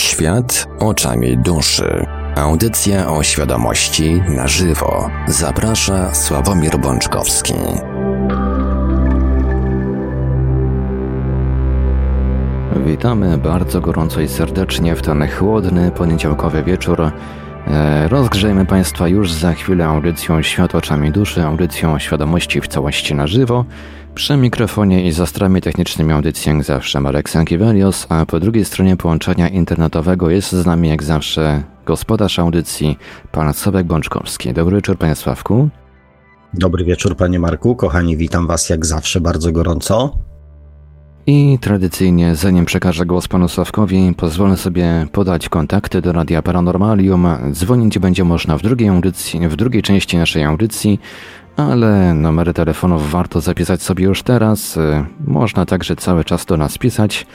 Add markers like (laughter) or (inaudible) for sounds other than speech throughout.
Świat oczami duszy. Audycja o świadomości na żywo. Zaprasza Sławomir Bączkowski. Witamy bardzo gorąco i serdecznie w ten chłodny poniedziałkowy wieczór. E, rozgrzejmy Państwa już za chwilę audycją Świat oczami duszy, audycją świadomości w całości na żywo. Przy mikrofonie i za strami technicznymi audycji jak zawsze Marek Sankiewelios, a po drugiej stronie połączenia internetowego jest z nami jak zawsze gospodarz audycji, pan Sobek Bączkowski. Dobry wieczór panie Sławku. Dobry wieczór panie Marku, kochani witam was jak zawsze bardzo gorąco. I tradycyjnie, zanim przekażę głos panu Sławkowi, pozwolę sobie podać kontakty do Radia Paranormalium. Dzwonić będzie można w drugiej audycji, w drugiej części naszej audycji ale numery telefonów warto zapisać sobie już teraz. Y, można także cały czas do nas pisać.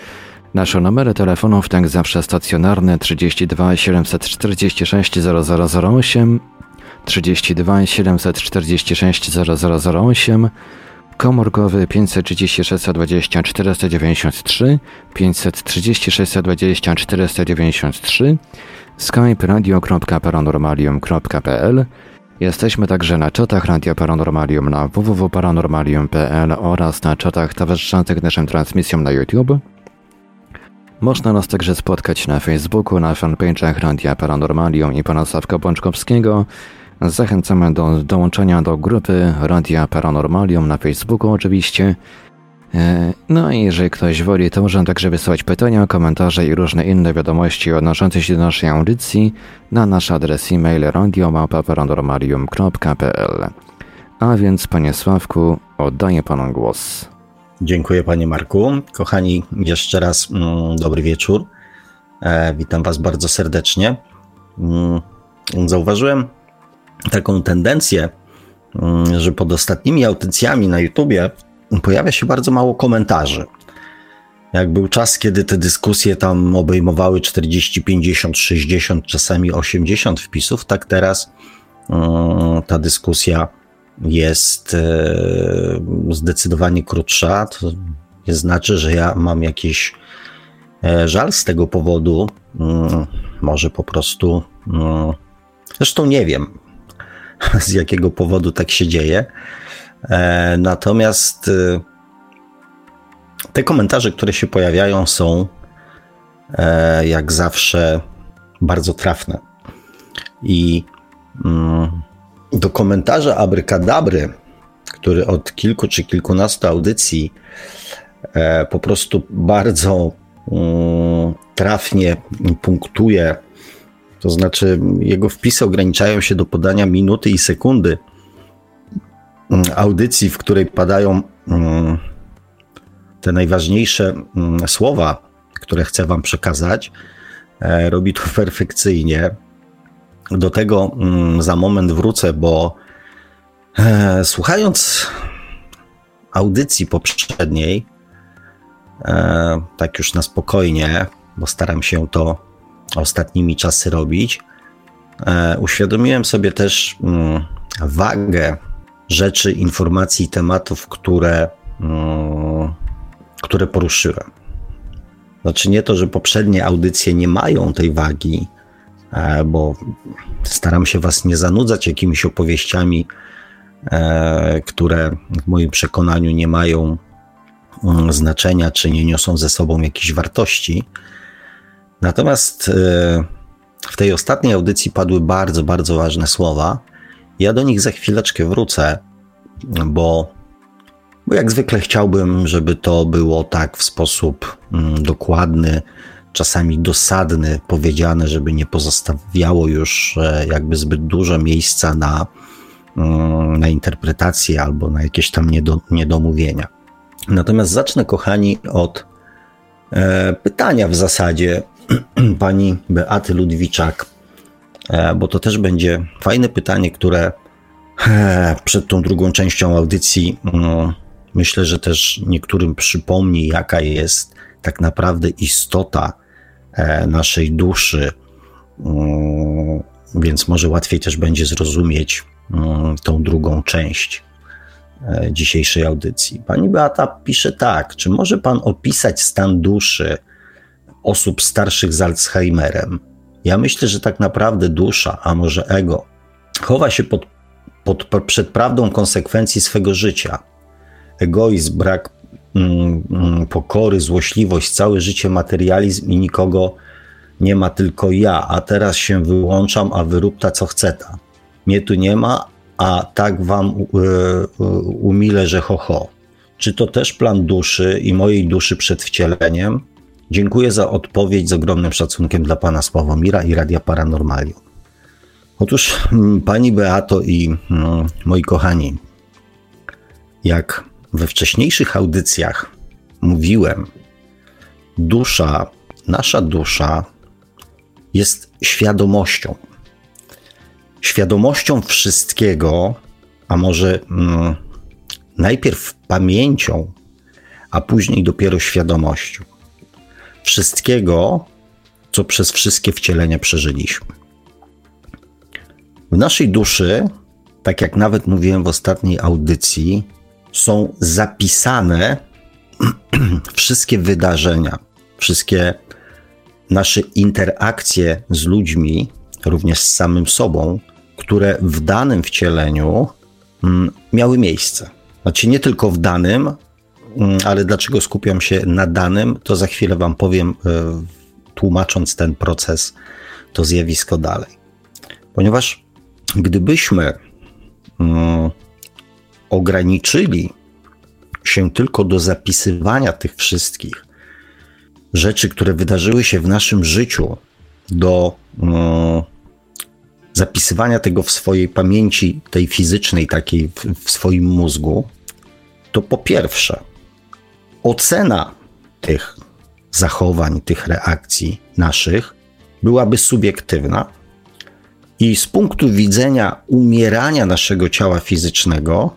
Nasze numery telefonów, tak zawsze stacjonarne 32 746 0008, 32 746 0008, komórkowy 536 20 493, 536 20 493, skype radio.paranormalium.pl Jesteśmy także na czatach Radia Paranormalium na www.paranormalium.pl oraz na czatach towarzyszących naszym transmisjom na YouTube. Można nas także spotkać na Facebooku, na fanpage'ach Radia Paranormalium i pana Sławka Bączkowskiego. Zachęcamy do dołączenia do grupy Radia Paranormalium na Facebooku oczywiście. E, no i jeżeli ktoś woli, to można także wysyłać pytania, komentarze i różne inne wiadomości odnoszące się do naszej audycji na nasz adres e-mail radiomapa.paranormalium.pl A więc, panie Sławku, oddaję panu głos. Dziękuję, panie Marku. Kochani, jeszcze raz mm, dobry wieczór. E, witam was bardzo serdecznie. Mm, zauważyłem taką tendencję, mm, że pod ostatnimi audycjami na YouTubie pojawia się bardzo mało komentarzy. Jak był czas, kiedy te dyskusje tam obejmowały 40, 50, 60, czasami 80 wpisów, tak teraz mm, ta dyskusja jest e, zdecydowanie krótsza. To nie znaczy, że ja mam jakiś e, żal z tego powodu. Mm, może po prostu. Mm, zresztą nie wiem, (laughs) z jakiego powodu tak się dzieje. E, natomiast e, te komentarze, które się pojawiają, są e, jak zawsze bardzo trafne. I mm, do komentarza Abrykadabry, który od kilku czy kilkunastu audycji po prostu bardzo mm, trafnie punktuje, to znaczy jego wpisy ograniczają się do podania minuty i sekundy audycji, w której padają mm, te najważniejsze mm, słowa, które chcę Wam przekazać, e, robi to (laughs) perfekcyjnie. Do tego za moment wrócę, bo e, słuchając audycji poprzedniej, e, tak już na spokojnie, bo staram się to ostatnimi czasy robić, uświadomiłem sobie też wagę rzeczy, informacji, tematów, które, mm, które poruszyłem. Znaczy nie to, że poprzednie audycje nie mają tej wagi, e, bo staram się Was nie zanudzać jakimiś opowieściami, e, które w moim przekonaniu nie mają mm, znaczenia, czy nie niosą ze sobą jakiejś wartości. Natomiast e, w tej ostatniej audycji padły bardzo, bardzo ważne słowa, ja do nich za chwileczkę wrócę, bo, bo jak zwykle chciałbym, żeby to było tak w sposób mm, dokładny, czasami dosadny, powiedziane, żeby nie pozostawiało już e, jakby zbyt dużo miejsca na, mm, na interpretację albo na jakieś tam niedo, niedomówienia. Natomiast zacznę, kochani, od e, pytania w zasadzie (clears throat) pani Beaty Ludwiczak bo to też będzie fajne pytanie, które e, przed tą drugą częścią audycji no, myślę, że też niektórym przypomni, jaka jest tak naprawdę istota e, naszej duszy, mm, więc może łatwiej też będzie zrozumieć mm, tą drugą część dzisiejszej audycji. Pani Beata pisze tak: Czy może Pan opisać stan duszy osób starszych z Alzheimerem. Ja myślę, że tak naprawdę dusza, a może ego, chowa się pod, pod, przed prawdą konsekwencji swego życia. Egoizm, brak mm, mm, pokory, złośliwość, całe życie materializm i nikogo nie ma, tylko ja, a teraz się wyłączam, a wyrób ta co chce ta. Mnie tu nie ma, a tak wam y, y, umilę, że ho, ho. Czy to też plan duszy i mojej duszy przed wcieleniem? Dziękuję za odpowiedź z ogromnym szacunkiem dla pana Sławomira i Radia Paranormalium. Otóż mm, pani Beato i mm, moi kochani, jak we wcześniejszych audycjach mówiłem, dusza, nasza dusza jest świadomością. Świadomością wszystkiego, a może mm, najpierw pamięcią, a później dopiero świadomością. Wszystkiego, co przez wszystkie wcielenia przeżyliśmy. W naszej duszy, tak jak nawet mówiłem w ostatniej audycji, są zapisane (clears throat) wszystkie wydarzenia, wszystkie nasze interakcje z ludźmi, również z samym sobą, które w danym wcieleniu mm, miały miejsce. Znaczy nie tylko w danym, ale dlaczego skupiam się na danym, to za chwilę Wam powiem, e, tłumacząc ten proces, to zjawisko dalej. Ponieważ gdybyśmy mm, ograniczyli się tylko do zapisywania tych wszystkich rzeczy, które wydarzyły się w naszym życiu, do mm, zapisywania tego w swojej pamięci, tej fizycznej, takiej w, w swoim mózgu, to po pierwsze, ocena tych zachowań, tych reakcji naszych byłaby subiektywna i z punktu widzenia umierania naszego ciała fizycznego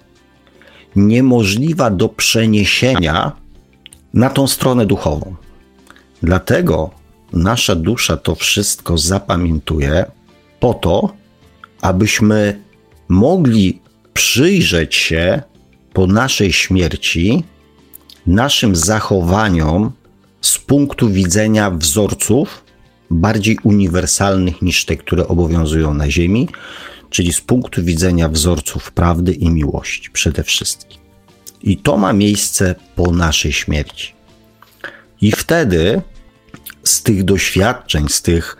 niemożliwa do przeniesienia na tą stronę duchową. Dlatego nasza dusza to wszystko zapamiętuje po to, abyśmy mogli przyjrzeć się po naszej śmierci naszym zachowaniom z punktu widzenia wzorców bardziej uniwersalnych niż te, które obowiązują na Ziemi, czyli z punktu widzenia wzorców prawdy i miłości przede wszystkim. I to ma miejsce po naszej śmierci. I wtedy z tych doświadczeń, z, tych,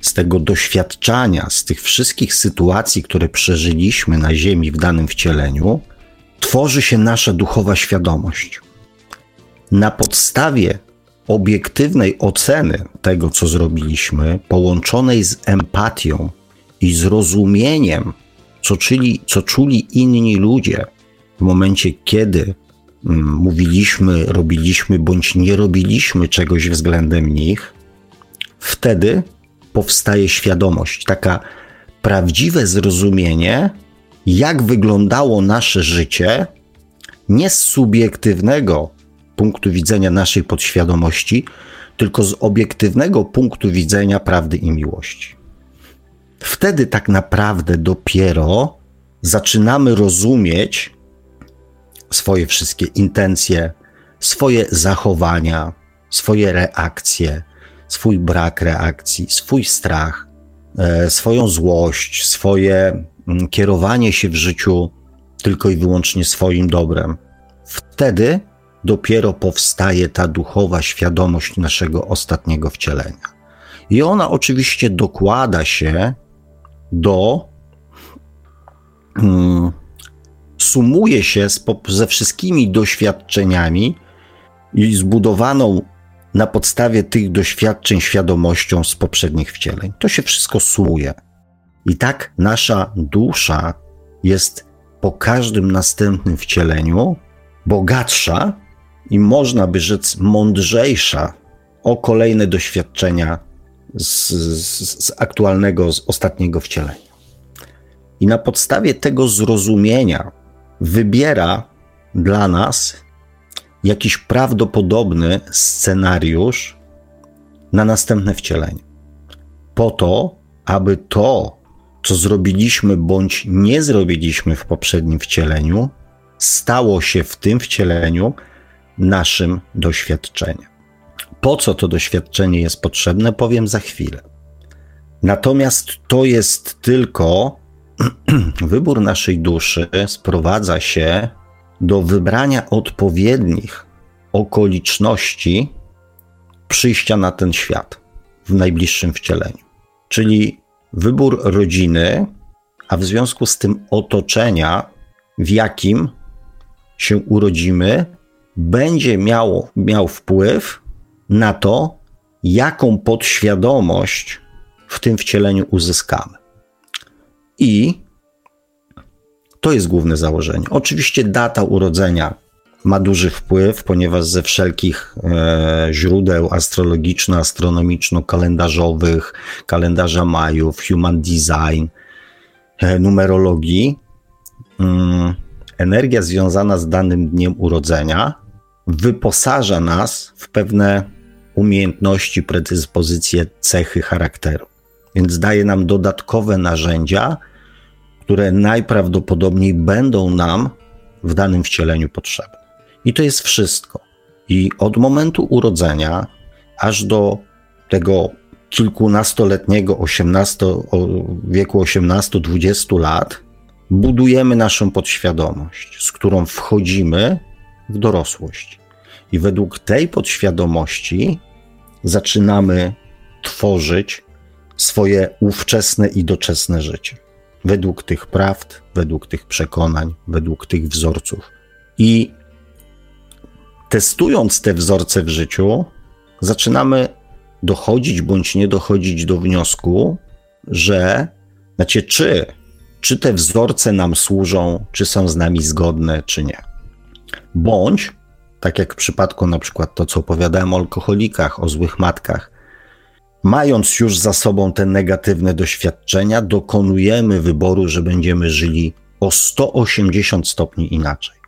z tego doświadczania, z tych wszystkich sytuacji, które przeżyliśmy na Ziemi w danym wcieleniu, tworzy się nasza duchowa świadomość. Na podstawie obiektywnej oceny tego, co zrobiliśmy, połączonej z empatią i zrozumieniem, co czuli, co czuli inni ludzie w momencie, kiedy mm, mówiliśmy, robiliśmy bądź nie robiliśmy czegoś względem nich, wtedy powstaje świadomość, taka prawdziwe zrozumienie, jak wyglądało nasze życie, nie z subiektywnego punktu widzenia naszej podświadomości, tylko z obiektywnego punktu widzenia prawdy i miłości. Wtedy tak naprawdę dopiero zaczynamy rozumieć swoje wszystkie intencje, swoje zachowania, swoje reakcje, swój brak reakcji, swój strach, e, swoją złość, swoje mm, kierowanie się w życiu tylko i wyłącznie swoim dobrem. Wtedy dopiero powstaje ta duchowa świadomość naszego ostatniego wcielenia. I ona oczywiście dokłada się do, hmm, sumuje się z, ze wszystkimi doświadczeniami i zbudowaną na podstawie tych doświadczeń świadomością z poprzednich wcieleń. To się wszystko sumuje. I tak nasza dusza jest po każdym następnym wcieleniu bogatsza i można by rzec mądrzejsza o kolejne doświadczenia z, z, z aktualnego, z ostatniego wcielenia. I na podstawie tego zrozumienia wybiera dla nas jakiś prawdopodobny scenariusz na następne wcielenie. Po to, aby to, co zrobiliśmy bądź nie zrobiliśmy w poprzednim wcieleniu, stało się w tym wcieleniu naszym doświadczeniem. Po co to doświadczenie jest potrzebne, powiem za chwilę. Natomiast to jest tylko (clears throat) wybór naszej duszy, sprowadza się do wybrania odpowiednich okoliczności przyjścia na ten świat w najbliższym wcieleniu. Czyli wybór rodziny, a w związku z tym otoczenia, w jakim się urodzimy, będzie miało, miał wpływ na to, jaką podświadomość w tym wcieleniu uzyskamy. I to jest główne założenie. Oczywiście data urodzenia ma duży wpływ, ponieważ ze wszelkich e, źródeł astrologiczno-astronomiczno-kalendarzowych, kalendarza Majów, Human Design, e, numerologii, mm, energia związana z danym dniem urodzenia wyposaża nas w pewne umiejętności, predyspozycje, cechy charakteru. Więc daje nam dodatkowe narzędzia, które najprawdopodobniej będą nam w danym wcieleniu potrzebne. I to jest wszystko. I od momentu urodzenia aż do tego kilkunastoletniego 18, wieku 18-20 lat budujemy naszą podświadomość, z którą wchodzimy w dorosłość. I według tej podświadomości zaczynamy tworzyć swoje ówczesne i doczesne życie. Według tych prawd, według tych przekonań, według tych wzorców. I testując te wzorce w życiu, zaczynamy dochodzić bądź nie dochodzić do wniosku, że znaczy, czy, czy te wzorce nam służą, czy są z nami zgodne, czy nie. Bądź, tak jak w przypadku na przykład to, co opowiadałem o alkoholikach, o złych matkach, mając już za sobą te negatywne doświadczenia, dokonujemy wyboru, że będziemy żyli o 180 stopni inaczej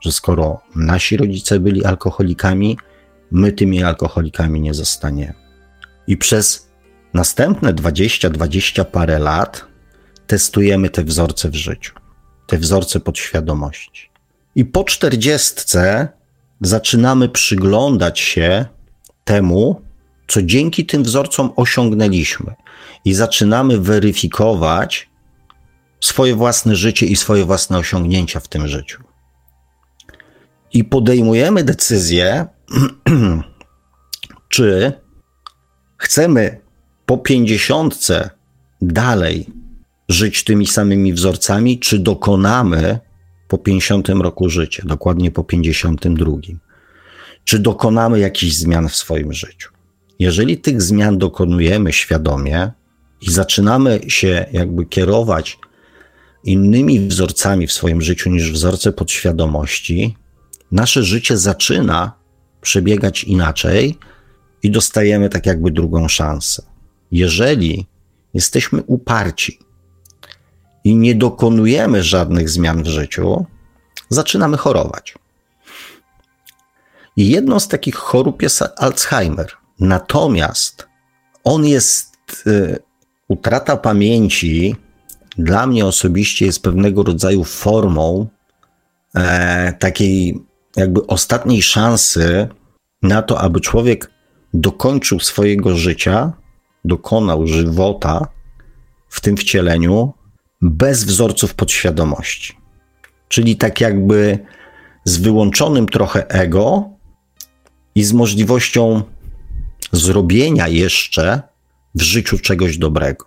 że skoro nasi rodzice byli alkoholikami, my tymi alkoholikami nie zostaniemy. I przez następne 20-20 parę lat testujemy te wzorce w życiu, te wzorce podświadomości. I po czterdziestce zaczynamy przyglądać się temu, co dzięki tym wzorcom osiągnęliśmy, i zaczynamy weryfikować swoje własne życie i swoje własne osiągnięcia w tym życiu. I podejmujemy decyzję, (clears throat) czy chcemy po pięćdziesiątce dalej żyć tymi samymi wzorcami, czy dokonamy po 50 roku życia, dokładnie po 52. Czy dokonamy jakichś zmian w swoim życiu? Jeżeli tych zmian dokonujemy świadomie i zaczynamy się jakby kierować innymi wzorcami w swoim życiu niż wzorce podświadomości, nasze życie zaczyna przebiegać inaczej i dostajemy tak jakby drugą szansę. Jeżeli jesteśmy uparci i nie dokonujemy żadnych zmian w życiu, zaczynamy chorować. I jedną z takich chorób jest Alzheimer. Natomiast on jest, y, utrata pamięci dla mnie osobiście jest pewnego rodzaju formą e, takiej jakby ostatniej szansy na to, aby człowiek dokończył swojego życia, dokonał żywota w tym wcieleniu bez wzorców podświadomości. Czyli tak jakby z wyłączonym trochę ego i z możliwością zrobienia jeszcze w życiu czegoś dobrego.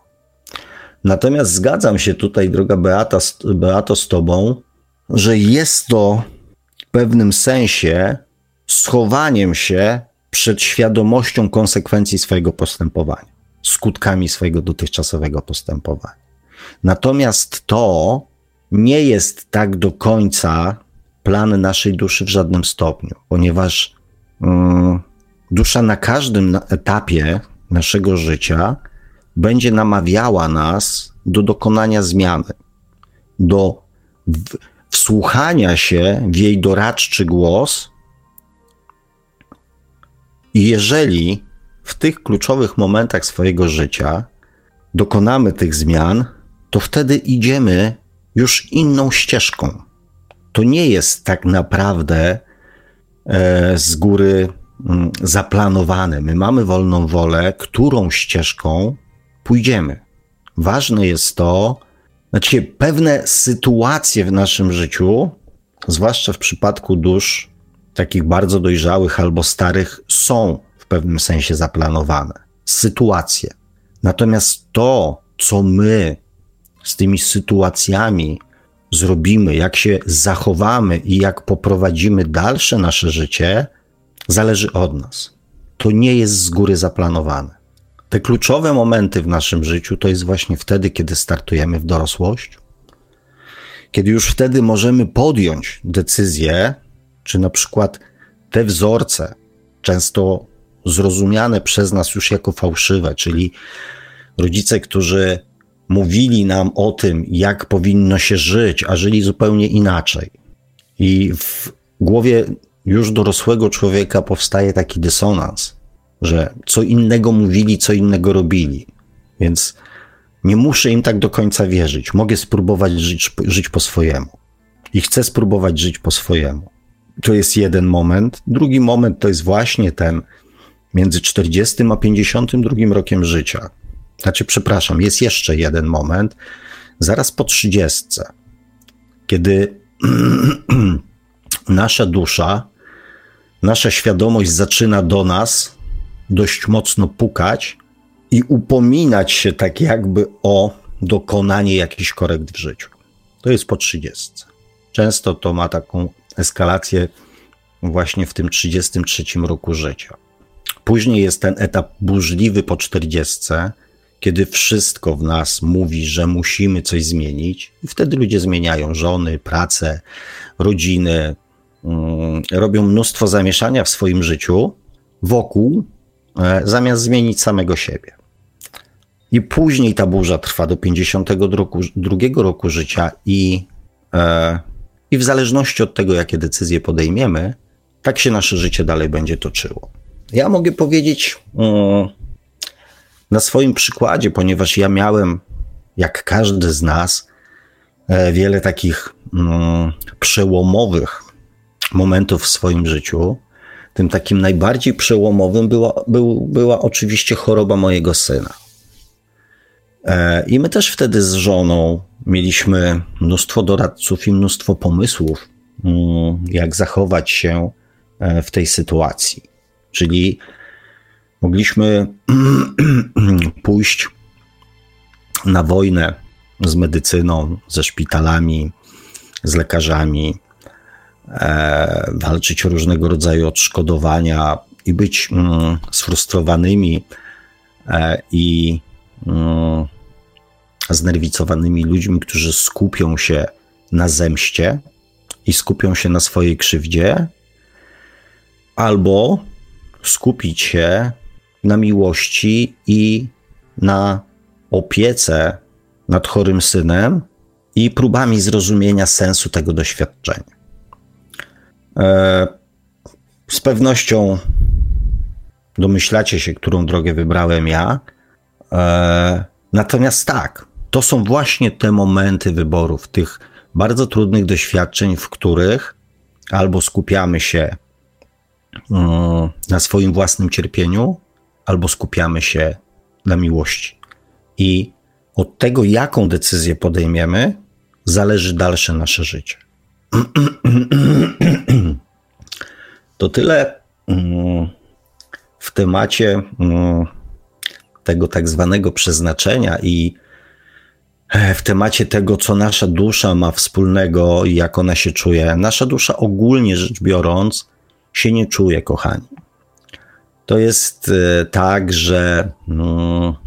Natomiast zgadzam się tutaj, droga Beata, Beato, z Tobą, że jest to pewnym sensie schowaniem się przed świadomością konsekwencji swojego postępowania, skutkami swojego dotychczasowego postępowania. Natomiast to nie jest tak do końca plan naszej duszy w żadnym stopniu, ponieważ um, dusza na każdym etapie naszego życia będzie namawiała nas do dokonania zmiany, do wsłuchania się w jej doradczy głos. I jeżeli w tych kluczowych momentach swojego życia dokonamy tych zmian, to wtedy idziemy już inną ścieżką. To nie jest tak naprawdę e, z góry mm, zaplanowane. My mamy wolną wolę, którą ścieżką pójdziemy. Ważne jest to, znaczy pewne sytuacje w naszym życiu, zwłaszcza w przypadku dusz takich bardzo dojrzałych albo starych, są w pewnym sensie zaplanowane. Sytuacje. Natomiast to, co my z tymi sytuacjami zrobimy, jak się zachowamy i jak poprowadzimy dalsze nasze życie, zależy od nas. To nie jest z góry zaplanowane. Te kluczowe momenty w naszym życiu to jest właśnie wtedy, kiedy startujemy w dorosłość, kiedy już wtedy możemy podjąć decyzję, czy na przykład te wzorce, często zrozumiane przez nas już jako fałszywe, czyli rodzice, którzy mówili nam o tym, jak powinno się żyć, a żyli zupełnie inaczej. I w głowie już dorosłego człowieka powstaje taki dysonans, że co innego mówili, co innego robili. Więc nie muszę im tak do końca wierzyć. Mogę spróbować żyć, żyć po swojemu. I chcę spróbować żyć po swojemu. To jest jeden moment. Drugi moment to jest właśnie ten między 40 a 52 rokiem życia. Znaczy, przepraszam, jest jeszcze jeden moment, zaraz po 30, kiedy (clears throat) nasza dusza, nasza świadomość zaczyna do nas dość mocno pukać i upominać się tak jakby o dokonanie jakichś korekt w życiu. To jest po 30. Często to ma taką eskalację właśnie w tym 33 roku życia. Później jest ten etap burzliwy po 40, kiedy wszystko w nas mówi, że musimy coś zmienić, i wtedy ludzie zmieniają żony, pracę, rodziny, mm, robią mnóstwo zamieszania w swoim życiu wokół, e, zamiast zmienić samego siebie. I później ta burza trwa do 52 roku, życia, i, e, i w zależności od tego, jakie decyzje podejmiemy, tak się nasze życie dalej będzie toczyło. Ja mogę powiedzieć mm, na swoim przykładzie, ponieważ ja miałem, jak każdy z nas, e, wiele takich mm, przełomowych momentów w swoim życiu. Tym takim najbardziej przełomowym była, był, była oczywiście choroba mojego syna. E, I my też wtedy z żoną mieliśmy mnóstwo doradców i mnóstwo pomysłów, mm, jak zachować się e, w tej sytuacji. Czyli mogliśmy (clears throat) pójść na wojnę z medycyną, ze szpitalami, z lekarzami, e, walczyć o różnego rodzaju odszkodowania i być mm, sfrustrowanymi e, i mm, znerwicowanymi ludźmi, którzy skupią się na zemście i skupią się na swojej krzywdzie, albo skupić się na miłości i na opiece nad chorym synem i próbami zrozumienia sensu tego doświadczenia. E, z pewnością domyślacie się, którą drogę wybrałem ja. E, natomiast tak, to są właśnie te momenty wyborów, tych bardzo trudnych doświadczeń, w których albo skupiamy się mm, na swoim własnym cierpieniu, albo skupiamy się na miłości. I od tego, jaką decyzję podejmiemy, zależy dalsze nasze życie. (clears throat) To tyle mm, w temacie mm, tego tak zwanego przeznaczenia i e, w temacie tego, co nasza dusza ma wspólnego i jak ona się czuje. Nasza dusza ogólnie rzecz biorąc się nie czuje, kochani to jest e, tak, że no,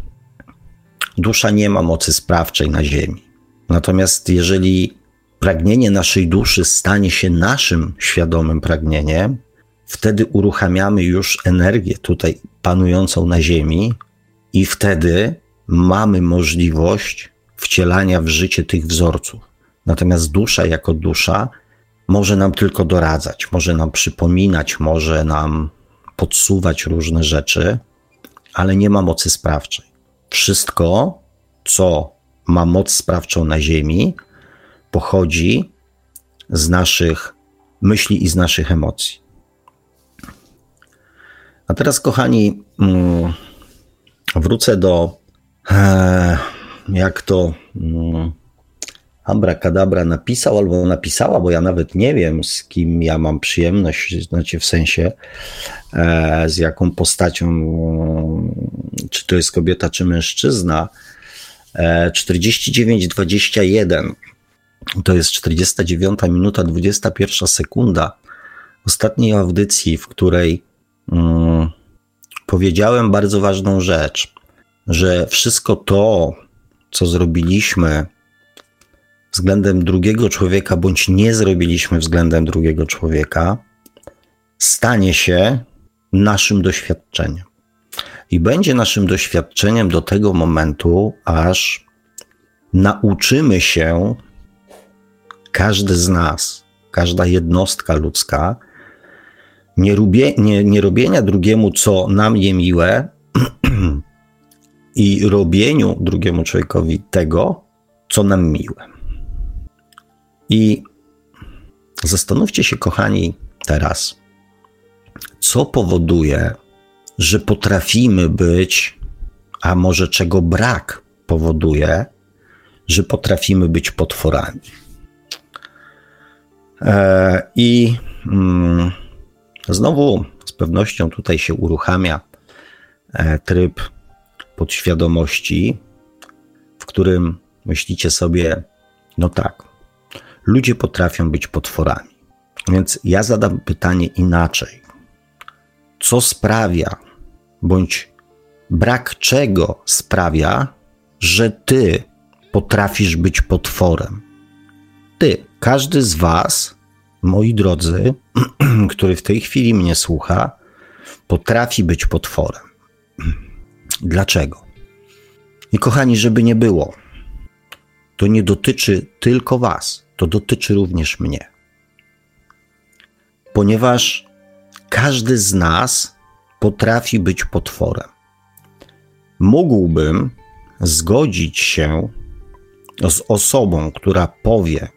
dusza nie ma mocy sprawczej na Ziemi. Natomiast jeżeli pragnienie naszej duszy stanie się naszym świadomym pragnieniem, wtedy uruchamiamy już energię tutaj panującą na Ziemi i wtedy mamy możliwość wcielania w życie tych wzorców. Natomiast dusza jako dusza może nam tylko doradzać, może nam przypominać, może nam podsuwać różne rzeczy, ale nie ma mocy sprawczej. Wszystko, co ma moc sprawczą na Ziemi, pochodzi z naszych myśli i z naszych emocji. A teraz, kochani, mm, wrócę do e, jak to mm, Abracadabra napisał albo napisała, bo ja nawet nie wiem, z kim ja mam przyjemność, znaczy w sensie e, z jaką postacią, czy to jest kobieta, czy mężczyzna. 49-21 to jest 49 minuta, 21 sekunda ostatniej audycji, w której mm, powiedziałem bardzo ważną rzecz, że wszystko to, co zrobiliśmy względem drugiego człowieka, bądź nie zrobiliśmy względem drugiego człowieka, stanie się naszym doświadczeniem. I będzie naszym doświadczeniem do tego momentu, aż nauczymy się, każdy z nas, każda jednostka ludzka, nie, rubie, nie, nie robienia drugiemu, co nam je miłe, (clears throat) i robieniu drugiemu człowiekowi tego, co nam miłe. I zastanówcie się, kochani, teraz, co powoduje, że potrafimy być, a może czego brak powoduje, że potrafimy być potworami. E, I mm, znowu z pewnością tutaj się uruchamia e, tryb podświadomości, w którym myślicie sobie, no tak, ludzie potrafią być potworami. Więc ja zadam pytanie inaczej. Co sprawia, bądź brak czego sprawia, że ty potrafisz być potworem? Ty, każdy z was, moi drodzy, (clears throat) który w tej chwili mnie słucha, potrafi być potworem. Dlaczego? I kochani, żeby nie było, to nie dotyczy tylko Was, to dotyczy również mnie. Ponieważ każdy z nas potrafi być potworem. Mógłbym zgodzić się z osobą, która powie: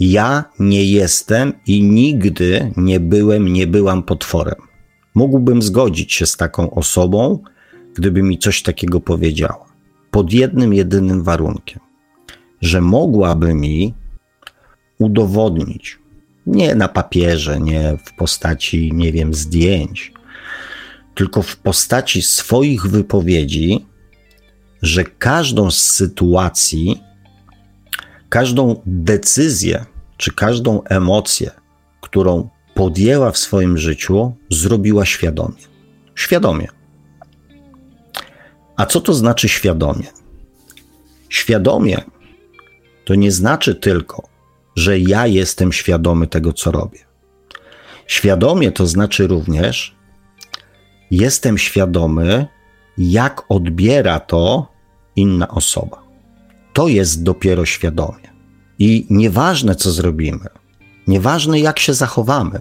Ja nie jestem i nigdy nie byłem, nie byłam potworem. Mógłbym zgodzić się z taką osobą, gdyby mi coś takiego powiedziała. Pod jednym, jedynym warunkiem, że mogłaby mi udowodnić, nie na papierze, nie w postaci, nie wiem, zdjęć, tylko w postaci swoich wypowiedzi, że każdą z sytuacji, każdą decyzję czy każdą emocję, którą podjęła w swoim życiu, zrobiła świadomie. Świadomie. A co to znaczy świadomie? Świadomie to nie znaczy tylko, że ja jestem świadomy tego, co robię. Świadomie to znaczy również, jestem świadomy, jak odbiera to inna osoba. To jest dopiero świadomie. I nieważne, co zrobimy, nieważne, jak się zachowamy,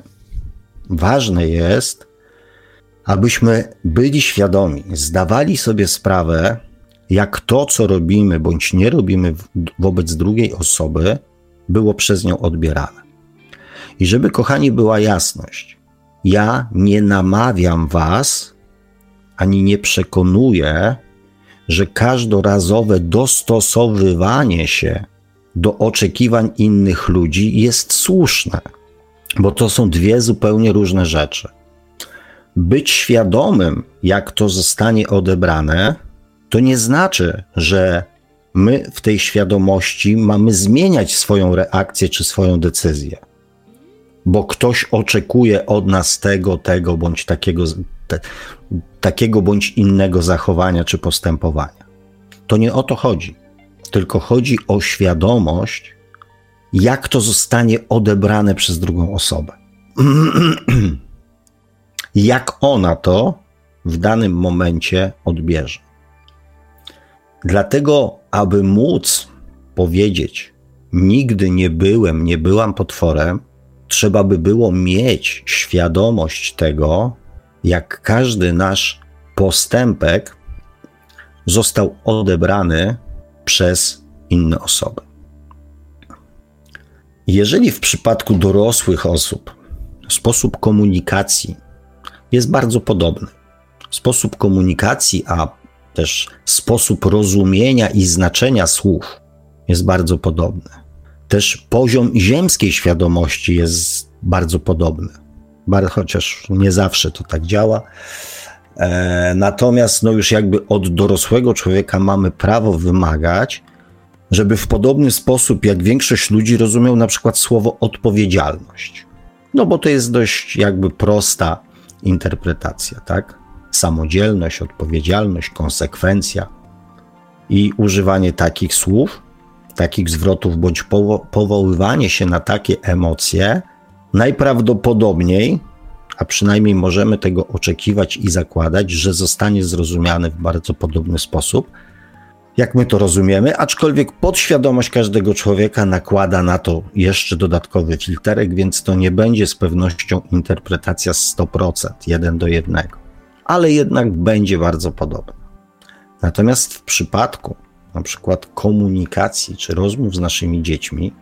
ważne jest, abyśmy byli świadomi, zdawali sobie sprawę, jak to, co robimy bądź nie robimy wobec drugiej osoby, było przez nią odbierane. I żeby, kochani, była jasność, ja nie namawiam Was, ani nie przekonuję, że każdorazowe dostosowywanie się do oczekiwań innych ludzi jest słuszne, bo to są dwie zupełnie różne rzeczy być świadomym, jak to zostanie odebrane, to nie znaczy, że my w tej świadomości mamy zmieniać swoją reakcję czy swoją decyzję. Bo ktoś oczekuje od nas tego, tego bądź takiego, te, takiego bądź innego zachowania czy postępowania. To nie o to chodzi, tylko chodzi o świadomość, jak to zostanie odebrane przez drugą osobę. (clears throat) jak ona to w danym momencie odbierze. Dlatego, aby móc powiedzieć, nigdy nie byłem, nie byłam potworem, trzeba by było mieć świadomość tego, jak każdy nasz postępek został odebrany przez inne osoby. Jeżeli w przypadku dorosłych osób sposób komunikacji jest bardzo podobny. Sposób komunikacji, a też sposób rozumienia i znaczenia słów jest bardzo podobny. Też poziom ziemskiej świadomości jest bardzo podobny. Chociaż nie zawsze to tak działa. E, natomiast no już jakby od dorosłego człowieka mamy prawo wymagać, żeby w podobny sposób jak większość ludzi rozumiał na przykład słowo odpowiedzialność. No bo to jest dość jakby prosta interpretacja, tak? Samodzielność, odpowiedzialność, konsekwencja i używanie takich słów, takich zwrotów bądź powo powoływanie się na takie emocje najprawdopodobniej, a przynajmniej możemy tego oczekiwać i zakładać, że zostanie zrozumiane w bardzo podobny sposób. Jak my to rozumiemy, aczkolwiek podświadomość każdego człowieka nakłada na to jeszcze dodatkowy filterek, więc to nie będzie z pewnością interpretacja 100%, jeden do jednego, ale jednak będzie bardzo podobna. Natomiast w przypadku na przykład komunikacji czy rozmów z naszymi dziećmi,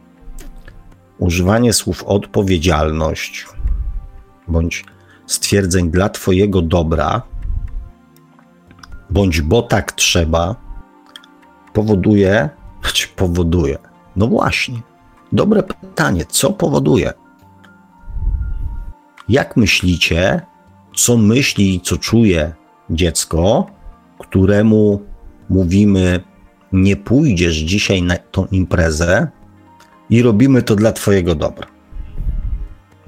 używanie słów odpowiedzialność bądź stwierdzeń dla Twojego dobra, bądź bo tak trzeba, powoduje, czy powoduje? No właśnie. Dobre pytanie. Co powoduje? Jak myślicie, co myśli i co czuje dziecko, któremu mówimy, nie pójdziesz dzisiaj na tą imprezę i robimy to dla Twojego dobra?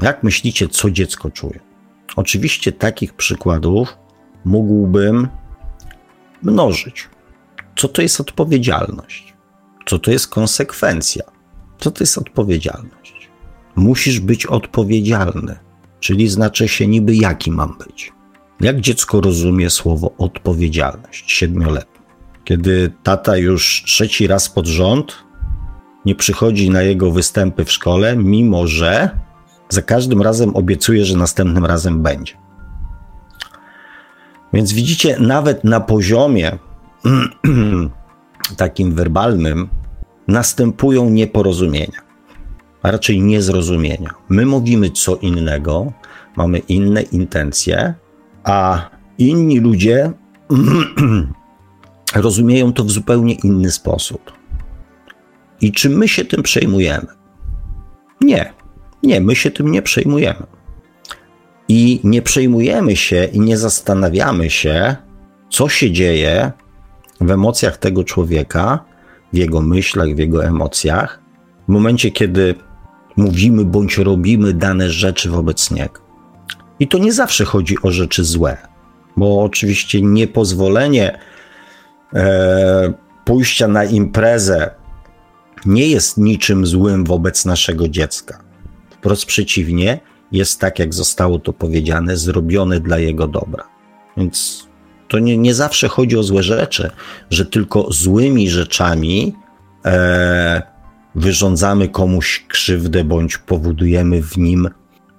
Jak myślicie, co dziecko czuje? Oczywiście takich przykładów mógłbym mnożyć. Co to jest odpowiedzialność? Co to jest konsekwencja? Co to jest odpowiedzialność? Musisz być odpowiedzialny, czyli znaczy się niby jaki mam być. Jak dziecko rozumie słowo odpowiedzialność siedmioletnie? Kiedy tata już trzeci raz pod rząd nie przychodzi na jego występy w szkole, mimo że za każdym razem obiecuje, że następnym razem będzie. Więc widzicie, nawet na poziomie (clears throat) takim werbalnym następują nieporozumienia, a raczej niezrozumienia. My mówimy co innego, mamy inne intencje, a inni ludzie (clears throat) rozumieją to w zupełnie inny sposób. I czy my się tym przejmujemy? Nie, nie, my się tym nie przejmujemy. I nie przejmujemy się i nie zastanawiamy się, co się dzieje, w emocjach tego człowieka, w jego myślach, w jego emocjach, w momencie, kiedy mówimy bądź robimy dane rzeczy wobec niego. I to nie zawsze chodzi o rzeczy złe, bo oczywiście niepozwolenie e, pójścia na imprezę nie jest niczym złym wobec naszego dziecka. Wprost przeciwnie, jest tak, jak zostało to powiedziane, zrobione dla jego dobra. Więc to nie, nie zawsze chodzi o złe rzeczy, że tylko złymi rzeczami e, wyrządzamy komuś krzywdę bądź powodujemy w nim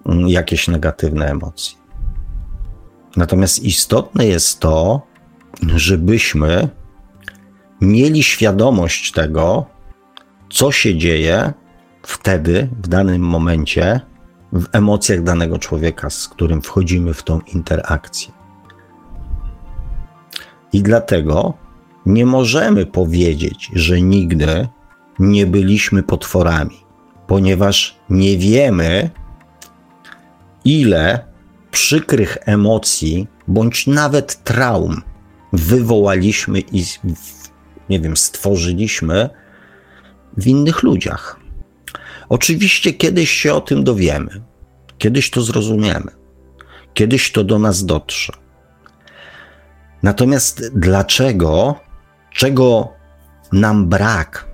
mm, jakieś negatywne emocje. Natomiast istotne jest to, żebyśmy mieli świadomość tego, co się dzieje wtedy, w danym momencie, w emocjach danego człowieka, z którym wchodzimy w tą interakcję. I dlatego nie możemy powiedzieć, że nigdy nie byliśmy potworami, ponieważ nie wiemy, ile przykrych emocji bądź nawet traum wywołaliśmy i, nie wiem, stworzyliśmy w innych ludziach. Oczywiście kiedyś się o tym dowiemy, kiedyś to zrozumiemy, kiedyś to do nas dotrze. Natomiast dlaczego, czego nam brak,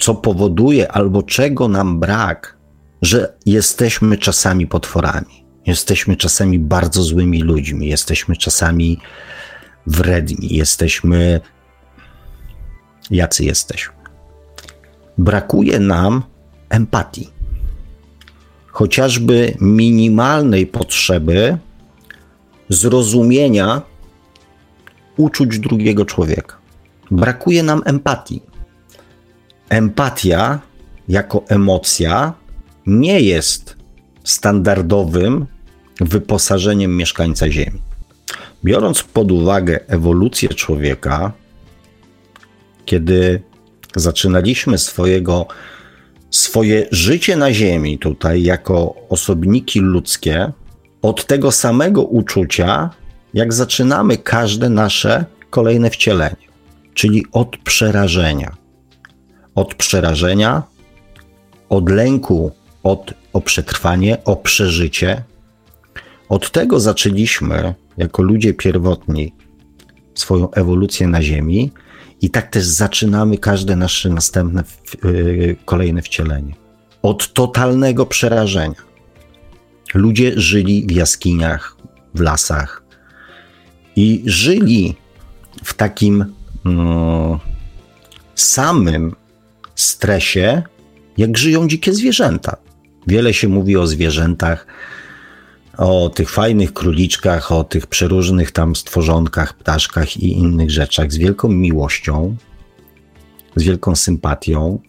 co powoduje albo czego nam brak, że jesteśmy czasami potworami, jesteśmy czasami bardzo złymi ludźmi, jesteśmy czasami wredni, jesteśmy. Jacy jesteśmy? Brakuje nam empatii, chociażby minimalnej potrzeby zrozumienia uczuć drugiego człowieka. Brakuje nam empatii. Empatia jako emocja nie jest standardowym wyposażeniem mieszkańca Ziemi. Biorąc pod uwagę ewolucję człowieka, kiedy zaczynaliśmy swojego, swoje życie na Ziemi tutaj jako osobniki ludzkie, od tego samego uczucia, jak zaczynamy każde nasze kolejne wcielenie, czyli od przerażenia. Od przerażenia, od lęku, od, o przetrwanie, o przeżycie. Od tego zaczęliśmy, jako ludzie pierwotni, swoją ewolucję na Ziemi, i tak też zaczynamy każde nasze następne, yy, kolejne wcielenie. Od totalnego przerażenia. Ludzie żyli w jaskiniach, w lasach i żyli w takim mm, samym stresie, jak żyją dzikie zwierzęta. Wiele się mówi o zwierzętach, o tych fajnych króliczkach, o tych przeróżnych tam stworzonkach, ptaszkach i innych rzeczach z wielką miłością, z wielką sympatią.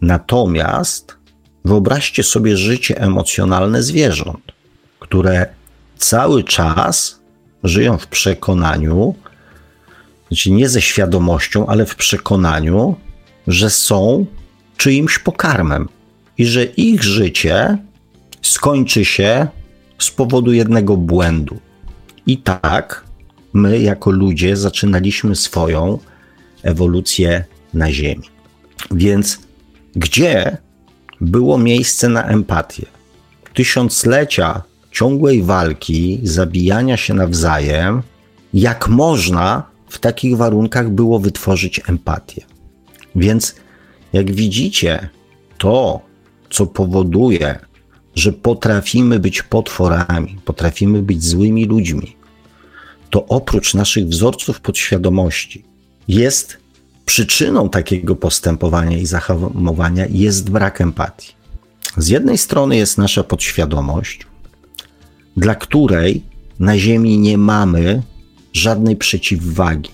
Natomiast wyobraźcie sobie życie emocjonalne zwierząt, które cały czas żyją w przekonaniu, znaczy nie ze świadomością, ale w przekonaniu, że są czyimś pokarmem i że ich życie skończy się z powodu jednego błędu. I tak my, jako ludzie, zaczynaliśmy swoją ewolucję na Ziemi. Więc gdzie było miejsce na empatię? Tysiąclecia ciągłej walki, zabijania się nawzajem, jak można w takich warunkach było wytworzyć empatię? Więc jak widzicie, to, co powoduje, że potrafimy być potworami, potrafimy być złymi ludźmi, to oprócz naszych wzorców podświadomości jest przyczyną takiego postępowania i zahamowania jest brak empatii. Z jednej strony jest nasza podświadomość, dla której na Ziemi nie mamy żadnej przeciwwagi.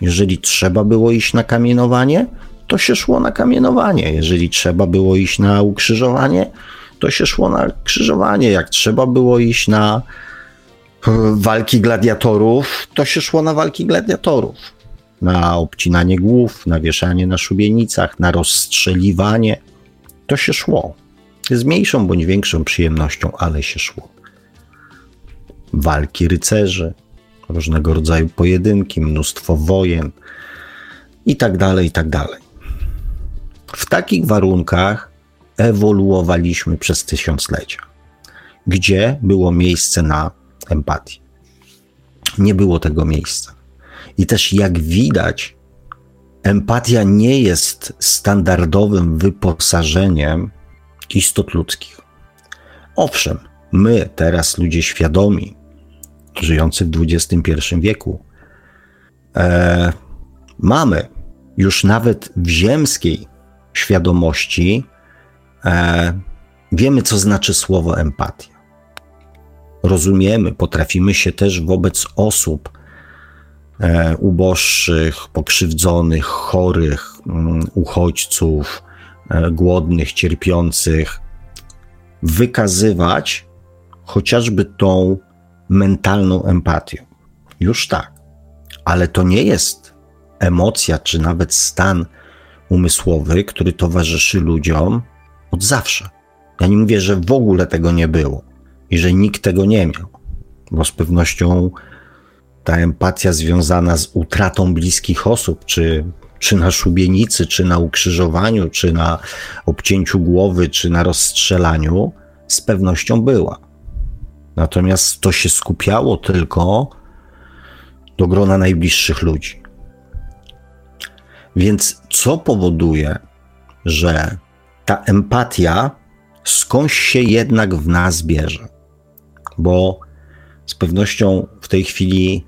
Jeżeli trzeba było iść na kamienowanie, to się szło na kamienowanie. Jeżeli trzeba było iść na ukrzyżowanie, to się szło na krzyżowanie. Jak trzeba było iść na e, walki gladiatorów, to się szło na walki gladiatorów. Na obcinanie głów, na wieszanie na szubienicach, na rozstrzeliwanie. To się szło. Z mniejszą bądź większą przyjemnością, ale się szło. Walki rycerzy, różnego rodzaju pojedynki, mnóstwo wojen i tak dalej, i tak dalej. W takich warunkach ewoluowaliśmy przez tysiąclecia, gdzie było miejsce na empatię. Nie było tego miejsca. I też jak widać, empatia nie jest standardowym wyposażeniem istot ludzkich. Owszem, my, teraz ludzie świadomi, żyjący w XXI wieku, e, mamy już nawet w ziemskiej świadomości e, wiemy, co znaczy słowo empatia. Rozumiemy, potrafimy się też wobec osób e, uboższych, pokrzywdzonych, chorych, um, uchodźców, e, głodnych, cierpiących wykazywać chociażby tą mentalną empatią. Już tak, ale to nie jest emocja, czy nawet stan umysłowy, który towarzyszy ludziom od zawsze. Ja nie mówię, że w ogóle tego nie było i że nikt tego nie miał, bo z pewnością ta empatia związana z utratą bliskich osób, czy, czy na szubienicy, czy na ukrzyżowaniu, czy na obcięciu głowy, czy na rozstrzelaniu, z pewnością była. Natomiast to się skupiało tylko do grona najbliższych ludzi. Więc co powoduje, że ta empatia skądś się jednak w nas bierze? Bo z pewnością w tej chwili,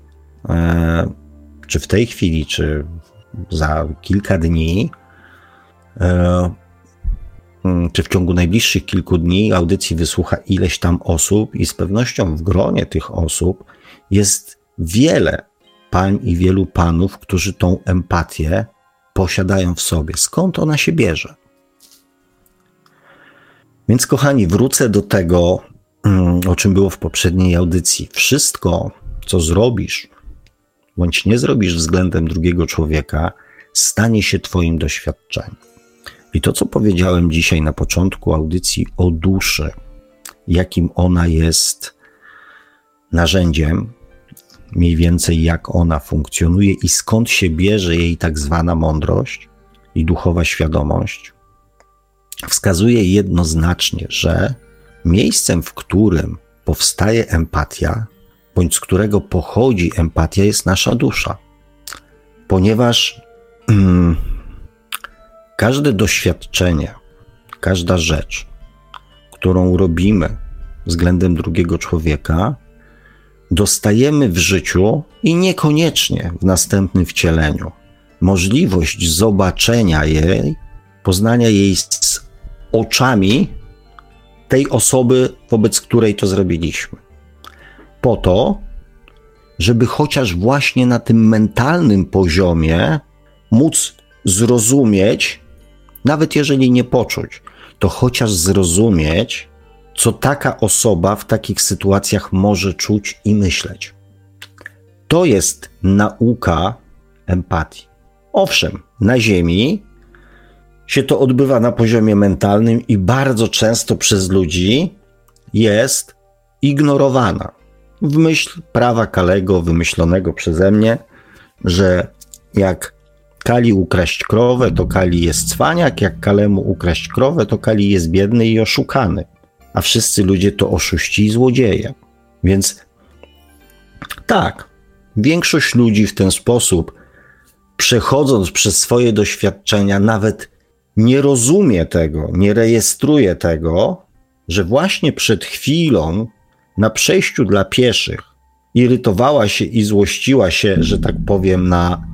e, czy w tej chwili, czy za kilka dni, e, mm, czy w ciągu najbliższych kilku dni audycji wysłucha ileś tam osób, i z pewnością w gronie tych osób jest wiele pań i wielu panów, którzy tą empatię posiadają w sobie. Skąd ona się bierze? Więc, kochani, wrócę do tego, mm, o czym było w poprzedniej audycji. Wszystko, co zrobisz, bądź nie zrobisz względem drugiego człowieka, stanie się Twoim doświadczeniem. I to, co powiedziałem dzisiaj na początku audycji o duszy, jakim ona jest narzędziem, mniej więcej jak ona funkcjonuje i skąd się bierze jej tak zwana mądrość i duchowa świadomość, wskazuje jednoznacznie, że miejscem, w którym powstaje empatia, bądź z którego pochodzi empatia, jest nasza dusza. Ponieważ mm, każde doświadczenie, każda rzecz, którą robimy względem drugiego człowieka, dostajemy w życiu i niekoniecznie w następnym wcieleniu możliwość zobaczenia jej, poznania jej z oczami tej osoby, wobec której to zrobiliśmy. Po to, żeby chociaż właśnie na tym mentalnym poziomie móc zrozumieć, nawet jeżeli nie poczuć, to chociaż zrozumieć, co taka osoba w takich sytuacjach może czuć i myśleć. To jest nauka empatii. Owszem, na Ziemi się to odbywa na poziomie mentalnym i bardzo często przez ludzi jest ignorowana. W myśl prawa Kalego, wymyślonego przeze mnie, że jak Kali ukraść krowę, to Kali jest cwaniak, jak Kalemu ukraść krowę, to Kali jest biedny i oszukany a wszyscy ludzie to oszuści i złodzieje. Więc tak, większość ludzi w ten sposób, przechodząc przez swoje doświadczenia, nawet nie rozumie tego, nie rejestruje tego, że właśnie przed chwilą na przejściu dla pieszych irytowała się i złościła się, że tak powiem, na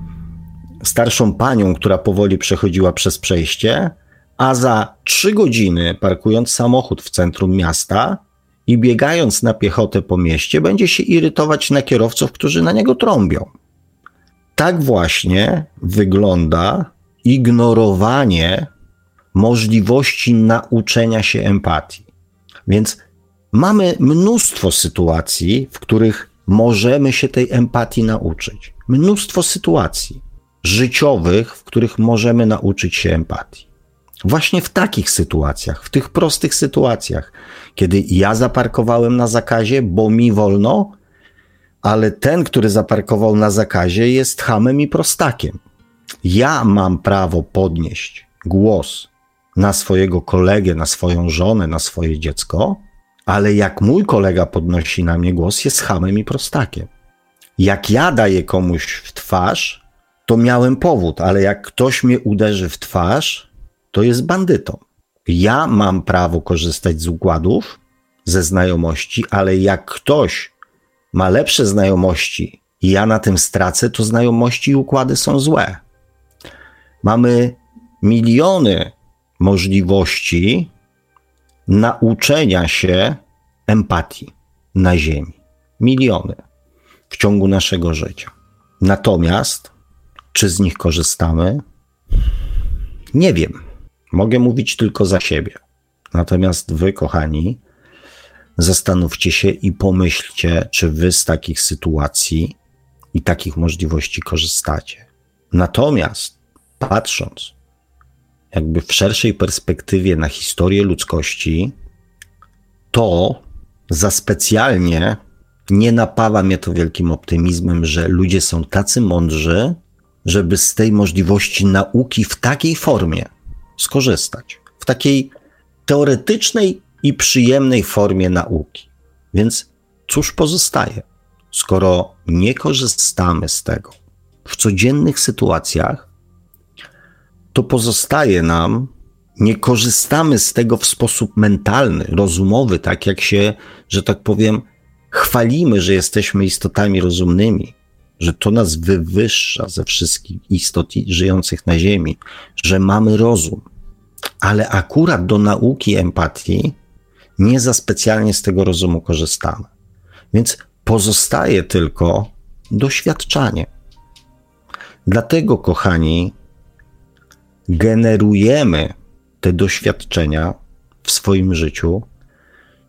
starszą panią, która powoli przechodziła przez przejście, a za trzy godziny parkując samochód w centrum miasta i biegając na piechotę po mieście, będzie się irytować na kierowców, którzy na niego trąbią. Tak właśnie wygląda ignorowanie możliwości nauczenia się empatii. Więc mamy mnóstwo sytuacji, w których możemy się tej empatii nauczyć. Mnóstwo sytuacji życiowych, w których możemy nauczyć się empatii. Właśnie w takich sytuacjach, w tych prostych sytuacjach, kiedy ja zaparkowałem na zakazie, bo mi wolno, ale ten, który zaparkował na zakazie, jest hamem i prostakiem. Ja mam prawo podnieść głos na swojego kolegę, na swoją żonę, na swoje dziecko, ale jak mój kolega podnosi na mnie głos, jest hamem i prostakiem. Jak ja daję komuś w twarz, to miałem powód, ale jak ktoś mnie uderzy w twarz, to jest bandytą. Ja mam prawo korzystać z układów, ze znajomości, ale jak ktoś ma lepsze znajomości i ja na tym stracę, to znajomości i układy są złe. Mamy miliony możliwości nauczenia się empatii na Ziemi. Miliony w ciągu naszego życia. Natomiast, czy z nich korzystamy? Nie wiem. Mogę mówić tylko za siebie. Natomiast wy, kochani, zastanówcie się i pomyślcie, czy wy z takich sytuacji i takich możliwości korzystacie. Natomiast patrząc jakby w szerszej perspektywie na historię ludzkości, to za specjalnie nie napawa mnie to wielkim optymizmem, że ludzie są tacy mądrzy, żeby z tej możliwości nauki w takiej formie, skorzystać w takiej teoretycznej i przyjemnej formie nauki. Więc cóż pozostaje, skoro nie korzystamy z tego w codziennych sytuacjach, to pozostaje nam, nie korzystamy z tego w sposób mentalny, rozumowy, tak jak się, że tak powiem, chwalimy, że jesteśmy istotami rozumnymi, że to nas wywyższa ze wszystkich istot żyjących na Ziemi, że mamy rozum. Ale akurat do nauki empatii nie za specjalnie z tego rozumu korzystamy. Więc pozostaje tylko doświadczanie. Dlatego, kochani, generujemy te doświadczenia w swoim życiu,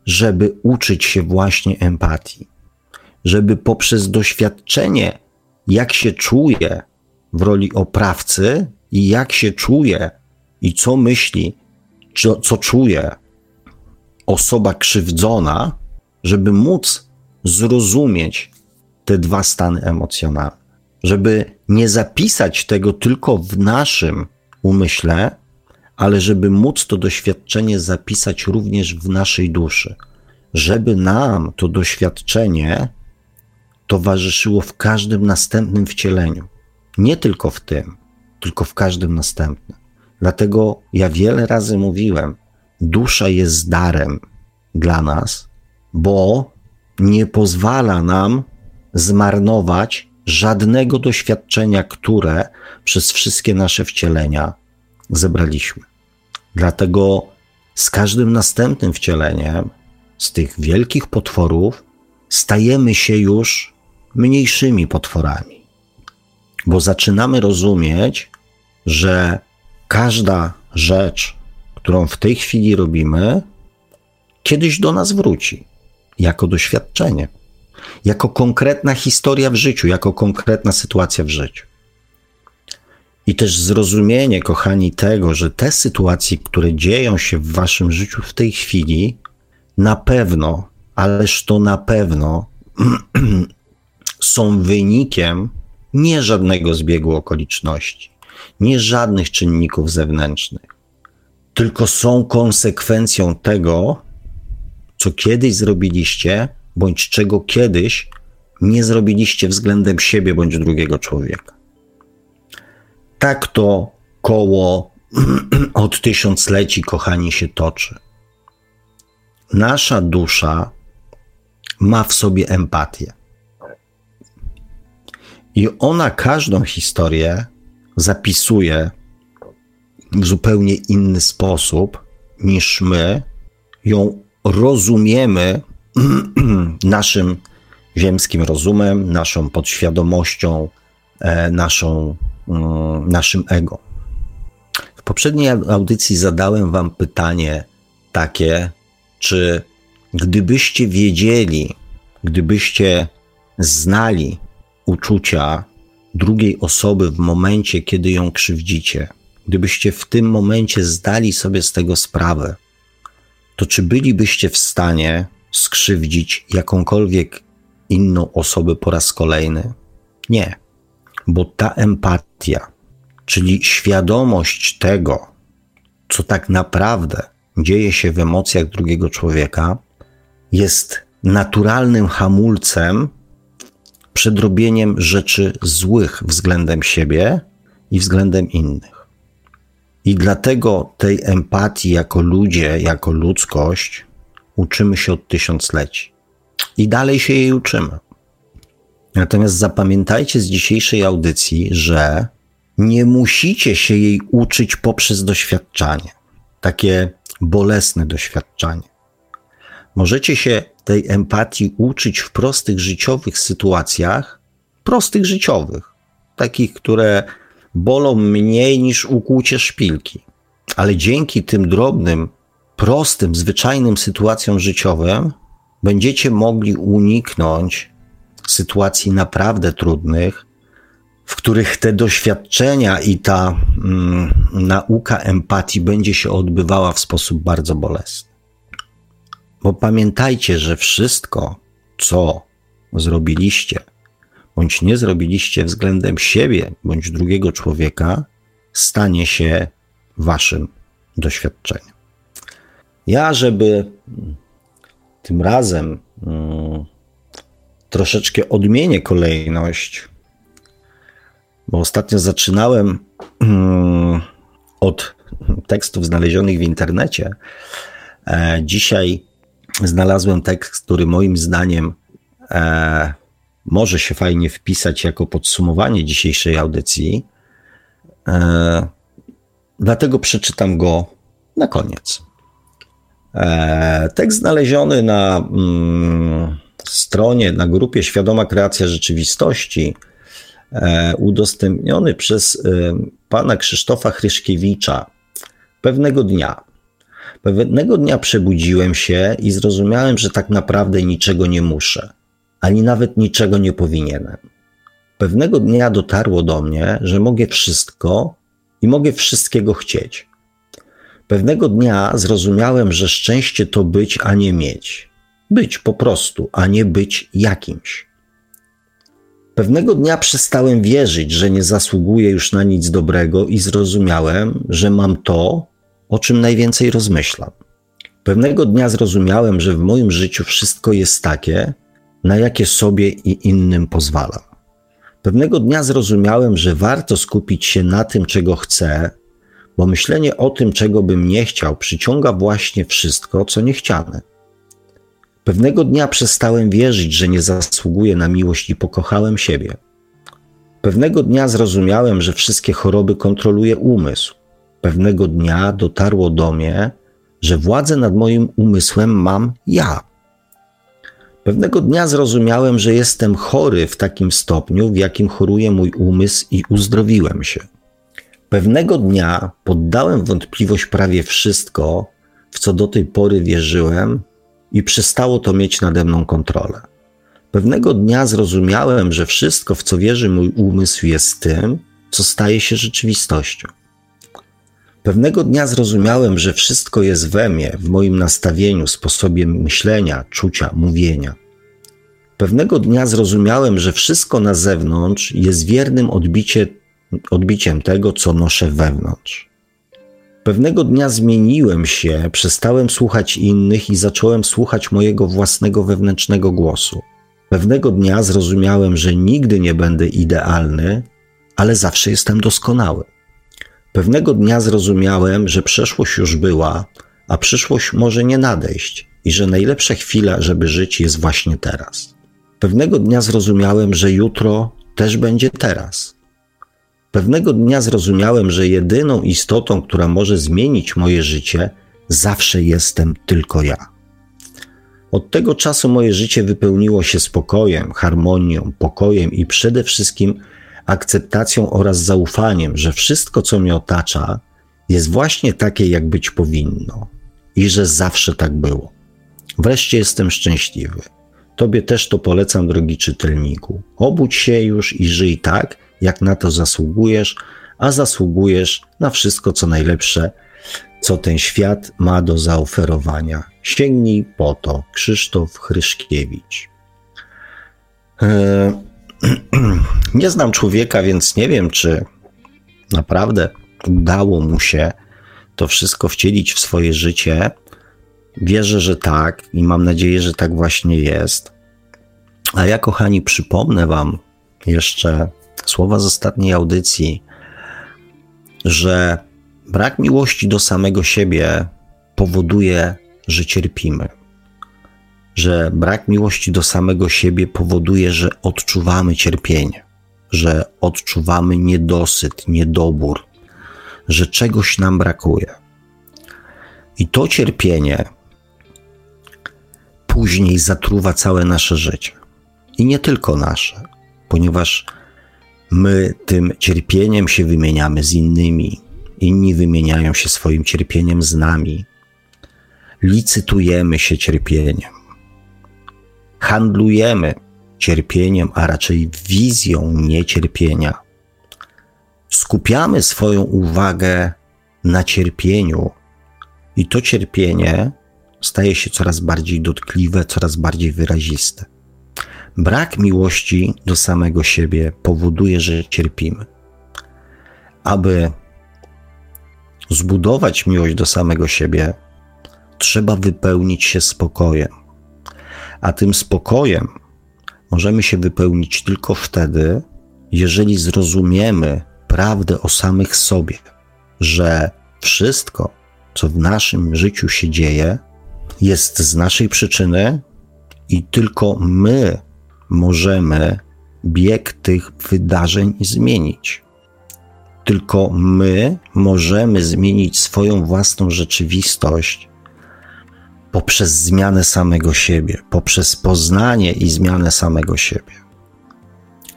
żeby uczyć się właśnie empatii, żeby poprzez doświadczenie, jak się czuje w roli oprawcy i jak się czuje i co myśli, co, co czuje osoba krzywdzona, żeby móc zrozumieć te dwa stany emocjonalne, żeby nie zapisać tego tylko w naszym umyśle, ale żeby móc to doświadczenie zapisać również w naszej duszy, żeby nam to doświadczenie towarzyszyło w każdym następnym wcieleniu. Nie tylko w tym, tylko w każdym następnym. Dlatego ja wiele razy mówiłem, dusza jest darem dla nas, bo nie pozwala nam zmarnować żadnego doświadczenia, które przez wszystkie nasze wcielenia zebraliśmy. Dlatego z każdym następnym wcieleniem z tych wielkich potworów stajemy się już mniejszymi potworami, bo zaczynamy rozumieć, że każda rzecz, którą w tej chwili robimy, kiedyś do nas wróci jako doświadczenie, jako konkretna historia w życiu, jako konkretna sytuacja w życiu. I też zrozumienie, kochani, tego, że te sytuacje, które dzieją się w waszym życiu w tej chwili, na pewno, ależ to na pewno (clears throat) są wynikiem nie żadnego zbiegu okoliczności, nie żadnych czynników zewnętrznych, tylko są konsekwencją tego, co kiedyś zrobiliście, bądź czego kiedyś nie zrobiliście względem siebie bądź drugiego człowieka. Tak to koło (clears throat) od tysiącleci, kochani, się toczy. Nasza dusza ma w sobie empatię. I ona każdą historię zapisuje w zupełnie inny sposób niż my ją rozumiemy (clears throat) naszym ziemskim rozumem, naszą podświadomością, e, naszą, mm, naszym ego. W poprzedniej audycji zadałem Wam pytanie takie, czy gdybyście wiedzieli, gdybyście znali uczucia drugiej osoby w momencie, kiedy ją krzywdzicie, gdybyście w tym momencie zdali sobie z tego sprawę, to czy bylibyście w stanie skrzywdzić jakąkolwiek inną osobę po raz kolejny? Nie, bo ta empatia, czyli świadomość tego, co tak naprawdę dzieje się w emocjach drugiego człowieka, jest naturalnym hamulcem przed robieniem rzeczy złych względem siebie i względem innych. I dlatego tej empatii jako ludzie, jako ludzkość uczymy się od tysiącleci. I dalej się jej uczymy. Natomiast zapamiętajcie z dzisiejszej audycji, że nie musicie się jej uczyć poprzez doświadczanie, takie bolesne doświadczanie. Możecie się tej empatii uczyć w prostych życiowych sytuacjach, prostych życiowych, takich, które bolą mniej niż ukłucie szpilki. Ale dzięki tym drobnym, prostym, zwyczajnym sytuacjom życiowym będziecie mogli uniknąć sytuacji naprawdę trudnych, w których te doświadczenia i ta mm, nauka empatii będzie się odbywała w sposób bardzo bolesny. Bo pamiętajcie, że wszystko, co zrobiliście, bądź nie zrobiliście względem siebie bądź drugiego człowieka, stanie się waszym doświadczeniem. Ja, żeby tym razem mm, troszeczkę odmienię kolejność, bo ostatnio zaczynałem mm, od tekstów znalezionych w internecie. E, dzisiaj znalazłem tekst, który moim zdaniem e, może się fajnie wpisać jako podsumowanie dzisiejszej audycji. E, dlatego przeczytam go na koniec. E, tekst znaleziony na mm, stronie, na grupie Świadoma Kreacja Rzeczywistości, e, udostępniony przez e, pana Krzysztofa Chryszkiewicza pewnego dnia. Pewnego dnia przebudziłem się i zrozumiałem, że tak naprawdę niczego nie muszę, ani nawet niczego nie powinienem. Pewnego dnia dotarło do mnie, że mogę wszystko i mogę wszystkiego chcieć. Pewnego dnia zrozumiałem, że szczęście to być, a nie mieć. Być po prostu, a nie być jakimś. Pewnego dnia przestałem wierzyć, że nie zasługuję już na nic dobrego i zrozumiałem, że mam to, o czym najwięcej rozmyślam. Pewnego dnia zrozumiałem, że w moim życiu wszystko jest takie, na jakie sobie i innym pozwalam. Pewnego dnia zrozumiałem, że warto skupić się na tym, czego chcę, bo myślenie o tym, czego bym nie chciał, przyciąga właśnie wszystko, co niechciane. Pewnego dnia przestałem wierzyć, że nie zasługuję na miłość i pokochałem siebie. Pewnego dnia zrozumiałem, że wszystkie choroby kontroluje umysł. Pewnego dnia dotarło do mnie, że władzę nad moim umysłem mam ja. Pewnego dnia zrozumiałem, że jestem chory w takim stopniu, w jakim choruje mój umysł i uzdrowiłem się. Pewnego dnia poddałem wątpliwość prawie wszystko, w co do tej pory wierzyłem, i przestało to mieć nade mną kontrolę. Pewnego dnia zrozumiałem, że wszystko, w co wierzy mój umysł, jest tym, co staje się rzeczywistością. Pewnego dnia zrozumiałem, że wszystko jest we mnie, w moim nastawieniu, sposobie myślenia, czucia, mówienia. Pewnego dnia zrozumiałem, że wszystko na zewnątrz jest wiernym odbicie, odbiciem tego, co noszę wewnątrz. Pewnego dnia zmieniłem się, przestałem słuchać innych i zacząłem słuchać mojego własnego wewnętrznego głosu. Pewnego dnia zrozumiałem, że nigdy nie będę idealny, ale zawsze jestem doskonały. Pewnego dnia zrozumiałem, że przeszłość już była, a przyszłość może nie nadejść i że najlepsza chwila, żeby żyć, jest właśnie teraz. Pewnego dnia zrozumiałem, że jutro też będzie teraz. Pewnego dnia zrozumiałem, że jedyną istotą, która może zmienić moje życie, zawsze jestem tylko ja. Od tego czasu moje życie wypełniło się spokojem, harmonią, pokojem i przede wszystkim akceptacją oraz zaufaniem, że wszystko, co mnie otacza, jest właśnie takie, jak być powinno i że zawsze tak było. Wreszcie jestem szczęśliwy. Tobie też to polecam, drogi czytelniku. Obudź się już i żyj tak, jak na to zasługujesz, a zasługujesz na wszystko, co najlepsze, co ten świat ma do zaoferowania. Sięgnij po to. Krzysztof Chryszkiewicz. Eee, (clears throat) nie znam człowieka, więc nie wiem, czy naprawdę udało mu się to wszystko wcielić w swoje życie. Wierzę, że tak i mam nadzieję, że tak właśnie jest. A ja, kochani, przypomnę Wam jeszcze słowa z ostatniej audycji, że brak miłości do samego siebie powoduje, że cierpimy. Że brak miłości do samego siebie powoduje, że odczuwamy cierpienie, że odczuwamy niedosyt, niedobór, że czegoś nam brakuje. I to cierpienie później zatruwa całe nasze życie. I nie tylko nasze, ponieważ My tym cierpieniem się wymieniamy z innymi, inni wymieniają się swoim cierpieniem z nami. Licytujemy się cierpieniem. Handlujemy cierpieniem, a raczej wizją niecierpienia. Skupiamy swoją uwagę na cierpieniu, i to cierpienie staje się coraz bardziej dotkliwe, coraz bardziej wyraziste. Brak miłości do samego siebie powoduje, że cierpimy. Aby zbudować miłość do samego siebie, trzeba wypełnić się spokojem. A tym spokojem możemy się wypełnić tylko wtedy, jeżeli zrozumiemy prawdę o samych sobie, że wszystko, co w naszym życiu się dzieje, jest z naszej przyczyny i tylko my możemy bieg tych wydarzeń zmienić. Tylko my możemy zmienić swoją własną rzeczywistość poprzez zmianę samego siebie, poprzez poznanie i zmianę samego siebie.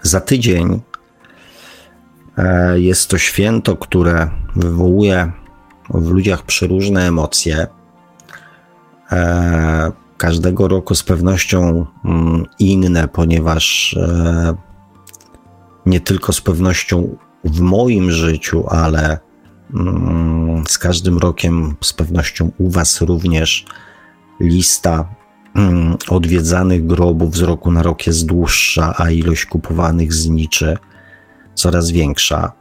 Za tydzień e, jest to święto, które wywołuje w ludziach przeróżne emocje. e, każdego roku z pewnością mm, inne, ponieważ e, nie tylko z pewnością w moim życiu, ale mm, z każdym rokiem z pewnością u Was również lista mm, odwiedzanych grobów z roku na rok jest dłuższa, a ilość kupowanych zniczy coraz większa.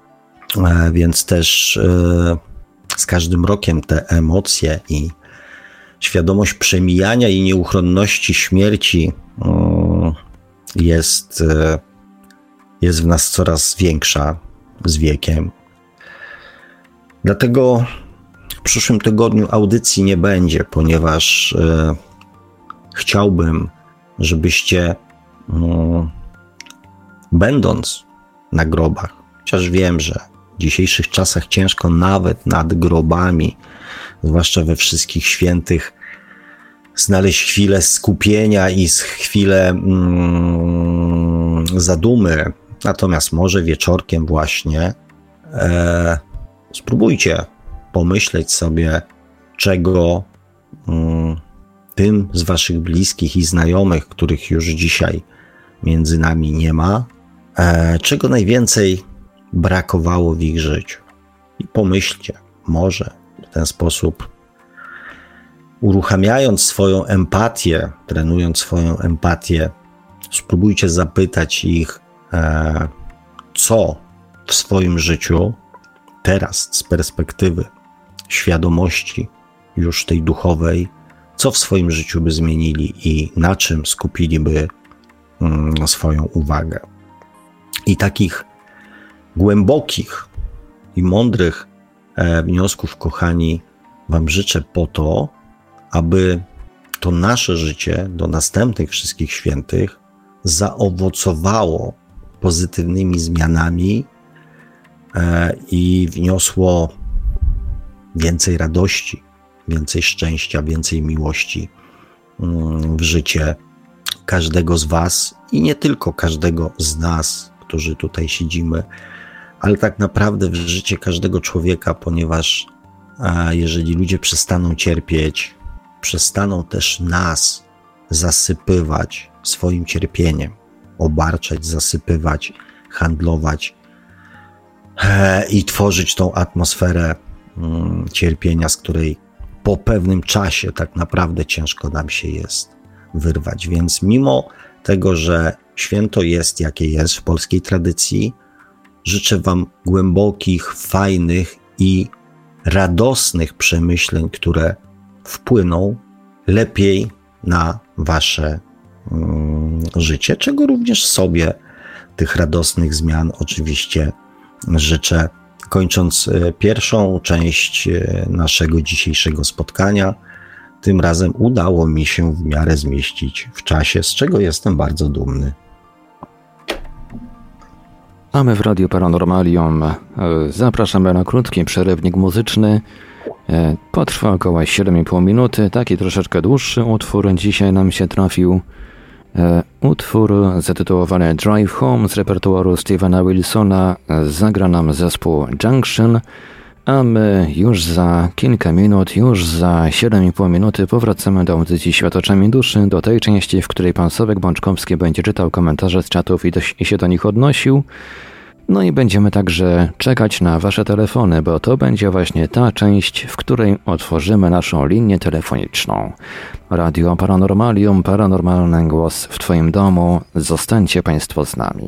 E, więc też e, z każdym rokiem te emocje i świadomość przemijania i nieuchronności śmierci mm, jest, e, jest w nas coraz większa z wiekiem. Dlatego przyszłym tygodniu audycji nie będzie, ponieważ chciałbym, żebyście, mm, będąc na grobach, chociaż wiem, że w dzisiejszych czasach ciężko nawet nad grobami, zwłaszcza we wszystkich świętych, znaleźć chwilę skupienia i chwilę mm, zadumy. Natomiast może wieczorkiem właśnie e, spróbujcie pomyśleć sobie, czego mm, tym z waszych bliskich i znajomych, których już dzisiaj między nami nie ma, e, czego najwięcej brakowało w ich życiu. I pomyślcie, może w ten sposób, uruchamiając swoją empatię, trenując swoją empatię, spróbujcie zapytać ich, e, co w swoim życiu teraz z perspektywy świadomości już tej duchowej, co w swoim życiu by zmienili i na czym skupiliby mm, swoją uwagę. I takich głębokich i mądrych e, wniosków, kochani, Wam życzę po to, aby to nasze życie do następnych wszystkich świętych zaowocowało pozytywnymi zmianami e, i wniosło więcej radości, więcej szczęścia, więcej miłości mm, w życie każdego z Was i nie tylko każdego z nas, którzy tutaj siedzimy, ale tak naprawdę w życie każdego człowieka, ponieważ jeżeli ludzie przestaną cierpieć, przestaną też nas zasypywać swoim cierpieniem, obarczać, zasypywać, handlować e, i tworzyć tą atmosferę cierpienia, z której po pewnym czasie tak naprawdę ciężko nam się jest wyrwać. Więc mimo tego, że święto jest jakie jest w polskiej tradycji, życzę Wam głębokich, fajnych i radosnych przemyśleń, które wpłyną lepiej na Wasze mm, życie, czego również sobie tych radosnych zmian oczywiście życzę kończąc e, pierwszą część e, naszego dzisiejszego spotkania. Tym razem udało mi się w miarę zmieścić w czasie, z czego jestem bardzo dumny. A my w Radiu Paranormalium e, zapraszamy na krótki przerywnik muzyczny. Potrwa około 7,5 minuty, taki troszeczkę dłuższy utwór dzisiaj nam się trafił. E, utwór zatytułowany Drive Home z repertuaru Stevena Wilsona zagra nam zespół Junction, a my już za kilka minut, już za 7,5 minuty powracamy do audycji Światoczami Duszy, do tej części, w której pan Sławek Bączkowski będzie czytał komentarze z czatów i, do, i się do nich odnosił. No i będziemy także czekać na Wasze telefony, bo to będzie właśnie ta część, w której otworzymy naszą linię telefoniczną. Radio Paranormalium, paranormalny głos w Twoim domu. Zostańcie Państwo z nami.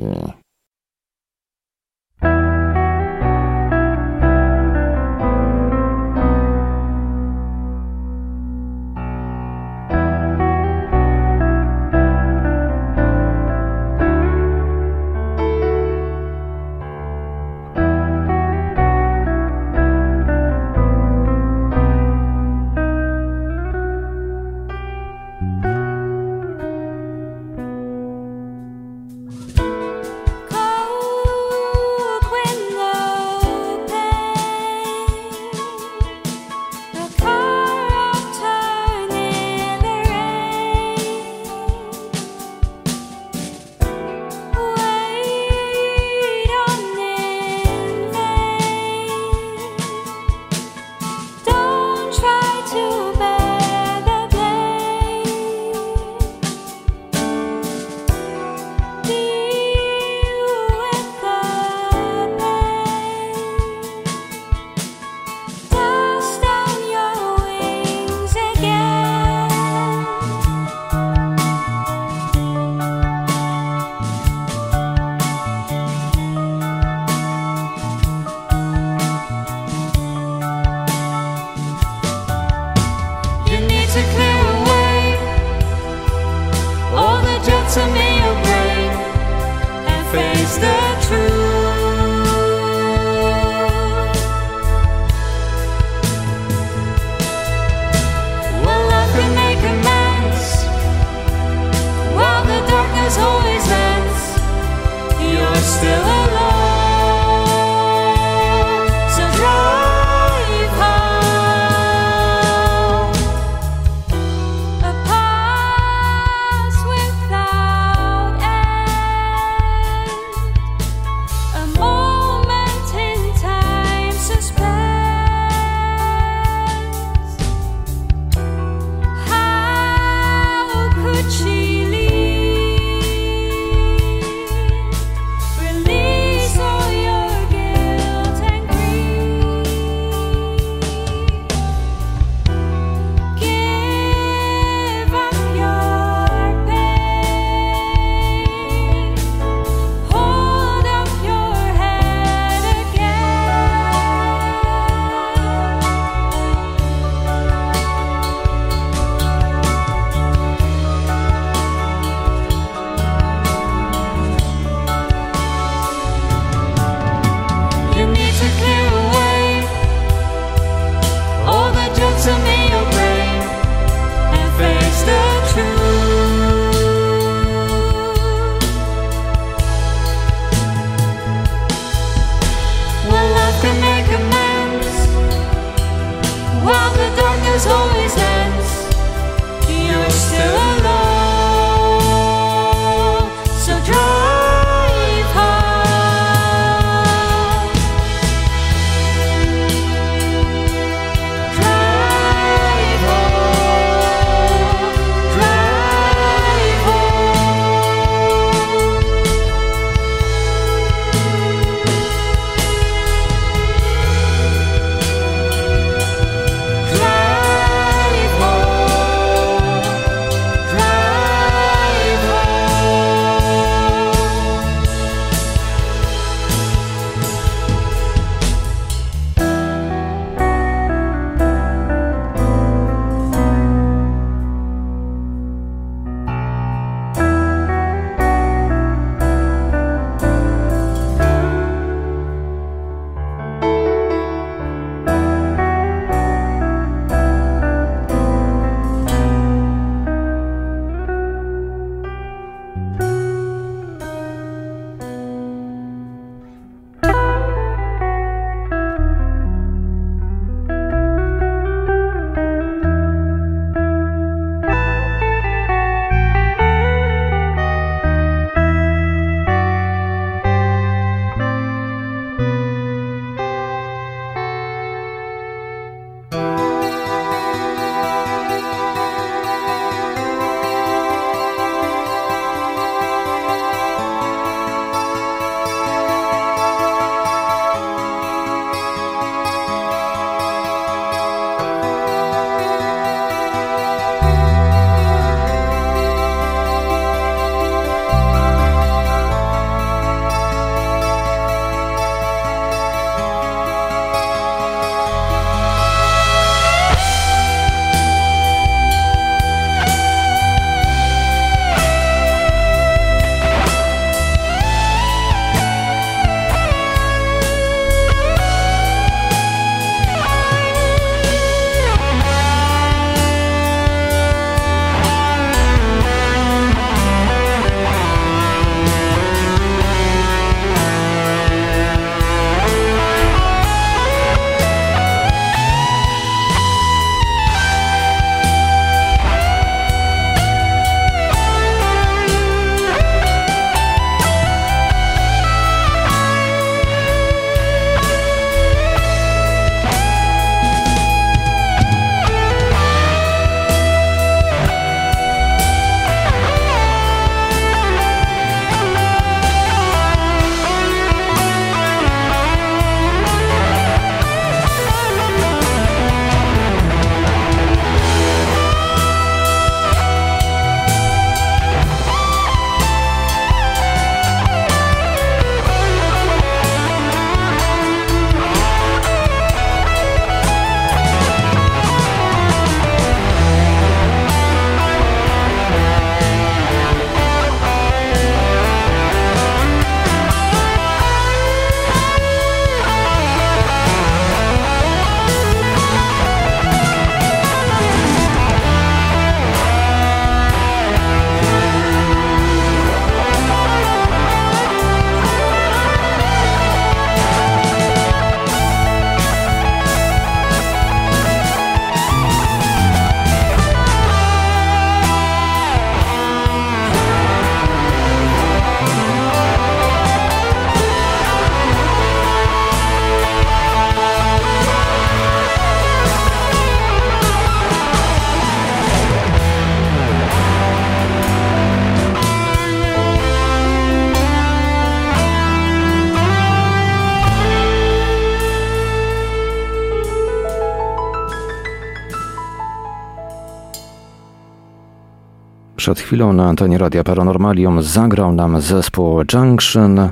Przed chwilą na antenie Radia Paranormalium zagrał nam zespół Junction.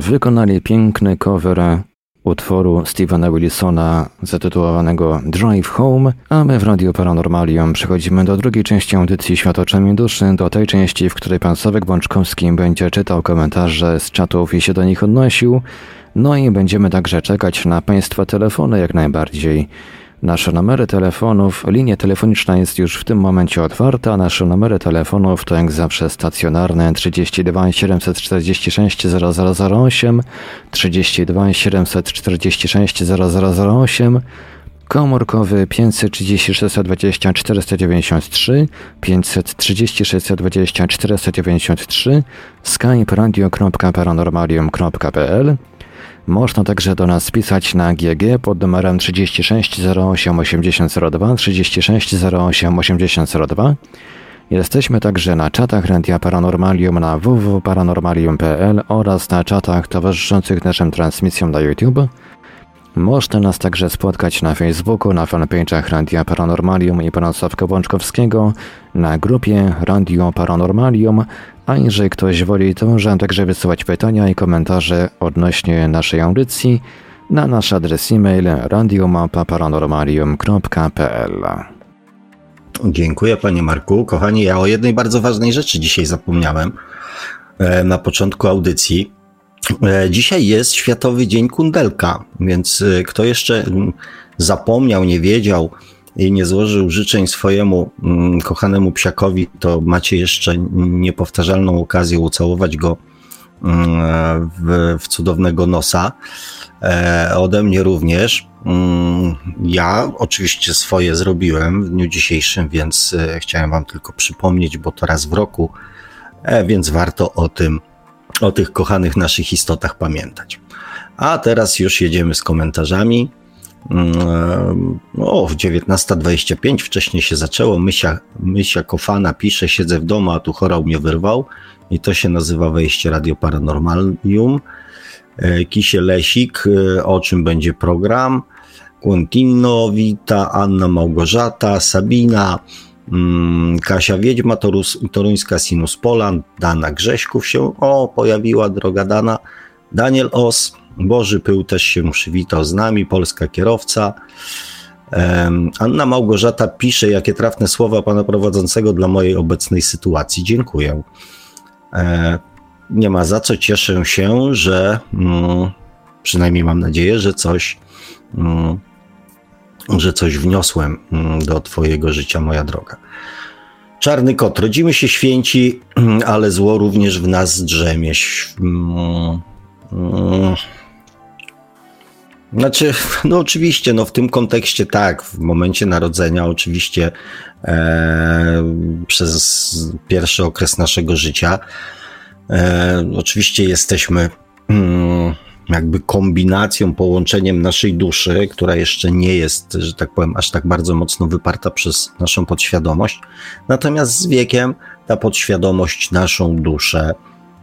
Wykonali piękny cover utworu Stevena Wilsona zatytułowanego Drive Home, a my w Radio Paranormalium przechodzimy do drugiej części audycji Świat oczami duszy, do tej części, w której pan Sławek Bączkowski będzie czytał komentarze z czatów i się do nich odnosił, no i będziemy także czekać na państwa telefony jak najbardziej. Nasze numery telefonów, linia telefoniczna jest już w tym momencie otwarta. Nasze numery telefonów to jak zawsze stacjonarne 32 746 0008, 32 746 0008 komórkowy 530 620 493, 530 620 493, skype radio.paranormalium.pl można także do nas pisać na GG pod numerem 36 08 8002 36 08 8002. Jesteśmy także na czatach Radia Paranormalium na www.paranormalium.pl oraz na czatach towarzyszących naszym transmisjom na YouTube. Można nas także spotkać na Facebooku, na fanpage'ach Radia Paranormalium i Pana Bączkowskiego, na grupie Radio Paranormalium, a jeżeli ktoś woli, to może także wysyłać pytania i komentarze odnośnie naszej audycji na nasz adres e-mail radiomapa.paranormalium.pl Dziękuję panie Marku. Kochani, ja o jednej bardzo ważnej rzeczy dzisiaj zapomniałem e, na początku audycji. E, dzisiaj jest Światowy Dzień Kundelka, więc e, kto jeszcze mm, zapomniał, nie wiedział i nie złożył życzeń swojemu mm, kochanemu psiakowi, to macie jeszcze niepowtarzalną okazję ucałować go mm, w, w cudownego nosa. E, ode mnie również. Ja oczywiście swoje zrobiłem w dniu dzisiejszym, więc chciałem Wam tylko przypomnieć, bo to raz w roku, więc warto o tym o tych kochanych naszych istotach pamiętać. A teraz już jedziemy z komentarzami. Mm, o, w 19.25 wcześniej się zaczęło. Mysia, Mysia Kofana pisze, siedzę w domu, a tu chorał mnie wyrwał. I to się nazywa wejście Radio Paranormalium. E, Kisie Lesik, e, o czym będzie program. Quintino, Wita, Anna Małgorzata, Sabina, Mm, Kasia Wiedźma, Torus, Toruńska Sinus Polan, Dana Grześków się, o, pojawiła droga Dana, Daniel Os, Boży Pył też się przywitał z nami, polska kierowca. Anna Małgorzata pisze, jakie trafne słowa pana prowadzącego dla mojej obecnej sytuacji. Dziękuję. E, nie ma za co, cieszę się, że mm, przynajmniej mam nadzieję, że coś mm, że coś wniosłem mm, do Twojego życia, moja droga. Czarny kot, rodzimy się święci, (clears throat) ale zło również w nas drzemie. Znaczy, no oczywiście, no w tym kontekście tak, w momencie narodzenia, oczywiście e, przez pierwszy okres naszego życia, e, oczywiście jesteśmy mm, jakby kombinacją, połączeniem naszej duszy, która jeszcze nie jest, że tak powiem, aż tak bardzo mocno wyparta przez naszą podświadomość. Natomiast z wiekiem ta podświadomość naszą duszę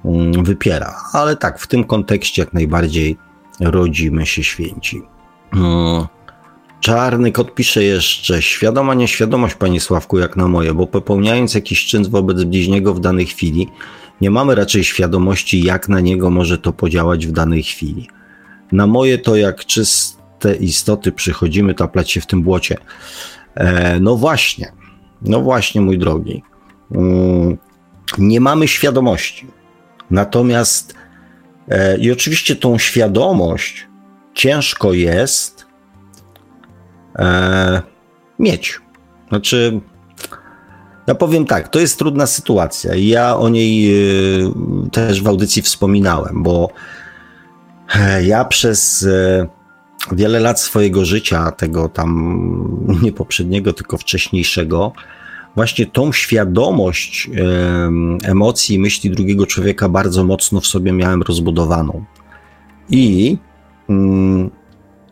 mm, wypiera. Ale tak, w tym kontekście jak najbardziej rodzimy się święci. Mm. Czarny kot pisze jeszcze, świadoma nieświadomość, panie Sławku, jak na moje, bo popełniając jakiś czyn wobec bliźniego w danej chwili, nie mamy raczej świadomości, jak na niego może to podziałać w danej chwili. Na moje to jak czyste istoty przychodzimy taplać się w tym błocie. E, no właśnie, no właśnie, mój drogi. Mm, nie mamy świadomości. Natomiast i oczywiście tą świadomość ciężko jest e, mieć. Znaczy, ja powiem tak, to jest trudna sytuacja. Ja o niej y, też w audycji wspominałem, bo e, ja przez e, wiele lat swojego życia, tego tam nie poprzedniego, tylko wcześniejszego, właśnie tą świadomość emocji i myśli drugiego człowieka bardzo mocno w sobie miałem rozbudowaną. I mm,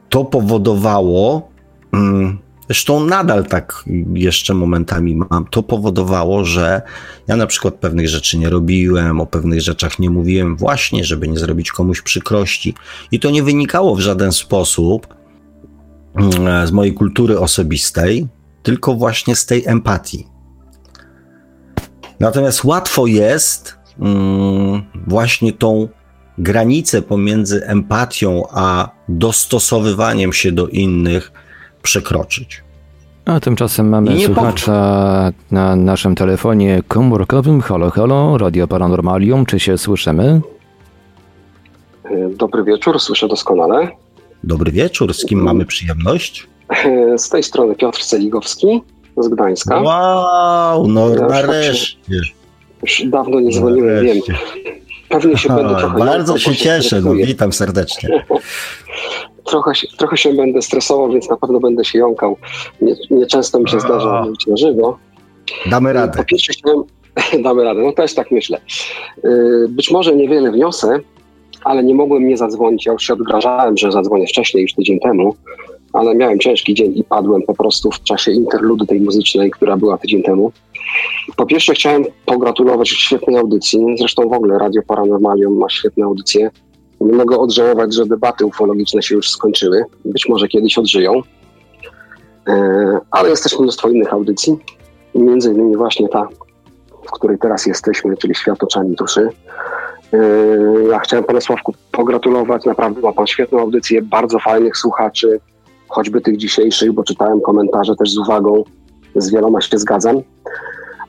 to powodowało mm, Zresztą nadal tak jeszcze momentami mam. To powodowało, że ja na przykład pewnych rzeczy nie robiłem, o pewnych rzeczach nie mówiłem, właśnie, żeby nie zrobić komuś przykrości. I to nie wynikało w żaden sposób mm, z mojej kultury osobistej, tylko właśnie z tej empatii. Natomiast łatwo jest mm, właśnie tą granicę pomiędzy empatią a dostosowywaniem się do innych przekroczyć. A tymczasem mamy słuchacza na naszym telefonie komórkowym. Halo, halo, Radio Paranormalium, czy się słyszymy? Dobry wieczór, słyszę doskonale. Dobry wieczór, z kim mamy przyjemność? (laughs) Z tej strony Piotr Celigowski z Gdańska. Wow, no ja nareszcie. Już, już dawno nie dzwoniłem, wiem. Pewnie się będę trochę... Bardzo się cieszę, no witam serdecznie. (laughs) trochę, się, trochę się będę stresował, więc na pewno będę się jąkał. Nie, nie często mi się zdarza mówić na żywo. Damy radę. Po pierwsze chciałem, (laughs) damy radę, no też tak myślę. Być może niewiele wniosę, ale nie mogłem nie zadzwonić. Ja już się odgrażałem, że zadzwonię wcześniej, już tydzień temu, ale miałem ciężki dzień i padłem po prostu w czasie interludy tej muzycznej, która była tydzień temu. Po pierwsze chciałem pogratulować świetnej audycji. Zresztą w ogóle Radio Paranormalium ma świetne audycje. Nie mogę odżałować, że debaty ufologiczne się już skończyły. Być może kiedyś odżyją. E, ale jest też mnóstwo innych audycji. Między innymi właśnie ta, w której teraz jesteśmy, czyli Świat oczami duszy. E, ja chciałem Panie Sławku pogratulować. Naprawdę ma Pan świetną audycję, bardzo fajnych słuchaczy, choćby tych dzisiejszych, bo czytałem komentarze też z uwagą. Z wieloma się zgadzam.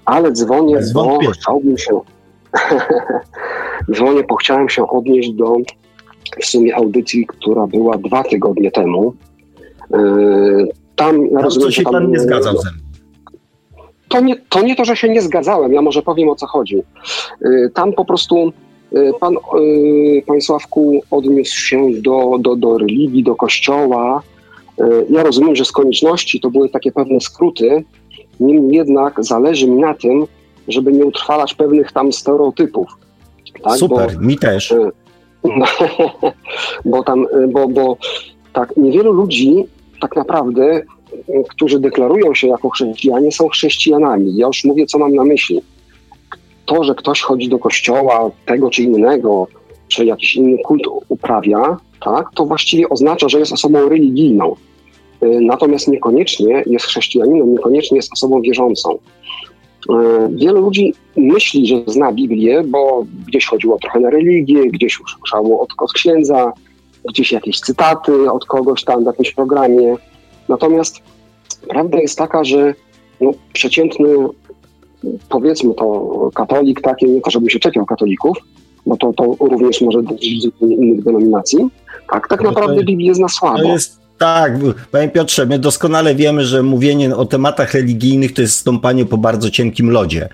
Ale dzwonię, bo chciałbym się... (laughs) dzwonię, bo chciałem się odnieść do w sumie audycji, która była dwa tygodnie temu. Yy, tam, ja rozumiem, to się tam, pan nie zgadzał ze mną. To nie, to nie to, że się nie zgadzałem, ja może powiem o co chodzi. Yy, tam po prostu yy, pan, panie Sławku, odniósł się do, do, do religii, do kościoła. Ja rozumiem, że z konieczności to były takie pewne skróty, niemniej jednak zależy mi na tym, żeby nie utrwalać pewnych tam stereotypów. Tak? Super, bo, mi też. (laughs) bo tam, bo, bo tak, niewielu ludzi tak naprawdę, którzy deklarują się jako chrześcijanie, są chrześcijanami. Ja już mówię, co mam na myśli. To, że ktoś chodzi do kościoła tego czy innego, czy jakiś inny kult uprawia, tak, to właściwie oznacza, że jest osobą religijną. Y, natomiast niekoniecznie jest chrześcijaninem, niekoniecznie jest osobą wierzącą. E, wielu ludzi myśli, że zna Biblię, bo gdzieś chodziło trochę na religię, gdzieś usłyszało od, od księdza, gdzieś jakieś cytaty od kogoś tam w jakimś programie. Natomiast prawda jest taka, że no, przeciętny, powiedzmy to katolik, takie, nie to, żebym się czepiał katolików, bo to, to również może dotyczyć innych denominacji, tak, tak no naprawdę Biblię zna słabo. To jest tak, panie Piotrze, my doskonale wiemy, że mówienie o tematach religijnych to jest stąpanie po bardzo cienkim lodzie.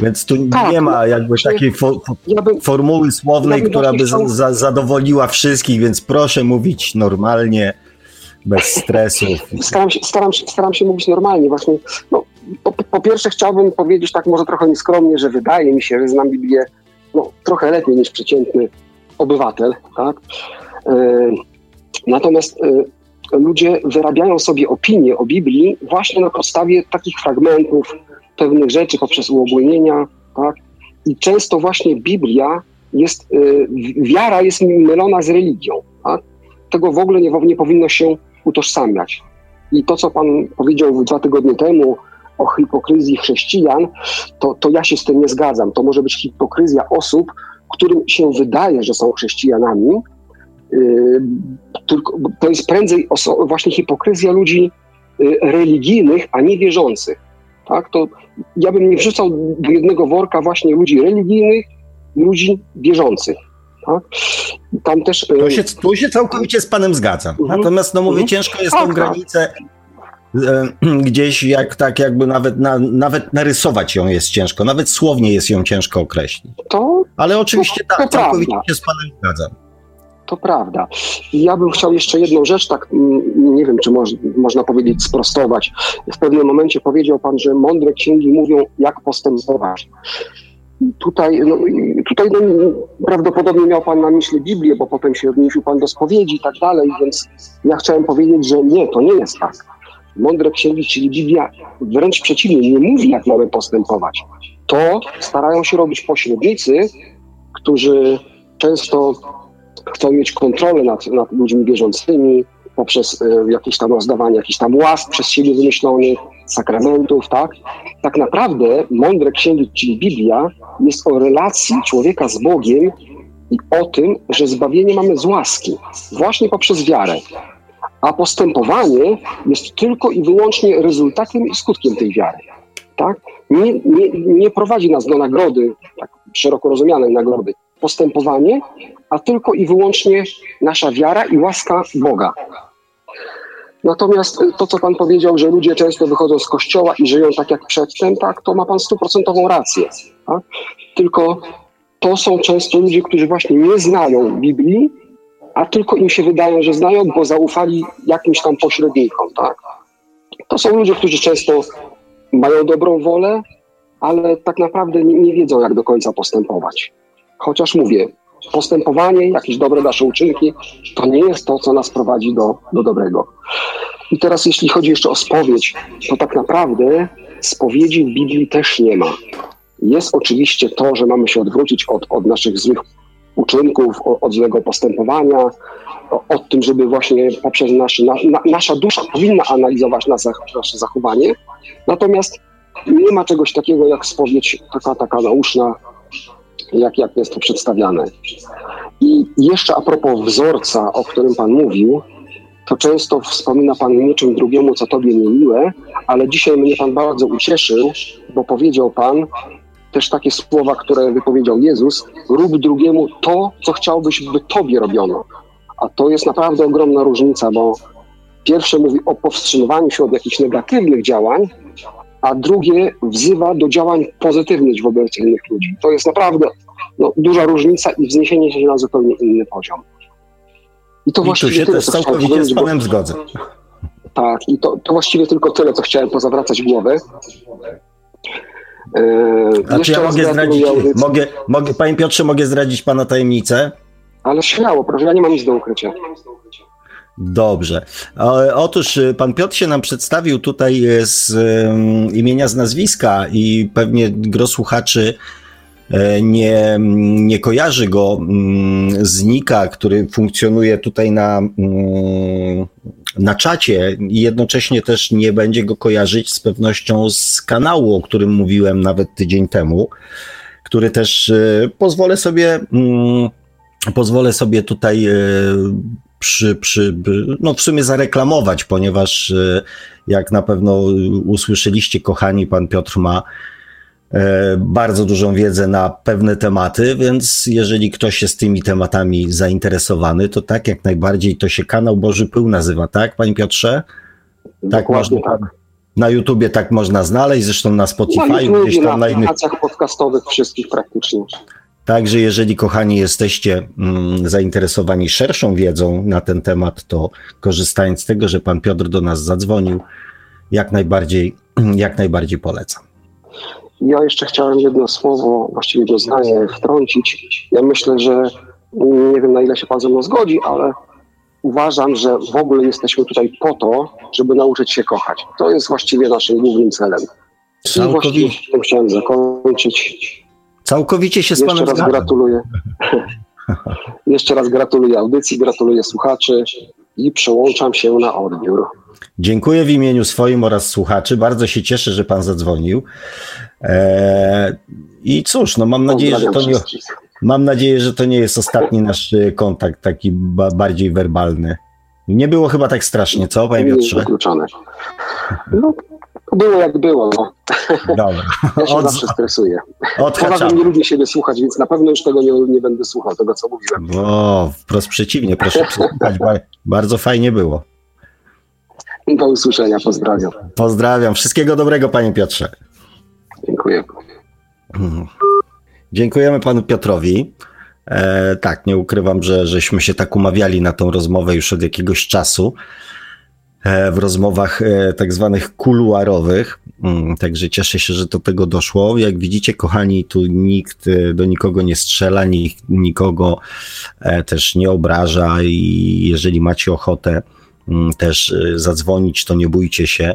Więc tu tak, nie ma jakby takiej fo ja bym, formuły słownej, ja która by za zadowoliła wszystkich, więc proszę mówić normalnie, bez stresu. Staram się, staram się, staram się mówić normalnie. Właśnie, no, po, po, pierwsze chciałbym powiedzieć tak może trochę nieskromnie, że wydaje mi się, że znam Biblię no, trochę lepiej niż przeciętny obywatel. Tak? Yy, natomiast yy, ludzie wyrabiają sobie opinie o Biblii właśnie na podstawie takich fragmentów, pewnych rzeczy poprzez uogólnienia, tak? I często właśnie Biblia jest, y, wiara jest mylona z religią, tak? Tego w ogóle nie, nie powinno się utożsamiać. I to, co Pan powiedział dwa tygodnie temu o hipokryzji chrześcijan, to, to ja się z tym nie zgadzam. To może być hipokryzja osób, którym się wydaje, że są chrześcijanami, tylko, to jest prędzej właśnie hipokryzja ludzi y, religijnych, a nie wierzących. Tak? To ja bym nie wrzucał do jednego worka właśnie ludzi religijnych i ludzi wierzących. Tak? Tam też. Y, tu się, tu się całkowicie z panem zgadzam. Mhm. Natomiast no mówię, mhm. ciężko jest tak, tą granicę (clears throat) gdzieś jak tak jakby nawet, na, nawet narysować ją jest ciężko, nawet słownie jest ją ciężko określić. To, Ale oczywiście to, tak, to całkowicie prawda. się z panem zgadzam. To prawda. Ja bym chciał jeszcze jedną rzecz, tak mm, nie wiem, czy moż, można powiedzieć, sprostować. W pewnym momencie powiedział Pan, że mądre księgi mówią, jak postępować. Tutaj, no, tutaj no, prawdopodobnie miał Pan na myśli Biblię, bo potem się odniósł Pan do spowiedzi i tak dalej, więc ja chciałem powiedzieć, że nie, to nie jest tak. Mądre księgi, czyli Biblia, wręcz przeciwnie, nie mówi, jak mamy postępować. To starają się robić pośrednicy, którzy często chcą mieć kontrolę nad, nad ludźmi bieżącymi poprzez y, jakieś tam rozdawanie jakichś tam łask przez siebie wymyślonych, sakramentów, tak? Tak naprawdę mądre księgi, czyli Biblia, jest o relacji człowieka z Bogiem i o tym, że zbawienie mamy z łaski, właśnie poprzez wiarę. A postępowanie jest tylko i wyłącznie rezultatem i skutkiem tej wiary. Tak? Nie, nie, nie prowadzi nas do nagrody, tak szeroko rozumianej nagrody. Postępowanie a tylko i wyłącznie nasza wiara i łaska Boga. Natomiast to, co Pan powiedział, że ludzie często wychodzą z kościoła i żyją tak jak przedtem, tak, to ma Pan stuprocentową rację. Tak? Tylko to są często ludzie, którzy właśnie nie znają Biblii a tylko im się wydaje, że znają, bo zaufali jakimś tam pośrednikom, tak? To są ludzie, którzy często mają dobrą wolę, ale tak naprawdę nie, nie wiedzą, jak do końca postępować. Chociaż mówię, postępowanie, jakieś dobre nasze uczynki, to nie jest to, co nas prowadzi do, do dobrego. I teraz, jeśli chodzi jeszcze o spowiedź, to tak naprawdę spowiedzi w Biblii też nie ma. Jest oczywiście to, że mamy się odwrócić od, od naszych złych uczynków, od złego postępowania, od tym, żeby właśnie poprzez nasze, na, na, nasza dusza powinna analizować nasze, nasze zachowanie. Natomiast nie ma czegoś takiego jak spowiedź taka, taka nauczna, jak, jak jest to przedstawiane. I jeszcze a propos wzorca, o którym Pan mówił, to często wspomina Pan niczym drugiemu, co Tobie niemiłe, ale dzisiaj mnie Pan bardzo ucieszył, bo powiedział Pan też takie słowa, które wypowiedział Jezus, rób drugiemu to, co chciałbyś, by Tobie robiono. A to jest naprawdę ogromna różnica, bo pierwsze mówi o powstrzymywaniu się od jakichś negatywnych działań, a drugie wzywa do działań pozytywnych wobec innych ludzi. To jest naprawdę no, duża różnica i wzniesienie się na zupełnie inny poziom. I to I właściwie się tyle, też całkowicie z Panem bo... zgodzę. Tak, i to, to właściwie tylko tyle, co chciałem pozawracać głowę. Yy, A czy ja mogę zdradzić, mogę, mogę, Panie Piotrze, mogę zdradzić Pana tajemnicę? Ale śmiało, proszę, ja nie mam nic do ukrycia. Dobrze. Otóż y, pan Piotr się nam przedstawił tutaj z um, imienia, z nazwiska i pewnie gro słuchaczy nie, nie kojarzy go mm, z Nika, który funkcjonuje tutaj na, mm, na czacie i jednocześnie też nie będzie go kojarzyć z pewnością z kanału, o którym mówiłem nawet tydzień temu, który też pozwolę sobie mm, pozwolę sobie tutaj przy, przy, no w sumie zareklamować, ponieważ e, jak na pewno usłyszeliście, kochani, pan Piotr ma e, bardzo dużą wiedzę na pewne tematy, więc jeżeli ktoś jest tymi tematami zainteresowany, to tak jak najbardziej to się kanał Boży Pył nazywa, tak, panie Piotrze? Tak można. Tak. Na YouTubie tak można znaleźć, zresztą na Spotify, na YouTube, gdzieś tam na, na innych. podcastowych wszystkich praktycznie. Także jeżeli kochani jesteście mm, zainteresowani szerszą wiedzą na ten temat, to korzystając z tego, że pan Piotr do nas zadzwonił, jak najbardziej, (clears throat) jak najbardziej polecam. Ja jeszcze chciałem jedno słowo, właściwie jedno zdanie wtrącić. Ja myślę, że nie wiem na ile się pan ze mną zgodzi, ale uważam, że w ogóle jesteśmy tutaj po to, żeby nauczyć się kochać. To jest właściwie naszym głównym celem. I właściwie chciałem zakończyć. Całkowicie się z Jeszcze Panem raz zgadzam. gratuluję. (laughs) Jeszcze raz gratuluję audycji, gratuluję słuchaczy i przełączam się na odbiór. Dziękuję w imieniu swoim oraz słuchaczy. Bardzo się cieszę, że Pan zadzwonił. Eee, I cóż, no mam nadzieję, że to nie, mam nadzieję, że to nie jest ostatni nasz e, kontakt, taki ba bardziej werbalny. Nie było chyba tak strasznie, co, Panie Piotrze? Wykluczone. No, (laughs) było jak było. No. Dobra. (laughs) Ja się Od... zawsze stresuję. Poza tym nie lubię siebie słuchać, więc na pewno już tego nie, nie będę słuchał, tego co mówiłem. O, wprost przeciwnie, proszę (laughs) przesłuchać. Bardzo fajnie było. Do usłyszenia, pozdrawiam. Pozdrawiam. Wszystkiego dobrego, panie Piotrze. Dziękuję. Dziękujemy panu Piotrowi. E, tak, nie ukrywam, że żeśmy się tak umawiali na tą rozmowę już od jakiegoś czasu. E, w rozmowach e, tak zwanych kuluarowych. Mm, także cieszę się, że do tego doszło. Jak widzicie, kochani, tu nikt e, do nikogo nie strzela, nikt nikogo też nie obraża i jeżeli macie ochotę mm, też zadzwonić, to nie bójcie się.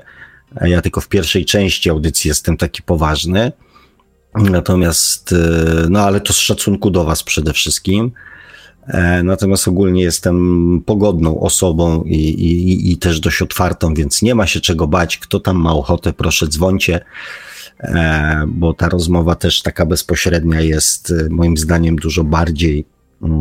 Ja tylko w pierwszej części audycji jestem taki poważny. Natomiast, no ale to z szacunku do Was przede wszystkim. E, natomiast ogólnie jestem pogodną osobą i, i, i też dość otwartą, więc nie ma się czego bać. Kto tam ma ochotę, proszę dzwońcie, e, bo ta rozmowa też taka bezpośrednia jest e, moim zdaniem dużo bardziej um,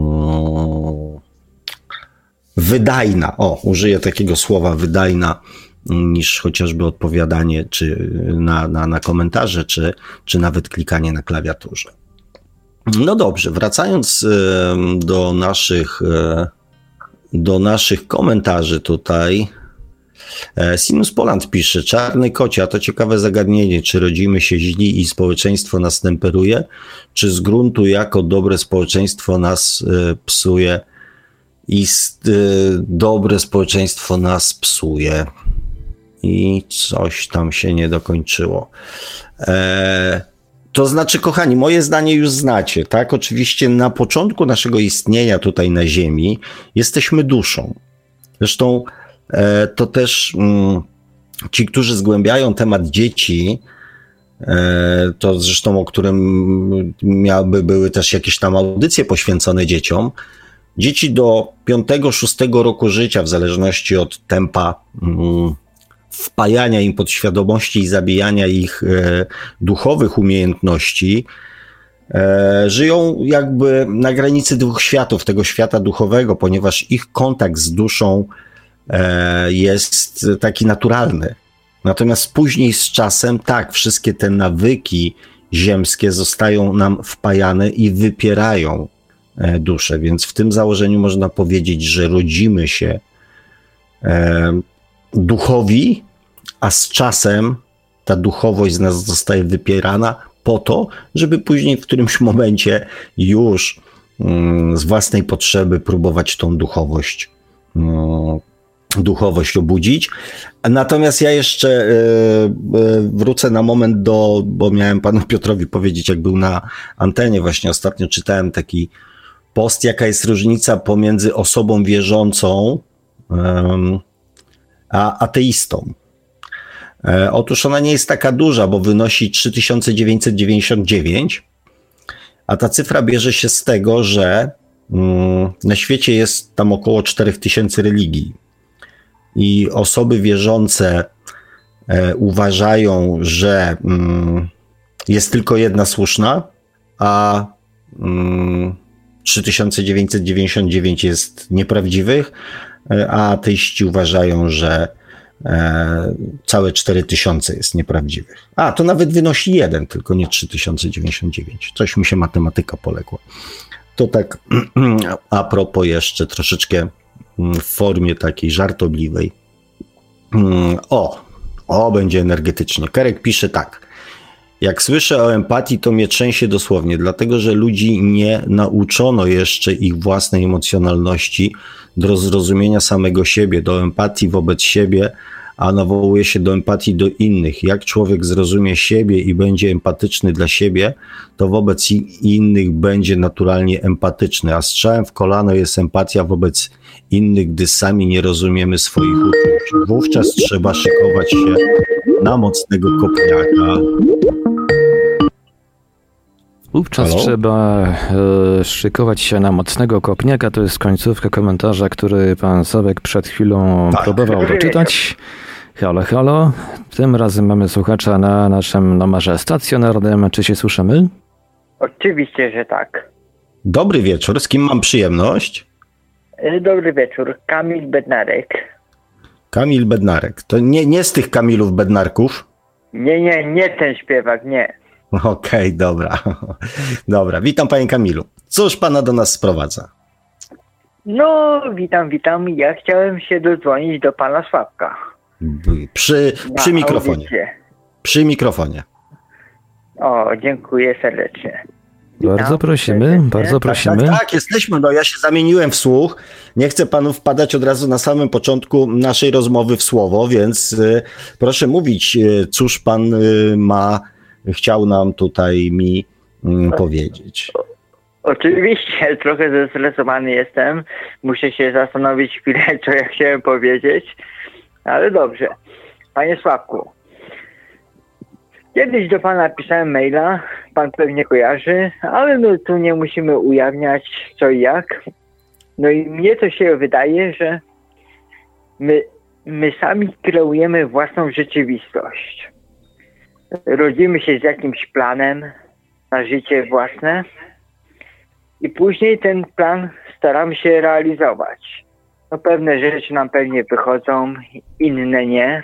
wydajna. O, użyję takiego słowa wydajna niż chociażby odpowiadanie czy na, na, na komentarze, czy, czy nawet klikanie na klawiaturze. No dobrze, wracając do naszych, e, do naszych komentarzy tutaj. E, Sinus Poland pisze, czarny kocia to ciekawe zagadnienie, czy rodzimy się źli i społeczeństwo nas temperuje, czy z gruntu jako dobre społeczeństwo nas e, psuje i dobre społeczeństwo nas psuje i coś tam się nie dokończyło. E, to znaczy, kochani, moje zdanie już znacie, tak? Oczywiście na początku naszego istnienia tutaj na Ziemi jesteśmy duszą. Zresztą e, to też mm, ci, którzy zgłębiają temat dzieci, e, to zresztą o którym miały, były też jakieś tam audycje poświęcone dzieciom. Dzieci do 5-6 roku życia, w zależności od tempa mm, wpajania im podświadomości i zabijania ich e, duchowych umiejętności, e, żyją jakby na granicy dwóch światów, tego świata duchowego, ponieważ ich kontakt z duszą e, jest taki naturalny. Natomiast później z czasem, tak, wszystkie te nawyki ziemskie zostają nam wpajane i wypierają duszę, więc w tym założeniu można powiedzieć, że rodzimy się duchowi, a z czasem ta duchowość z nas zostaje wypierana po to, żeby później w którymś momencie już mm, z własnej potrzeby próbować tą duchowość mm, duchowość obudzić. Natomiast ja jeszcze e, e, wrócę na moment do, bo miałem panu Piotrowi powiedzieć, jak był na antenie, właśnie ostatnio czytałem taki post, jaka jest różnica pomiędzy osobą wierzącą a ateistą. E, otóż ona nie jest taka duża, bo wynosi 3999, a ta cyfra bierze się z tego, że mm, na świecie jest tam około 4000 religii. I osoby wierzące e, uważają, że mm, jest tylko jedna słuszna, a 3999 mm, jest nieprawdziwych, e, a ateiści uważają, że e, całe 4000 jest nieprawdziwych. A, to nawet wynosi jeden, tylko nie 3099. Coś mi się matematyka poległa. To tak (clears throat) a propos jeszcze troszeczkę mm, w formie takiej żartobliwej. Mm, o, o, będzie energetycznie. Kerek pisze tak. Jak słyszę o empatii, to mnie trzęsie dosłownie, dlatego że ludzi nie nauczono jeszcze ich własnej emocjonalności, do zrozumienia samego siebie, do empatii wobec siebie, a nawołuje się do empatii do innych. Jak człowiek zrozumie siebie i będzie empatyczny dla siebie, to wobec innych będzie naturalnie empatyczny, a strzałem w kolano jest empatia wobec innych, gdy sami nie rozumiemy swoich uczuć. Wówczas trzeba szykować się na mocnego kopniaka. Wówczas Halo? trzeba e, szykować się na mocnego kopniaka. To jest końcówka komentarza, który pan Sowek przed chwilą tak. próbował doczytać. Halo, halo. Tym razem mamy słuchacza na naszym numerze stacjonarnym. Czy się słyszymy? Oczywiście, że tak. Dobry wieczór. Z kim mam przyjemność? E, dobry wieczór. Kamil Bednarek. Kamil Bednarek. To nie, nie z tych Kamilów Bednarków? Nie, nie, nie ten śpiewak, nie. (laughs) Okej, okay, dobra. (laughs) Dobra, witam panie Kamilu. Cóż pana do nas sprowadza? No, witam, witam. Ja chciałem się dodzwonić do pana Sławka. Przy, przy mikrofonie. Audycję. Przy mikrofonie. O, dziękuję serdecznie. Bardzo prosimy, bardzo prosimy. Tak, tak, tak, jesteśmy. No ja się zamieniłem w słuch. Nie chcę panu wpadać od razu na samym początku naszej rozmowy w słowo, więc y, proszę mówić, y, cóż pan y, ma chciał nam tutaj mi mm, powiedzieć. Oczywiście, (laughs) trochę zestresowany jestem. Muszę się zastanowić chwilę, (laughs) co ja chciałem powiedzieć, ale dobrze. Panie Sławku, kiedyś do pana pisałem maila, pan pewnie kojarzy, ale no tu nie musimy ujawniać co i jak. No i mnie to się wydaje, że my, my sami kreujemy własną rzeczywistość rodzimy się z jakimś planem na życie własne i później ten plan staramy się realizować. No pewne rzeczy nam pewnie wychodzą, inne nie,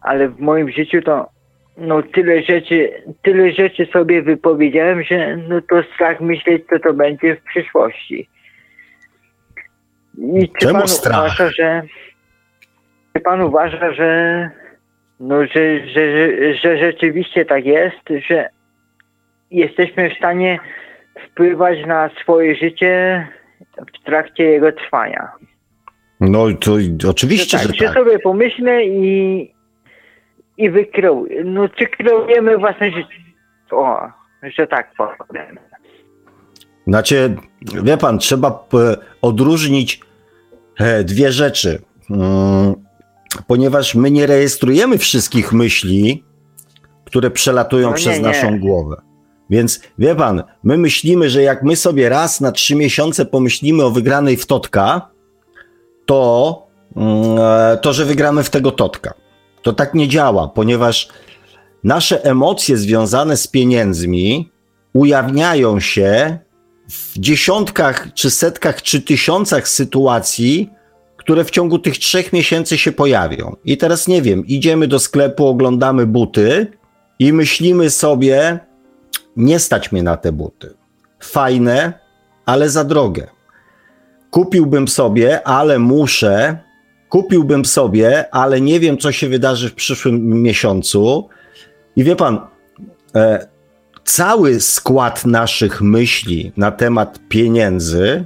ale w moim życiu to no tyle rzeczy, tyle rzeczy sobie wypowiedziałem, że no to strach myśleć, co to będzie w przyszłości. I czy Czemu pan strach? uważa, że czy pan uważa, że no, że, że, że rzeczywiście tak jest, że jesteśmy w stanie wpływać na swoje życie w trakcie jego trwania. No to oczywiście, że tak. Że, tak. sobie pomyślę i, i wykreuję. No czy kreujemy własne życie? O, że tak powiem. Znaczy, wie pan, trzeba odróżnić e, dwie rzeczy. Ponieważ my nie rejestrujemy wszystkich myśli, które przelatują no nie, przez naszą nie. głowę. Więc wie pan, my myślimy, że jak my sobie raz na trzy miesiące pomyślimy o wygranej w totka, to, mm, e, to że wygramy w tego totka. To tak nie działa, ponieważ nasze emocje związane z pieniędzmi ujawniają się w dziesiątkach, czy setkach, czy tysiącach sytuacji, które w ciągu tych trzech miesięcy się pojawią. I teraz nie wiem, idziemy do sklepu, oglądamy buty i myślimy sobie, nie stać mnie na te buty. Fajne, ale za drogie. Kupiłbym sobie, ale muszę. Kupiłbym sobie, ale nie wiem, co się wydarzy w przyszłym miesiącu. I wie pan, e, cały skład naszych myśli na temat pieniędzy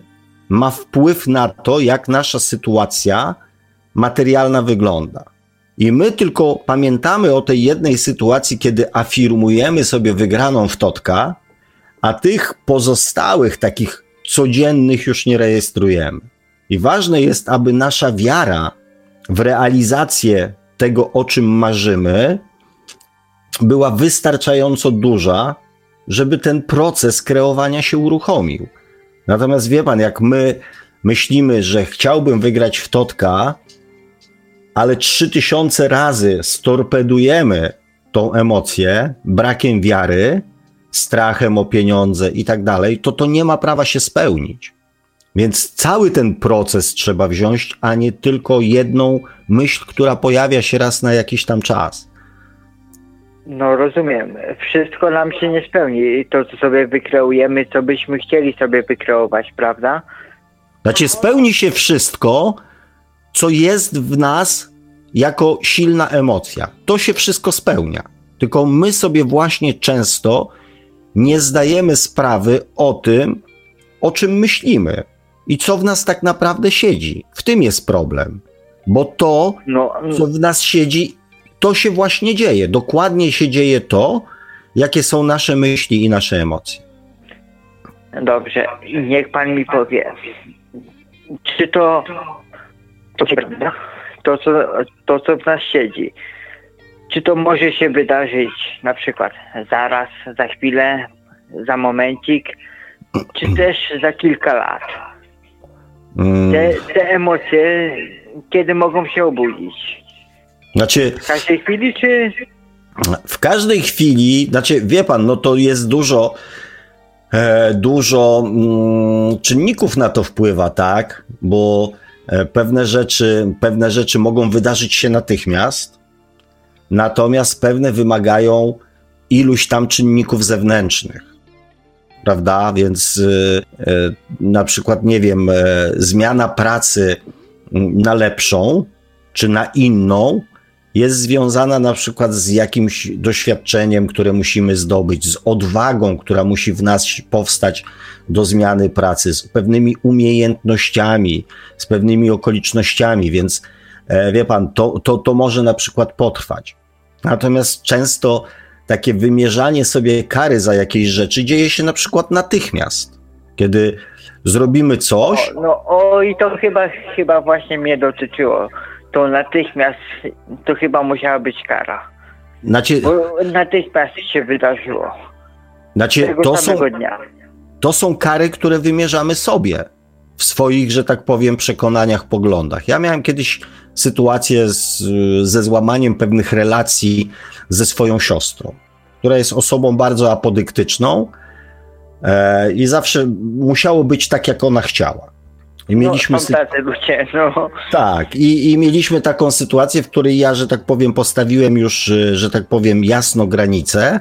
ma wpływ na to, jak nasza sytuacja materialna wygląda. I my tylko pamiętamy o tej jednej sytuacji, kiedy afirmujemy sobie wygraną w totka, a tych pozostałych takich codziennych już nie rejestrujemy. I ważne jest, aby nasza wiara w realizację tego, o czym marzymy, była wystarczająco duża, żeby ten proces kreowania się uruchomił. Natomiast wie pan, jak my myślimy, że chciałbym wygrać w Totka, ale 3000 razy storpedujemy tą emocję brakiem wiary, strachem o pieniądze i tak dalej, to to nie ma prawa się spełnić. Więc cały ten proces trzeba wziąć, a nie tylko jedną myśl, która pojawia się raz na jakiś tam czas. No rozumiem. Wszystko nam się nie spełni. To, co sobie wykreujemy, co byśmy chcieli sobie wykreować, prawda? Znaczy, spełni się wszystko, co jest w nas jako silna emocja. To się wszystko spełnia. Tylko my sobie właśnie często nie zdajemy sprawy o tym, o czym myślimy i co w nas tak naprawdę siedzi. W tym jest problem. Bo to, no, co w nas siedzi, to się właśnie dzieje. Dokładnie się dzieje to, jakie są nasze myśli i nasze emocje. Dobrze, niech pan mi powie, czy to, to, to, co, to, co w nas siedzi, czy to może się wydarzyć na przykład zaraz, za chwilę, za momencik, czy (clears throat) też za kilka lat? Mm. Te, te emocje, kiedy mogą się obudzić? Znaczy. W każdej chwili, czy. W każdej chwili, znaczy, wie pan, no to jest dużo. E, dużo mm, czynników na to wpływa, tak? Bo e, pewne rzeczy, pewne rzeczy mogą wydarzyć się natychmiast, natomiast pewne wymagają iluś tam czynników zewnętrznych. Prawda? Więc e, e na przykład, nie wiem, zmiana pracy na lepszą czy na inną jest związana na przykład z jakimś doświadczeniem, które musimy zdobyć, z odwagą, która musi w nas powstać do zmiany pracy, z pewnymi umiejętnościami, z pewnymi okolicznościami, więc e, wie pan, to, to, to może na przykład potrwać. Natomiast często takie wymierzanie sobie kary za jakieś rzeczy dzieje się na przykład natychmiast. Kiedy zrobimy coś. O, no o i to chyba, chyba właśnie mnie dotyczyło to natychmiast to chyba musiała być kara. Znaczy, Bo natychmiast się wydarzyło. Znaczy, Tego to są, dnia. to są kary, które wymierzamy sobie w swoich, że tak powiem, przekonaniach, poglądach. Ja miałem kiedyś sytuację z, ze złamaniem pewnych relacji ze swoją siostrą, która jest osobą bardzo apodyktyczną e, i zawsze musiało być tak, jak ona chciała. I mieliśmy no, sy- ludzie, no. Tak, i, i mieliśmy taką sytuację, w której ja, że tak powiem, postawiłem już, y, że tak powiem, jasno granicę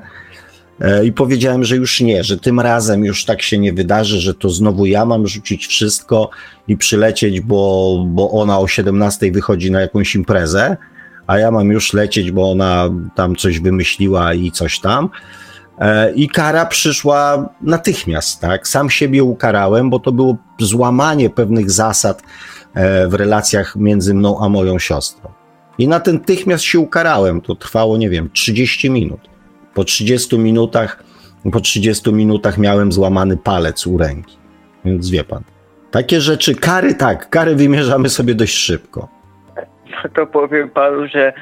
e, i powiedziałem, że już nie, że tym razem już tak się nie wydarzy, że to znowu ja mam rzucić wszystko i przylecieć, bo, bo ona o 17 wychodzi na jakąś imprezę, a ja mam już lecieć, bo ona tam coś wymyśliła i coś tam. E, I kara przyszła natychmiast, tak? Sam siebie ukarałem, bo to było złamanie pewnych zasad e, w relacjach między mną a moją siostrą. I natychmiast się ukarałem. To trwało, nie wiem, 30 minut. Po 30 minutach, po 30 minutach miałem złamany palec u ręki. Więc wie pan. Takie rzeczy, kary tak, kary wymierzamy sobie dość szybko. No to powiem panu, że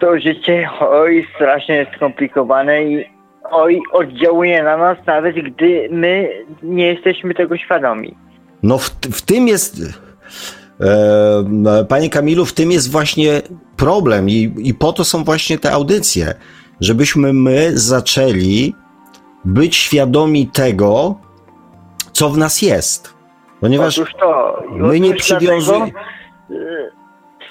to życie oj strasznie jest skomplikowane i oddziałuje na nas nawet gdy my nie jesteśmy tego świadomi. No w, w tym jest, e, panie Kamilu, w tym jest właśnie problem i, i po to są właśnie te audycje, żebyśmy my zaczęli być świadomi tego, co w nas jest. Ponieważ to, my nie przywiązujemy.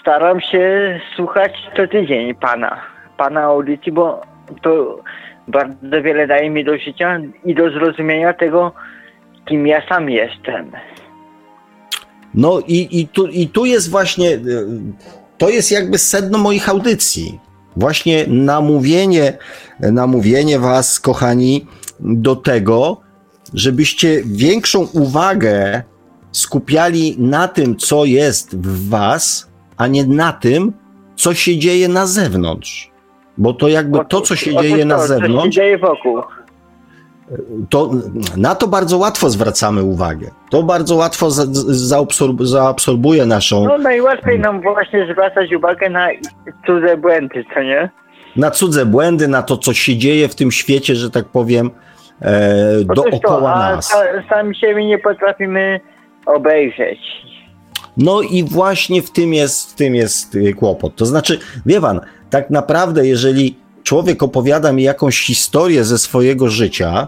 Staram się słuchać co tydzień pana, pana audycji, bo to bardzo wiele daje mi do życia i do zrozumienia tego, kim ja sam jestem. No i, i, tu, i tu jest właśnie, e, to jest jakby sedno moich audycji. Właśnie namówienie, namówienie was, kochani, do tego, żebyście większą uwagę skupiali na tym, co jest w was, a nie na tym, co się dzieje na zewnątrz. Bo to jakby to, co się Otóż dzieje na to, Co się zewnątrz, dzieje wokół. to na to bardzo łatwo zwracamy uwagę. To bardzo łatwo za, zaabsorb, zaabsorbuje naszą, No najłatwiej nam właśnie zwracać uwagę na cudze błędy, co nie? na cudze błędy, na to, co się dzieje w tym świecie, że tak powiem, e, dookoła to, a nas. sa- sami siebie nie potrafimy obejrzeć. No i właśnie w tym jest, w tym jest y, kłopot. To znaczy, wie pan, tak naprawdę, jeżeli człowiek opowiada mi jakąś historię ze swojego życia,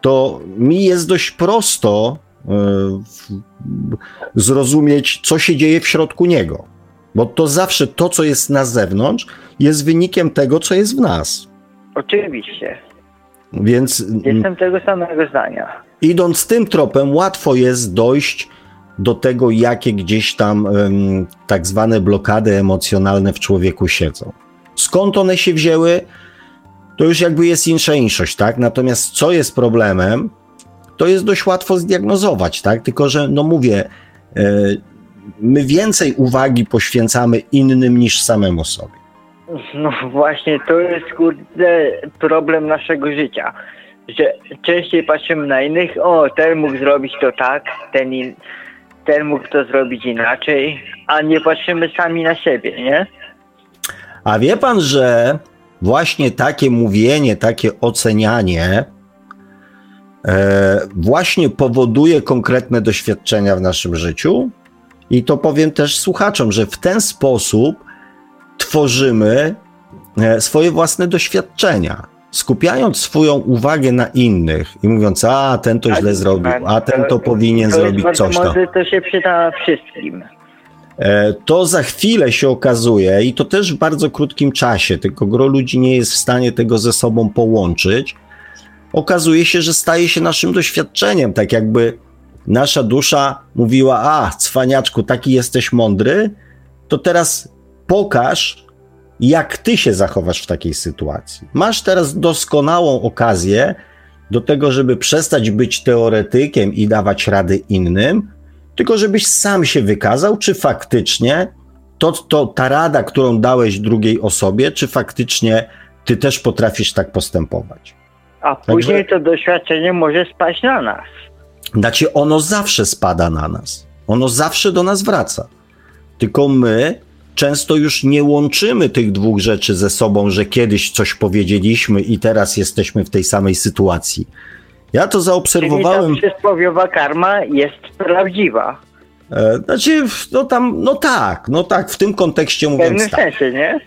to mi jest dość prosto w- zrozumieć, co się dzieje w środku niego. Bo to zawsze to, co jest na zewnątrz, jest wynikiem tego, co jest w nas. Oczywiście. Więc Jestem tego samego zdania. idąc tym tropem, łatwo jest dojść do tego, jakie gdzieś tam em, tak zwane blokady emocjonalne w człowieku siedzą. Skąd one się wzięły, to już jakby jest insza inszość, tak? Natomiast co jest problemem, to jest dość łatwo zdiagnozować, tak? Tylko, że no mówię, e, my więcej uwagi poświęcamy innym niż samemu sobie. No właśnie, to jest kurde problem naszego życia. Że częściej patrzymy na innych, o, ten mógł zrobić to tak, ten, in, ten mógł to zrobić inaczej, a nie patrzymy sami na siebie, nie? A wie pan, że właśnie takie mówienie, takie ocenianie e, właśnie powoduje konkretne doświadczenia w naszym życiu? I to powiem też słuchaczom, że w ten sposób tworzymy e, swoje własne doświadczenia. Skupiając swoją uwagę na innych i mówiąc, a ten to źle zrobił, a ten to powinien to zrobić coś tam. mądre, to się przyda wszystkim. E, to za chwilę się okazuje, i to też w bardzo krótkim czasie, tylko gro ludzi nie jest w stanie tego ze sobą połączyć. Okazuje się, że staje się naszym doświadczeniem, tak jakby nasza dusza mówiła: A, cwaniaczku, taki jesteś mądry, to teraz pokaż, jak ty się zachowasz w takiej sytuacji. Masz teraz doskonałą okazję do tego, żeby przestać być teoretykiem i dawać rady innym, tylko żebyś sam się wykazał, czy faktycznie to, to ta rada, którą dałeś drugiej osobie, czy faktycznie ty też potrafisz tak postępować. A później to doświadczenie może spaść na nas. Znaczy, ono zawsze spada na nas. Ono zawsze do nas wraca. Tylko my często już nie łączymy tych dwóch rzeczy ze sobą, że kiedyś coś powiedzieliśmy i teraz jesteśmy w tej samej sytuacji. Ja to Czyli zaobserwowałem. ta przysłowiowa karma jest prawdziwa. E, znaczy, no tam, no tak, no tak, w tym kontekście W mówiąc pewnym tak. sensie, nie?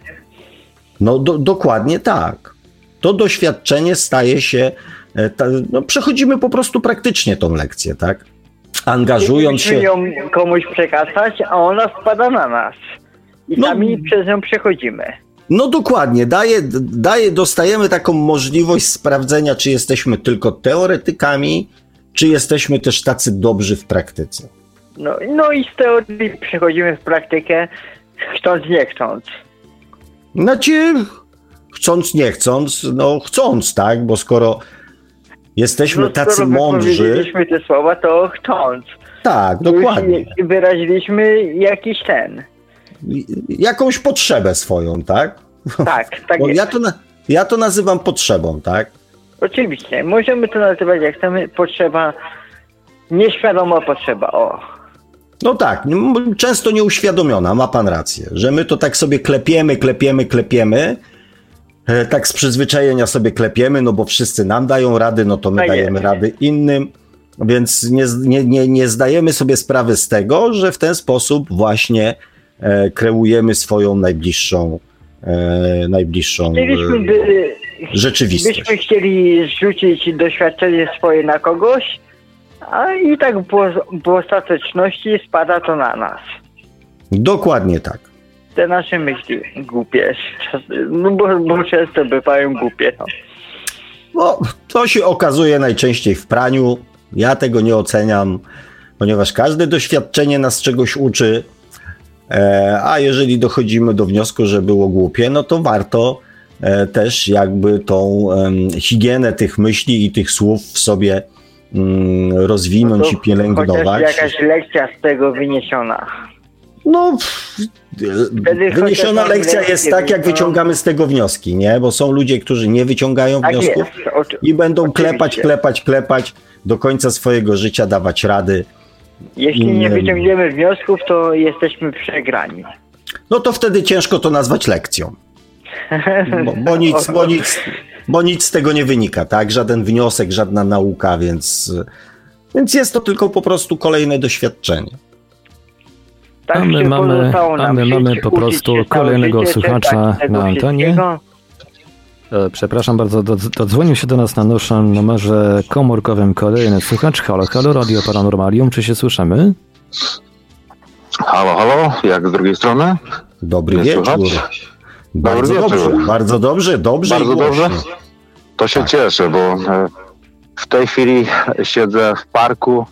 No do, dokładnie tak. To doświadczenie staje się, e, ta, no przechodzimy po prostu praktycznie tą lekcję, tak? Angażując się. ją komuś przekazać, a ona spada na nas. I No. sami przez nią przechodzimy. No dokładnie, daje, daje, dostajemy taką możliwość sprawdzenia, czy jesteśmy tylko teoretykami, czy jesteśmy też tacy dobrzy w praktyce. No, no i z teorii przechodzimy w praktykę, chcąc nie chcąc. Znaczy, chcąc, nie chcąc, no chcąc, tak, bo skoro jesteśmy No, tacy skoro mądrzy, wypowiedzieliśmy te słowa, to chcąc. tak, dokładnie, wyraziliśmy jakiś ten. Jakąś potrzebę swoją, tak? Tak, tak ja to, na, ja to nazywam potrzebą, tak? Oczywiście, możemy to nazywać jak chcemy. Potrzeba, nieświadoma potrzeba, o. No tak, często nieuświadomiona, ma pan rację, że my to tak sobie klepiemy, klepiemy, klepiemy, e, tak z przyzwyczajenia sobie klepiemy, no bo wszyscy nam dają rady, no to my jest. dajemy rady innym, więc nie, nie, nie, nie zdajemy sobie sprawy z tego, że w ten sposób właśnie kreujemy swoją najbliższą, e, najbliższą e, by, rzeczywistość. byśmy chcieli zrzucić doświadczenie swoje na kogoś, a i tak w, w ostateczności spada to na nas. Dokładnie tak. Te nasze myśli głupie, no bo, bo często bywają głupie. No. No, to się okazuje najczęściej w praniu. Ja tego nie oceniam, ponieważ każde doświadczenie nas czegoś uczy. E, a jeżeli dochodzimy do wniosku, że było głupie, no to warto e, też jakby tą higienę tych myśli i tych słów w sobie mm, rozwinąć No i pielęgnować. Jakaś lekcja z tego wyniesiona. No, Wtedy wyniesiona lekcja jest tak, jak wyciągamy z tego wnioski, nie? Bo są ludzie, którzy nie wyciągają Tak wniosków. i będą Oczywiście. klepać, klepać, klepać do końca swojego życia, dawać rady. Jeśli nie wyciągniemy wniosków, to jesteśmy przegrani. No to wtedy ciężko to nazwać lekcją. Bo, bo, (laughs) nic, bo, nic, bo nic z tego nie wynika, tak? Żaden wniosek, żadna nauka, więc, więc jest to tylko po prostu kolejne doświadczenie. Tak A my się mamy- pozostało nam a my żyć, mamy po prostu kolejnego życie, słuchacza na antenie. E, Przepraszam bardzo, dodz- dodzwonił się do nas na naszym numerze komórkowym kolejny słuchacz. Halo, halo, Radio Paranormalium, czy się słyszymy? Halo, halo, jak z drugiej strony? Dobry Nie wieczór. słychać? Bardzo Dobry dobrze, wieczór. bardzo dobrze, dobrze Bardzo dobrze? To się Tak. cieszę, bo e, w tej chwili siedzę w parku,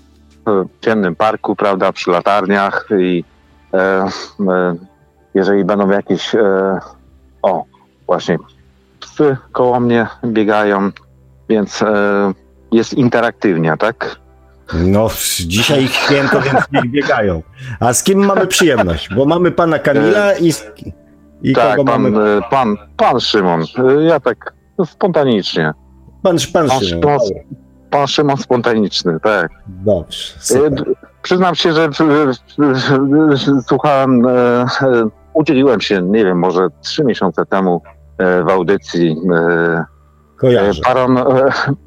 w ciemnym parku, prawda, przy latarniach i e, e, jeżeli będą jakieś, e, o, właśnie, psy koło mnie biegają, więc e, jest interaktywnie, tak? No, dzisiaj ich święto, więc (laughs) niech biegają. A z kim mamy przyjemność? Bo mamy pana Kamila i, z- i tak, kogo pan, mamy? e, pan, pan Szymon, e, ja tak spontanicznie. Pan, pan pan Szymon. Szymon. Pan Szymon spontaniczny, tak. Dobrze, E, super. Przyznam się, że e, e, słuchałem, e, e, udzieliłem się, nie wiem, może trzy miesiące temu e, w audycji. e, Kojarzę. Paron, e,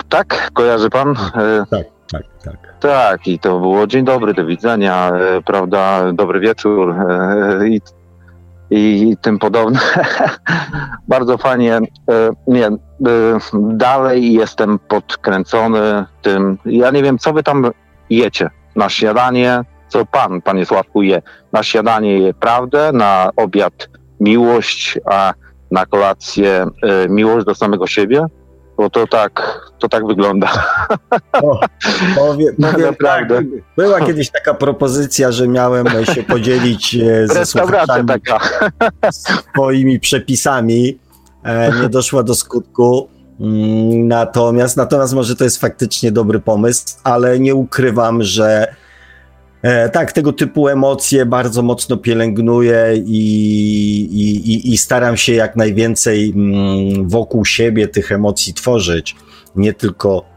tak, kojarzy pan? E, Tak, tak, tak. tak, i to było dzień dobry, do widzenia, e, prawda, dobry wieczór e, i, i tym podobne. (laughs) Bardzo fajnie. E, nie, e, dalej jestem podkręcony tym. Ja nie wiem, co wy tam jecie na śniadanie, co pan, panie Sławku, je. Na śniadanie je prawdę, na obiad miłość, a na kolację e, miłość do samego siebie. Bo to tak, to tak wygląda. O, powie, (laughs) powiem tak, Naprawdę. była kiedyś taka propozycja, że miałem się podzielić e, ze słuchaczami taka. swoimi przepisami. E, nie doszła do skutku. Mm, Natomiast, natomiast może to jest faktycznie dobry pomysł, ale nie ukrywam, że e, tak, tego typu emocje bardzo mocno pielęgnuję i, i, i, i staram się jak najwięcej mm, wokół siebie tych emocji tworzyć. Nie tylko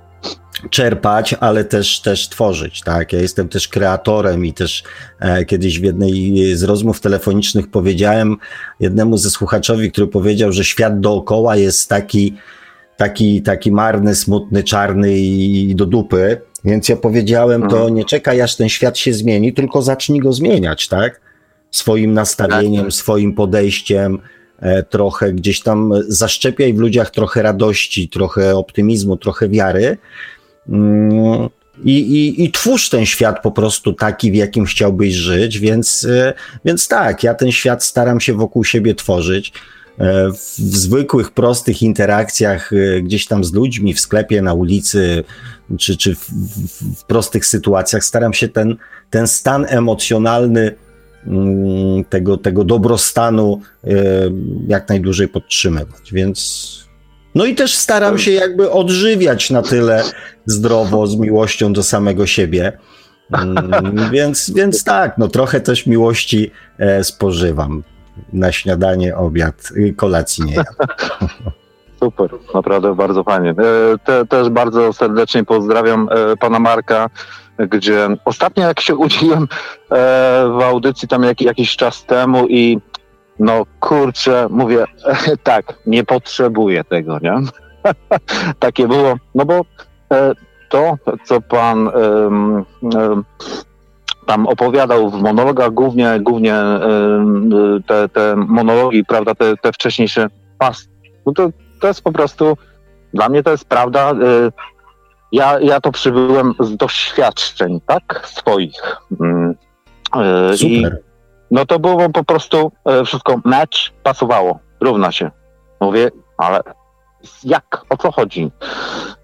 czerpać, ale też, też tworzyć, tak? Ja jestem też kreatorem i też e, kiedyś w jednej z rozmów telefonicznych powiedziałem jednemu ze słuchaczowi, który powiedział, że świat dookoła jest taki, taki, taki marny, smutny, czarny i do dupy. Więc ja powiedziałem, to nie czekaj, aż ten świat się zmieni, tylko zacznij go zmieniać, tak? Swoim nastawieniem, swoim podejściem, e, trochę gdzieś tam zaszczepiaj w ludziach trochę radości, trochę optymizmu, trochę wiary. Mm, I, i, I twórz ten świat po prostu taki, w jakim chciałbyś żyć, więc, e, więc tak, ja ten świat staram się wokół siebie tworzyć. E, W, zwykłych, prostych interakcjach e, gdzieś tam z ludźmi, w sklepie, na ulicy, czy, czy w, w, prostych sytuacjach staram się ten, ten stan emocjonalny mm, tego, tego dobrostanu jak najdłużej podtrzymywać. Więc no i też staram się jakby odżywiać na tyle zdrowo, z miłością do samego siebie. Mm, (laughs) więc, więc tak, no trochę też miłości e, spożywam. Na śniadanie, obiad, kolacji nie (laughs) Super, naprawdę bardzo fajnie. E, te, też bardzo serdecznie pozdrawiam e, pana Marka, gdzie ostatnio jak się udzieliłem w audycji tam jak, jakiś czas temu i no kurczę, mówię, tak, nie potrzebuję tego, nie? (laughs) Takie było, no bo e, to, co pan tam opowiadał w monologach, głównie, głównie te, te monologi, prawda, te, te wcześniejsze pas, no to, to jest po prostu, dla mnie to jest prawda, e, ja, ja to przybyłem z doświadczeń, tak, swoich. Mm, e, Super. I no to było po prostu e, wszystko mecz pasowało, równa się. Mówię, ale jak, o co chodzi?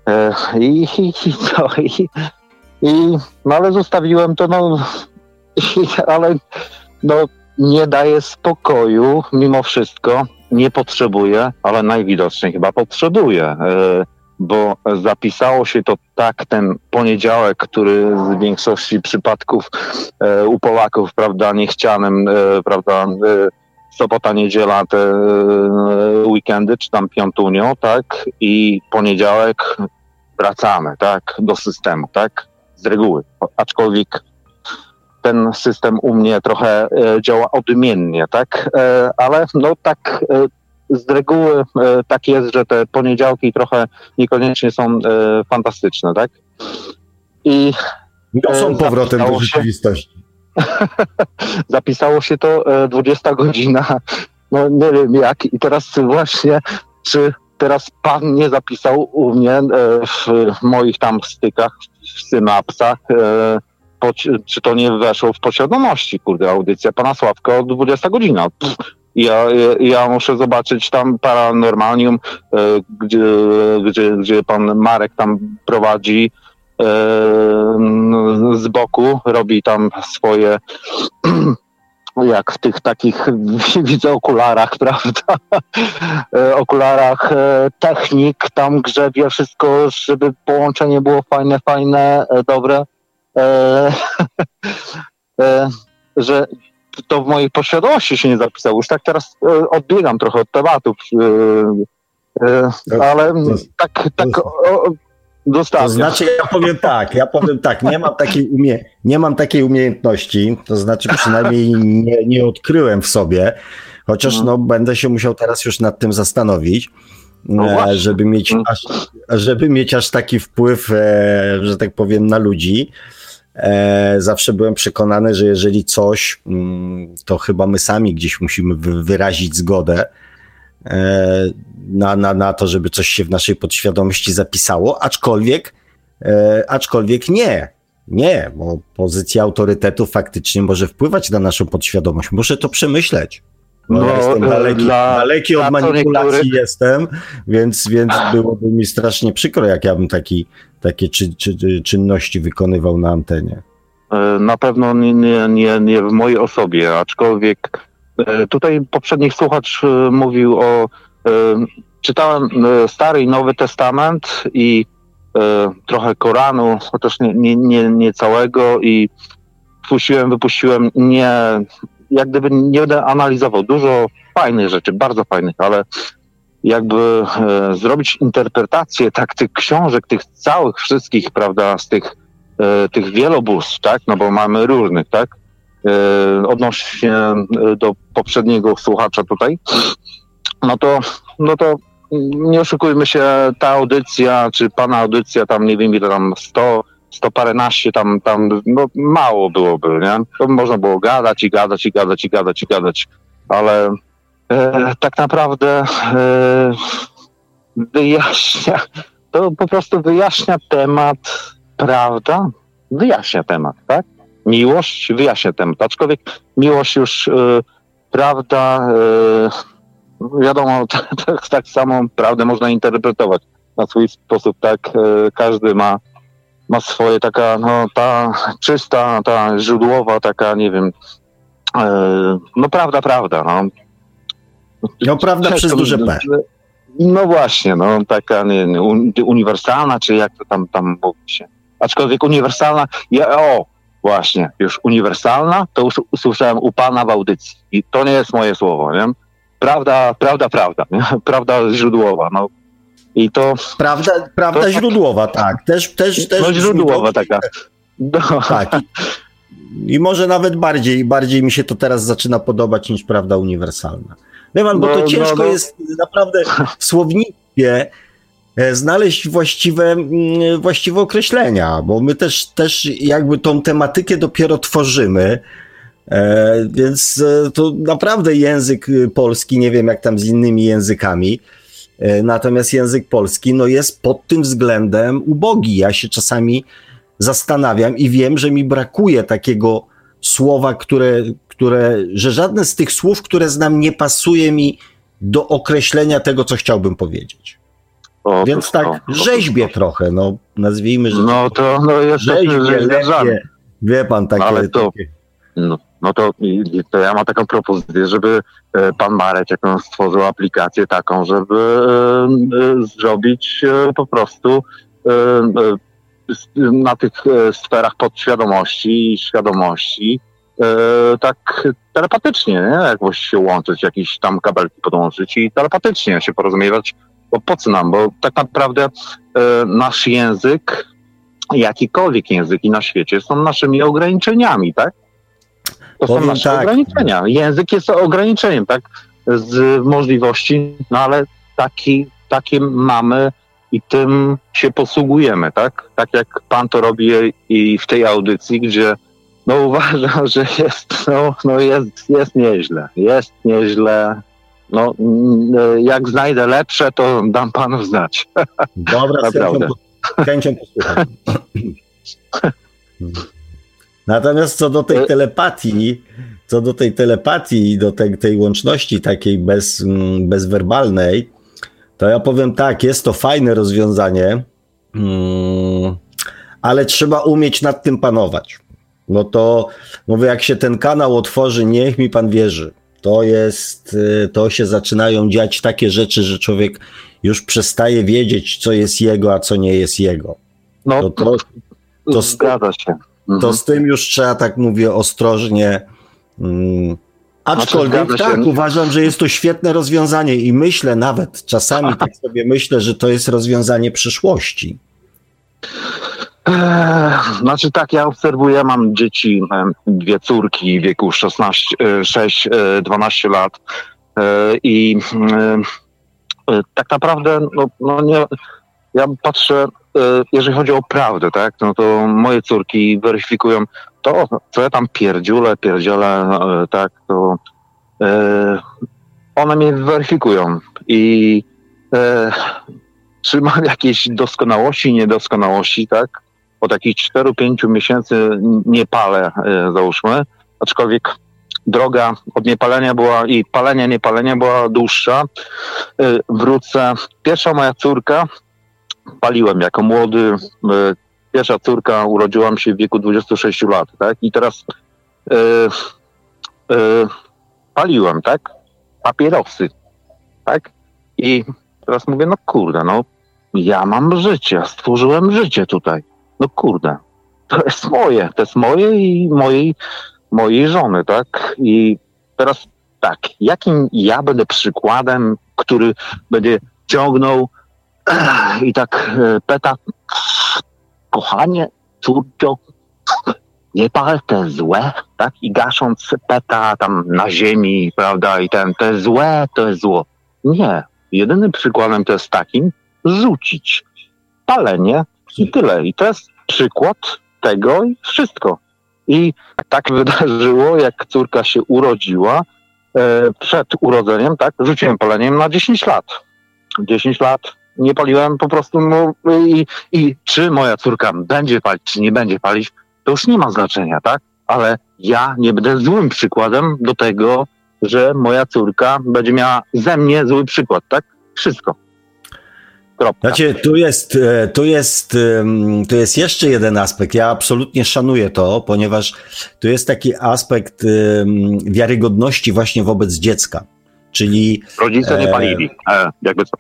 E, I, i, i co? I, i, no ale zostawiłem to, no, (laughs) ale no, nie daje spokoju mimo wszystko, nie potrzebuję, ale najwidoczniej chyba potrzebuję. E, bo zapisało się to tak ten poniedziałek, który w większości przypadków e, u Polaków, prawda, niechcianym, e, prawda, e, sobota, niedziela, te weekendy, czy tam piątunio, tak, i poniedziałek wracamy, tak, do systemu, tak, z reguły, aczkolwiek ten system u mnie trochę e, działa odmiennie, tak, e, ale no tak z reguły e, tak jest, że te poniedziałki trochę niekoniecznie są e, fantastyczne, tak? I no są powrotem do rzeczywistości. (laughs) zapisało się to 20 godzina, no nie wiem jak. I teraz właśnie, czy teraz pan nie zapisał u mnie e, w moich tam stykach, synapsach, czy to nie weszło w posiadłości, kurde, audycja pana Sławka o 20 godzina. Pff, ja, ja muszę zobaczyć tam Paranormalium, e, gdzie, gdzie, gdzie pan Marek tam prowadzi e, z boku, robi tam swoje (clears throat) jak w tych takich, (laughs) widzę, okularach, (laughs) prawda? E, okularach technik, tam grzebie wszystko, żeby połączenie było fajne, fajne, dobre. (laughs) że to w mojej posiadłości się nie zapisało. Już tak teraz e, odbiegam trochę od tematów, e, e, ale tak, tak To znaczy, ja powiem tak, ja powiem tak, nie mam takiej, umie, nie mam takiej umiejętności, to znaczy przynajmniej nie, nie odkryłem w sobie, chociaż mhm. no, będę się musiał teraz już nad tym zastanowić. No żeby, mieć mhm. aż, żeby mieć aż taki wpływ, że tak powiem, na ludzi. E, zawsze byłem przekonany, że jeżeli coś, mm, to chyba my sami gdzieś musimy wyrazić zgodę e, na, na, na to, żeby coś się w naszej podświadomości zapisało, aczkolwiek, e, aczkolwiek nie. Nie, bo pozycja autorytetu faktycznie może wpływać na naszą podświadomość. Muszę to przemyśleć. No, ja jestem daleki, dla, daleki od manipulacji niektórych... jestem, więc, więc byłoby mi strasznie przykro, jak ja bym taki, takie czy, czy, czynności wykonywał na antenie. E, na pewno nie, nie, nie, w mojej osobie, aczkolwiek e, tutaj poprzedni słuchacz e, mówił o. Czytałem Stary i Nowy Testament i trochę Koranu, chociaż nie, nie, nie, nie całego i wpuściłem, wypuściłem nie, jak gdyby nie będę analizował dużo fajnych rzeczy, bardzo fajnych, ale jakby e, zrobić interpretację tak tych książek, tych całych wszystkich, prawda, z tych, e, tych wielobóstw, tak, no bo mamy różnych, tak, e, odnośnie się e, do poprzedniego słuchacza tutaj, no to, no to nie oszukujmy się, ta audycja, czy pana audycja, tam nie wiem ile tam, 100, sto paręnaście tam, tam no, mało byłoby, nie? To można było gadać i gadać i gadać i gadać i gadać, ale e, tak naprawdę e, wyjaśnia, to po prostu wyjaśnia temat, prawda? Wyjaśnia temat, tak? Miłość wyjaśnia temat, aczkolwiek miłość już, e, prawda, e, wiadomo, (laughs) tak, tak samo prawdę można interpretować na swój sposób, tak? E, każdy ma ma swoje taka, no ta czysta, ta źródłowa, taka, nie wiem, no prawda, prawda. No, no prawda przez duże P. No właśnie, no taka nie, uniwersalna, czy jak to tam, tam mówi się. Aczkolwiek uniwersalna, ja, o, właśnie, już uniwersalna, to już usłyszałem u pana w audycji. I to nie jest moje słowo, nie? Prawda, prawda, prawda, nie? (laughs) prawda źródłowa, no. I to... Prawda, prawda to, źródłowa, tak. Też, też, też no źródłowa taka. No. Tak. I, I, może nawet bardziej, bardziej mi się to teraz zaczyna podobać niż prawda uniwersalna. Wie pan, bo to no, ciężko no, no. jest naprawdę w słownictwie znaleźć właściwe, mm, właściwe określenia, bo my też, też jakby tą tematykę dopiero tworzymy. E, więc e, to naprawdę język polski, nie wiem jak tam z innymi językami, natomiast język polski no jest pod tym względem ubogi. Ja się czasami zastanawiam i wiem, że mi brakuje takiego słowa, które, które, że żadne z tych słów, które znam, nie pasuje mi do określenia tego, co chciałbym powiedzieć. O, Więc tak o, rzeźbię o, trochę, no nazwijmy, że. No to no jesteśmy rzeźbie, Wie pan takie. Ale to, no, no to, to ja mam taką propozycję, żeby e, pan Marek jakąś stworzył aplikację taką, żeby e, e, zrobić po prostu na tych sferach podświadomości i świadomości tak telepatycznie, nie? jakoś się łączyć, jakieś tam kabelki podłączyć i telepatycznie się porozumiewać, bo po co nam, bo tak naprawdę e, nasz język, jakikolwiek języki na świecie są naszymi ograniczeniami, tak? To Powiem są nasze tak. ograniczenia. Język jest ograniczeniem, tak? Z możliwości, no ale taki, takie mamy i tym się posługujemy, tak? Tak jak pan to robi i w tej audycji, gdzie no uważam, że jest, no, no jest, jest nieźle. Jest nieźle. No, mm, jak znajdę lepsze, to dam panu znać. (laughs) Dobra, z chęcią, chęcią posłucham. Natomiast co do tej e- telepatii, co do tej telepatii i do tej, tej łączności takiej bez, mm, bezwerbalnej, to ja powiem tak, jest to fajne rozwiązanie, mm, ale trzeba umieć nad tym panować no to mówię, jak się ten kanał otworzy, niech mi pan wierzy. To jest, y, to się zaczynają dziać takie rzeczy, że człowiek już przestaje wiedzieć, co jest jego, a co nie jest jego. No, to, to, to zgadza się. Mhm. To z tym już trzeba, tak mówię, ostrożnie. Mm, aczkolwiek znaczy, tak, uważam, że jest to świetne rozwiązanie i myślę nawet, czasami (laughs) tak sobie myślę, że to jest rozwiązanie przyszłości. Znaczy tak, ja obserwuję, mam dzieci, dwie córki w wieku 16, 6, 12 lat e, i e, tak naprawdę, no, no nie, ja patrzę, e, jeżeli chodzi o prawdę, tak, no to moje córki weryfikują to, co ja tam pierdziule, pierdzielę, tak, to one mnie weryfikują i czy mam jakieś doskonałości, niedoskonałości, tak, od jakichś 4-5 miesięcy nie palę, e, załóżmy, aczkolwiek droga od niepalenia była i palenia, niepalenia była dłuższa. E, wrócę. Pierwsza moja córka, paliłem jako młody. E, pierwsza córka urodziłam się w wieku 26 lat, tak? I teraz paliłem, tak? Papierosy, tak? I teraz mówię, no kurde, no ja mam życie, stworzyłem życie tutaj no kurde, to jest moje, to jest moje i mojej, mojej żony, tak? I teraz tak, jakim ja będę przykładem, który będzie ciągnął (clears throat) i tak e, peta, kochanie, córcio, nie pal, jest złe, tak? I gasząc peta tam na ziemi, prawda, i ten, jest złe, to jest zło. Nie. Jedynym przykładem to jest takim, rzucić. Palenie i tyle. I to jest przykład tego i wszystko. I tak wydarzyło, jak córka się urodziła, e, przed urodzeniem, tak, rzuciłem paleniem na 10 lat. 10 lat nie paliłem po prostu no, i, i czy moja córka będzie palić, czy nie będzie palić, to już nie ma znaczenia, tak? Ale ja nie będę złym przykładem do tego, że moja córka będzie miała ze mnie zły przykład, tak? Wszystko. Kropka. Znaczy, tu jest, e, tu, jest, tu jest jeszcze jeden aspekt. Ja absolutnie szanuję to, ponieważ tu jest taki aspekt wiarygodności właśnie wobec dziecka. Czyli. Rodzice nie e, palili, e, jakby co.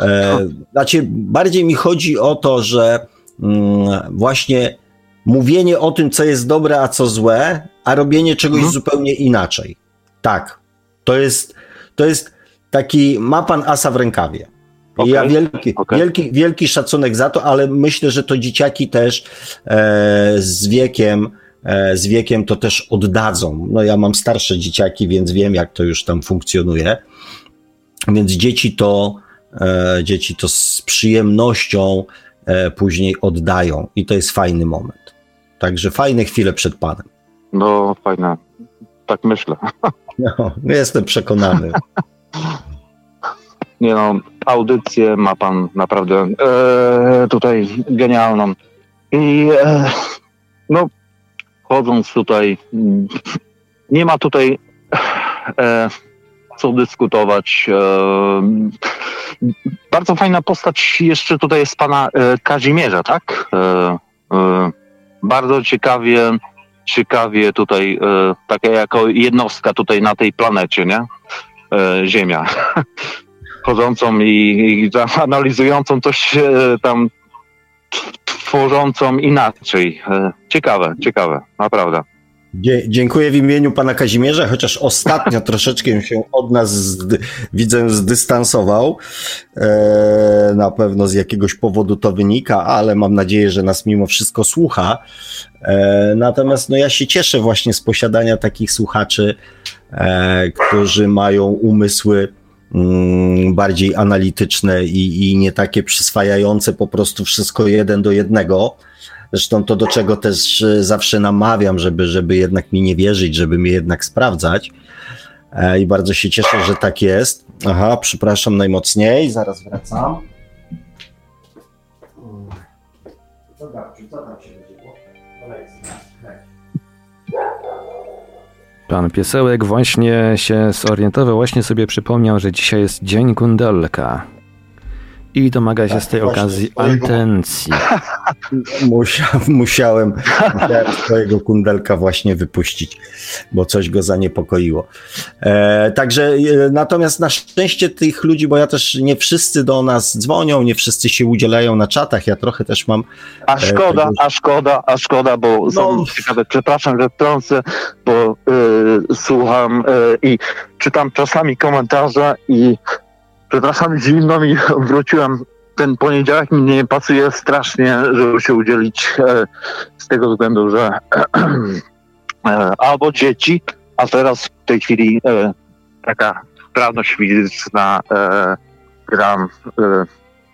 E, znaczy, bardziej mi chodzi o to, że mm, właśnie mówienie o tym, co jest dobre, a co złe, a robienie czegoś mhm. zupełnie inaczej. Tak. To jest, to jest taki, ma pan asa w rękawie. Okay. Ja wielki, okay. wielki, wielki szacunek za to, ale myślę, że to dzieciaki też e, z wiekiem, e, z wiekiem to też oddadzą. No ja mam starsze dzieciaki, więc wiem, jak to już tam funkcjonuje. Więc dzieci to, e, dzieci to z przyjemnością e, później oddają i to jest fajny moment. Także fajne chwile przed Panem. No, fajne. Tak myślę. No, jestem przekonany. (laughs) Nie no, audycję ma pan naprawdę e, tutaj genialną. I e, no, chodząc tutaj, nie ma tutaj e, co dyskutować. E, bardzo fajna postać jeszcze tutaj jest pana e, Kazimierza, tak? E, bardzo ciekawie, ciekawie tutaj, taka jako jednostka tutaj na tej planecie, nie? Ziemia. (laughs) chodzącą i, i analizującą coś e, tam tworzącą inaczej. E, ciekawe, ciekawe, naprawdę. Dziękuję w imieniu pana Kazimierza, chociaż ostatnio (laughs) troszeczkę się od nas, zdy, widzę, zdystansował. E, na pewno z jakiegoś powodu to wynika, ale mam nadzieję, że nas mimo wszystko słucha. E, natomiast no, ja się cieszę właśnie z posiadania takich słuchaczy, e, którzy mają umysły bardziej analityczne i, i nie takie przyswajające po prostu wszystko jeden do jednego. Zresztą to, do czego też e, zawsze namawiam, żeby, żeby jednak mi nie wierzyć, żeby mnie jednak sprawdzać. E, I bardzo się cieszę, że tak jest. Aha, przepraszam najmocniej, zaraz wracam. Co tam, co tam się było? Pan Piesełek właśnie się zorientował, właśnie sobie przypomniał, że dzisiaj jest Dzień Kundelka. I domaga się tak, z tej okazji swojego... atencji. (laughs) Musia, musiałem, musiałem swojego kundelka właśnie wypuścić, bo coś go zaniepokoiło. E, także e, natomiast na szczęście tych ludzi, bo ja też nie wszyscy do nas dzwonią, nie wszyscy się udzielają na czatach, ja trochę też mam... A e, szkoda, tego... a szkoda, a szkoda, bo no. są ciekawe, przepraszam, że trącę, bo y, słucham y, i czytam czasami komentarze i przepraszam, zimno mi (laughs) wróciłem. Ten poniedziałek mi nie pasuje strasznie, żeby się udzielić e, z tego względu, że (clears throat) e, albo dzieci, a teraz w tej chwili e, taka sprawność fizyczna e, gram, e,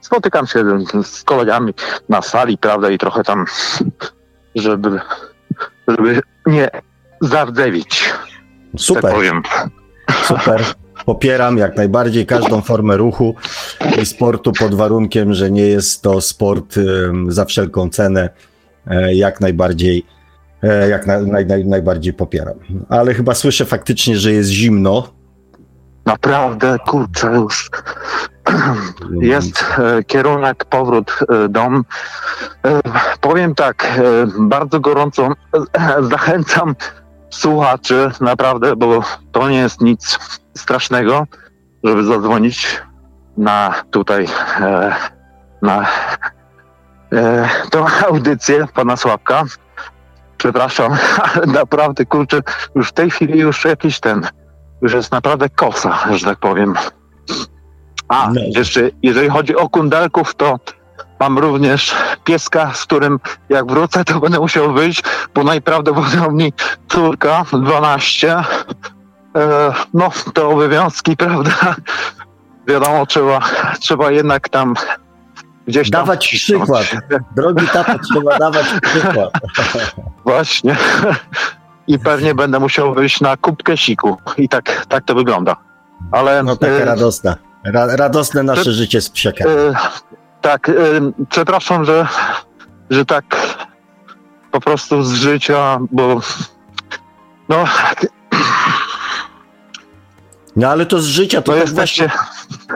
spotykam się z kolegami na sali, prawda, i trochę tam, żeby, żeby nie zardzewić. Super. Tak powiem. Super. (laughs) Popieram jak najbardziej każdą formę ruchu i sportu pod warunkiem, że nie jest to sport za wszelką cenę. E, jak najbardziej, e, jak na, naj, naj, najbardziej popieram. Ale chyba słyszę faktycznie, że jest zimno. Naprawdę, kurczę, już (clears throat) jest e, kierunek, powrót dom. Powiem tak, bardzo gorąco (clears throat) zachęcam słuchaczy, naprawdę, bo to nie jest nic strasznego, żeby zadzwonić na tutaj, e, na e, tą audycję pana Sławka. Przepraszam, (laughs) ale naprawdę, kurczę, już w tej chwili już jakiś ten, już jest naprawdę kosa, że tak powiem. A, no. jeszcze jeżeli chodzi o kundelków, to Mam również pieska, z którym jak wrócę, to będę musiał wyjść, bo najprawdopodobniej córka 12. E, no, te obowiązki, (laughs) prawda? Wiadomo, trzeba, trzeba jednak tam gdzieś tam Dawać przykład. Drogi tata, trzeba dawać przykład. (laughs) Właśnie. I pewnie będę musiał wyjść na kubkę siku. I tak, tak to wygląda. Ale, no taka e, radosna. Ra radosne nasze życie z psiakiem. Tak, przepraszam, że, że tak po prostu z życia, bo no. No ale to z życia to, to tak właśnie,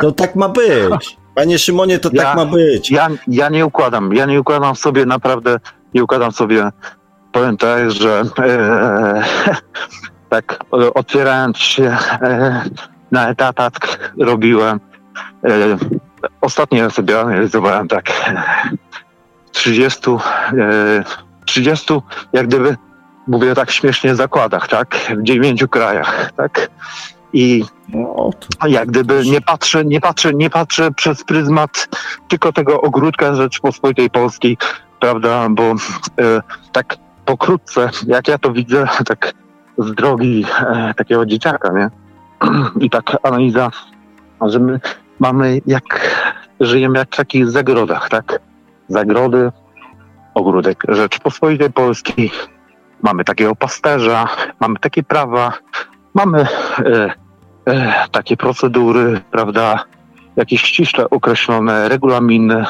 to tak ma być. Panie Szymonie, to tak ja, tak ma być. Ja, ja nie układam, ja nie układam sobie naprawdę, nie układam sobie, powiem tak, że e, (laughs) tak otwierając się e, na etatach robiłem, e, ostatnio sobie analizowałem tak 30, e, 30 jak gdyby, mówię tak śmiesznie, zakładach, tak, w dziewięciu krajach, tak, i no, jak gdyby nie patrzę, nie patrzę, nie patrzę przez pryzmat tylko tego ogródka Rzeczypospolitej Polskiej, prawda, bo e, tak pokrótce, jak ja to widzę, tak z drogi e, takiego dzieciaka, nie? (clears throat) I tak analiza, że my mamy jak, żyjemy jak w takich zagrodach, tak? Zagrody, ogródek Rzeczypospolitej Polskiej, mamy takiego pasterza, mamy takie prawa, mamy e, e, takie procedury, prawda, jakieś ściśle określone regulaminy,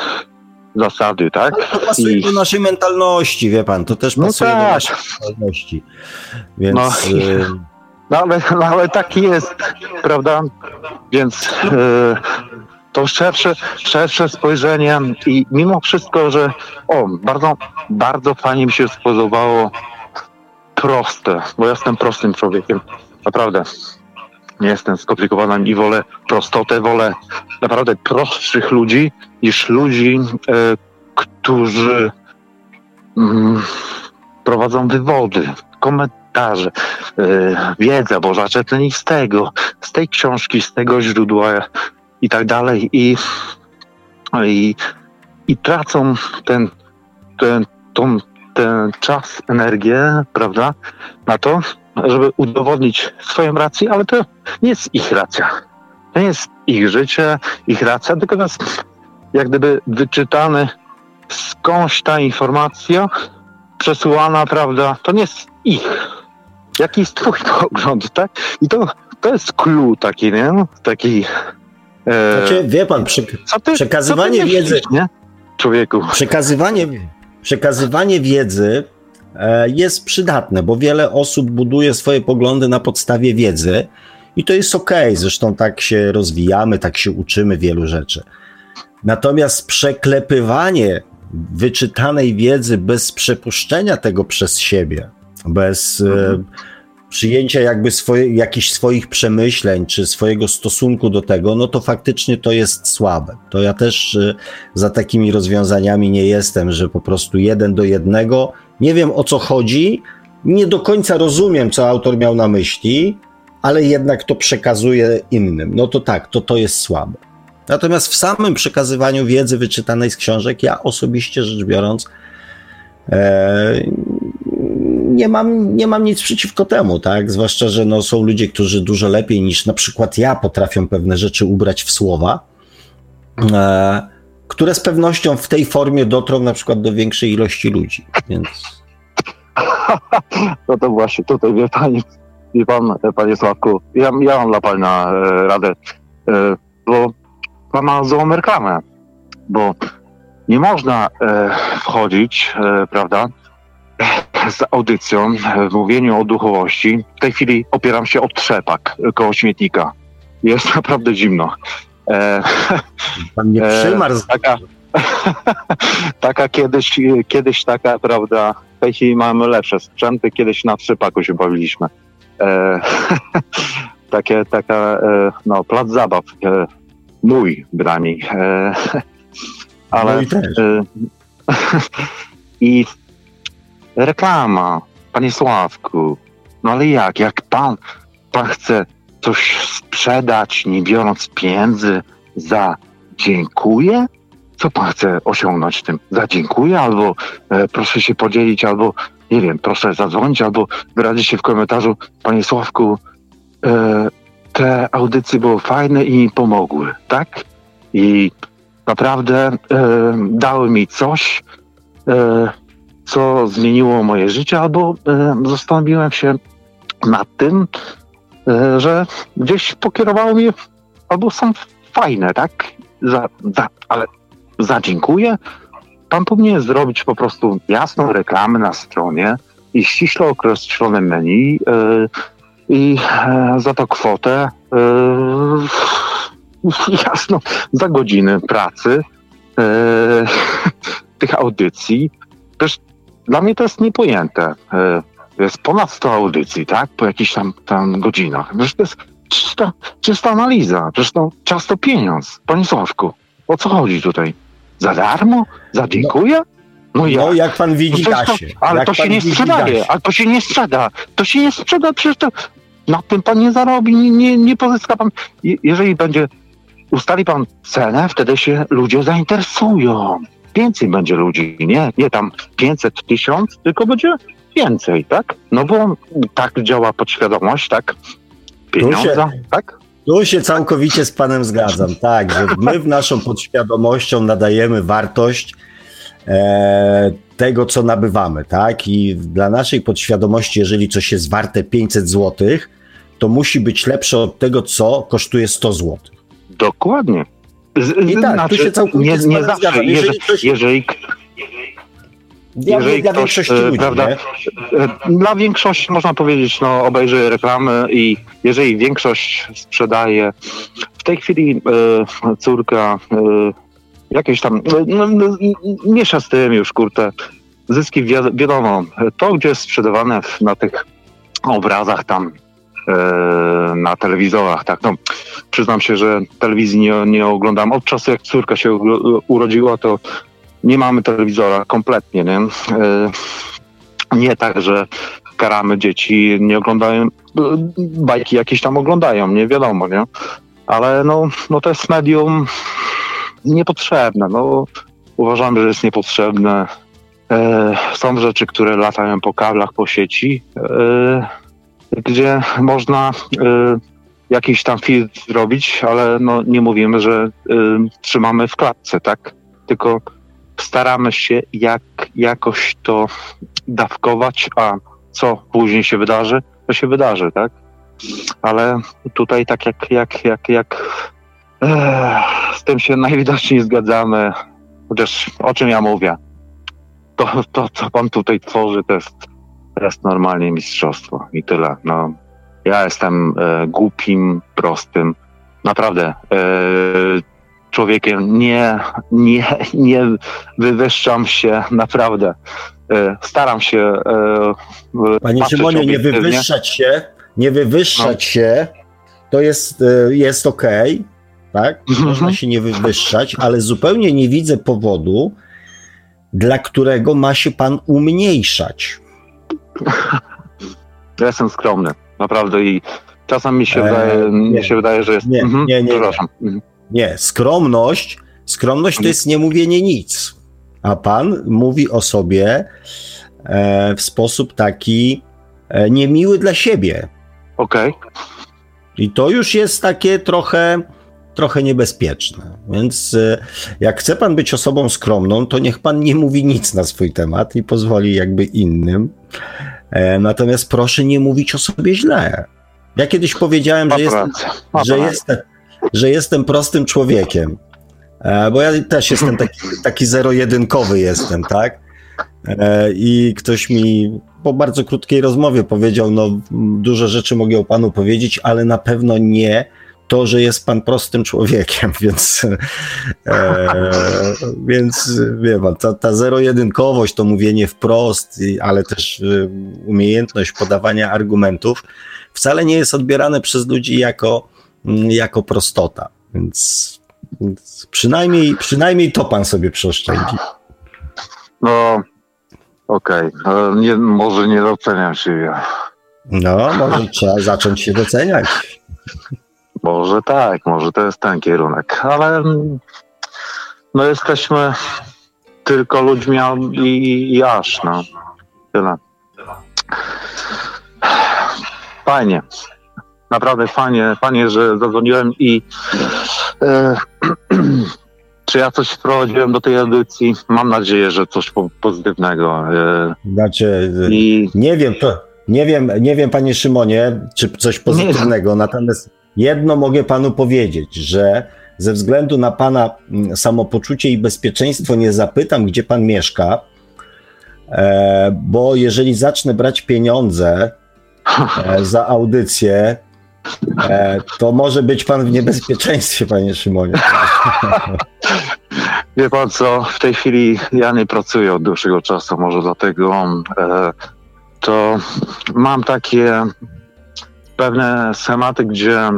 zasady, tak? Ale to pasuje I... do naszej mentalności, wie pan, to też no pasuje no tak. do naszej mentalności. Więc... No, y... no, ale, (laughs) no ale tak jest, prawda? Więc y, to szersze, szersze spojrzenie i mimo wszystko, że o, bardzo, bardzo fajnie mi się spodobało proste, bo jestem prostym człowiekiem, naprawdę nie jestem skomplikowanym i wolę prostotę, wolę naprawdę prostszych ludzi niż ludzi, e, którzy mm, prowadzą wywody, komentarze, e, wiedza Boża, czerpnęli z tego, z tej książki, z tego źródła i tak dalej i, i, i tracą ten, ten, tą, ten czas, energię, prawda, na to, żeby udowodnić swoją rację, ale to nie jest ich racja. To nie jest ich życie, ich racja, tylko jest jak gdyby wyczytany skądś ta informacja przesyłana, prawda, to nie jest ich. Jaki jest twój (laughs) pogląd, tak? I to, to jest clue taki, nie? Taki... E, znaczy, wie pan, przy, ty, przekazywanie wiedzy... Nie? Człowieku. Przekazywanie, przekazywanie wiedzy E, jest przydatne, bo wiele osób buduje swoje poglądy na podstawie wiedzy i to jest ok. Zresztą tak się rozwijamy, tak się uczymy wielu rzeczy. Natomiast przeklepywanie wyczytanej wiedzy bez przepuszczenia tego przez siebie, bez e, mhm. przyjęcia jakby swoje, jakichś swoich przemyśleń czy swojego stosunku do tego, no to faktycznie to jest słabe. To ja też e, za takimi rozwiązaniami nie jestem, że po prostu jeden do jednego nie wiem o co chodzi, nie do końca rozumiem, co autor miał na myśli, ale jednak to przekazuje innym. No to tak, to to jest słabe. Natomiast w samym przekazywaniu wiedzy wyczytanej z książek, ja osobiście rzecz biorąc, e, nie, mam, nie mam nic przeciwko temu, tak? Zwłaszcza, że no, są ludzie, którzy dużo lepiej niż na przykład ja potrafią pewne rzeczy ubrać w słowa. E, które z pewnością w tej formie dotrą na przykład do większej ilości ludzi, więc... (laughs) No to właśnie, tutaj wie pani, wie pan, panie Sławku, ja, ja mam dla pana e, radę, e, bo pan ma złą reklamę, bo nie można e, wchodzić, e, prawda, z audycją w mówieniu o duchowości. W tej chwili opieram się o trzepak koło śmietnika. Jest (laughs) naprawdę zimno. E, Pan nie e, przymarł. Taka, (laughs) taka kiedyś, kiedyś taka, prawda, w tej chwili mamy lepsze sprzęty, kiedyś na trzypaku się bawiliśmy. E, (laughs) takie, taka, e, no, plac zabaw, e, mój bynajmniej. E, ale... No i, e, I reklama, panie Sławku, no ale jak, jak pan, pan chce coś sprzedać, nie biorąc pieniędzy za dziękuję? Co pan chce osiągnąć tym? Za dziękuję albo e, proszę się podzielić, albo nie wiem, proszę zadzwonić, albo wyrazić się w komentarzu, panie Sławku, e, te audycje były fajne i mi pomogły, tak? I naprawdę e, dały mi coś, e, co zmieniło moje życie, albo e, zastanowiłem się nad tym, E, że gdzieś pokierowało mnie, albo są fajne, tak? Za, za, ale za dziękuję. Pan powinien zrobić po prostu jasną reklamę na stronie i ściśle określone menu yy, i za to kwotę (laughs) jasno, za godziny pracy e, (laughs) tych audycji. Też dla mnie to jest niepojęte. E, jest ponad 100 audycji, tak? Po jakichś tam, tam godzinach. Przecież to jest czysta, czysta analiza. Przecież to czas to pieniądz. Panie Sławku, o co chodzi tutaj? Za darmo? Za dziękuję? No, jak? no jak pan widzi, no. Ale jak to się nie sprzedaje, ale to się nie sprzeda. To się nie sprzeda, przecież to na tym pan nie zarobi, nie, nie, nie pozyska pan. Jeżeli będzie, ustali pan cenę, wtedy się ludzie zainteresują. Więcej będzie ludzi, nie, nie tam 500 tysiąc, tylko będzie więcej, tak? No bo tak działa podświadomość, tak? Pieniądze, tak? Tu się całkowicie z panem zgadzam, tak, że my w naszą podświadomością nadajemy wartość e, tego, co nabywamy, tak? I dla naszej podświadomości, jeżeli coś jest warte 500 zł, to musi być lepsze od tego, co kosztuje 100 zł. Dokładnie. Z, I tak, znaczy, tu się całkowicie nie, nie zawsze, zgadzam. Jeżeli, jeżeli, ktoś... jeżeli dla, jeżeli dla ktoś, większości e, ludzi, prawda, nie? E, dla większości można powiedzieć, no obejrzy reklamy i jeżeli większość sprzedaje, w tej chwili e, córka jakieś tam, no, no, miesza z tym już, kurte, zyski wi wiadomo, to gdzie jest sprzedawane na tych obrazach tam na telewizorach, tak, no przyznam się, że telewizji nie, nie oglądam. Od czasu jak córka się urodziła, to nie mamy telewizora kompletnie, nie? E, nie tak, że karamy dzieci, nie oglądają, bajki jakieś tam oglądają, nie wiadomo, nie? Ale no, no to jest medium niepotrzebne, no uważamy, że jest niepotrzebne. E, są rzeczy, które latają po kablach, po sieci, e, gdzie można e, jakiś tam filtr zrobić, ale no nie mówimy, że e, trzymamy w klatce, tak? Tylko staramy się jak, jakoś to dawkować, a co później się wydarzy, to się wydarzy, tak? Ale tutaj tak jak, jak, jak, jak z tym się najwidoczniej zgadzamy, chociaż o czym ja mówię? To, to co pan tutaj tworzy, to jest, jest normalnie mistrzostwo i tyle. No, ja jestem e, głupim, prostym, naprawdę e, człowiekiem. Nie, nie, nie wywyższam się, naprawdę. E, staram się. E, Panie Szymonie, nie wywyższać się, nie wywyższać no. się, to jest, e, jest ok, tak? Mhm. Można się nie wywyższać, ale zupełnie nie widzę powodu, dla którego ma się pan umniejszać. Ja jestem skromny, naprawdę i czasem mi się, eee, wydaje, mi się wydaje, że jest... Nie, mhm, nie, nie, przepraszam. Nie. Nie, skromność, skromność to jest nie mówienie nic. A pan mówi o sobie e, w sposób taki e, niemiły dla siebie. Okej. Okay. I to już jest takie trochę, trochę niebezpieczne. Więc e, jak chce pan być osobą skromną, to niech pan nie mówi nic na swój temat i pozwoli jakby innym. E, natomiast proszę nie mówić o sobie źle. Ja kiedyś powiedziałem, że jestem, że jestem, że jestem prostym człowiekiem. E, bo ja też jestem taki, taki zero-jedynkowy jestem, tak? I ktoś mi po bardzo krótkiej rozmowie powiedział, no dużo rzeczy mogę o panu powiedzieć, ale na pewno nie to, że jest pan prostym człowiekiem, (laughs) więc e, więc wie pan, ta, ta zero-jedynkowość, to mówienie wprost, ale też e, umiejętność podawania argumentów wcale nie jest odbierane przez ludzi jako Mm, jako prostota. Więc, więc przynajmniej, przynajmniej to pan sobie przeoszczędzi. No, okej. Okay. Nie, może nie doceniam siebie. No, może trzeba zacząć się doceniać. Może tak, może to jest ten kierunek, ale no jesteśmy tylko ludźmi i, i aż, no. Tyle. Fajnie naprawdę fajnie, fajnie, że zadzwoniłem i e, (clears throat) czy ja coś wprowadziłem do tej edycji? Mam nadzieję, że coś po, pozytywnego. E, znaczy, i... nie wiem, to, nie wiem, nie wiem, panie Szymonie, czy coś pozytywnego, natomiast jedno mogę panu powiedzieć, że ze względu na pana mm, samopoczucie i bezpieczeństwo nie zapytam, gdzie pan mieszka, e, bo jeżeli zacznę brać pieniądze e, (laughs) za audycję, E, to może być pan w niebezpieczeństwie, panie Szymonie. (laughs) Wie pan co, w tej chwili ja nie pracuję od dłuższego czasu, może dlatego to mam takie pewne schematy, gdzie e,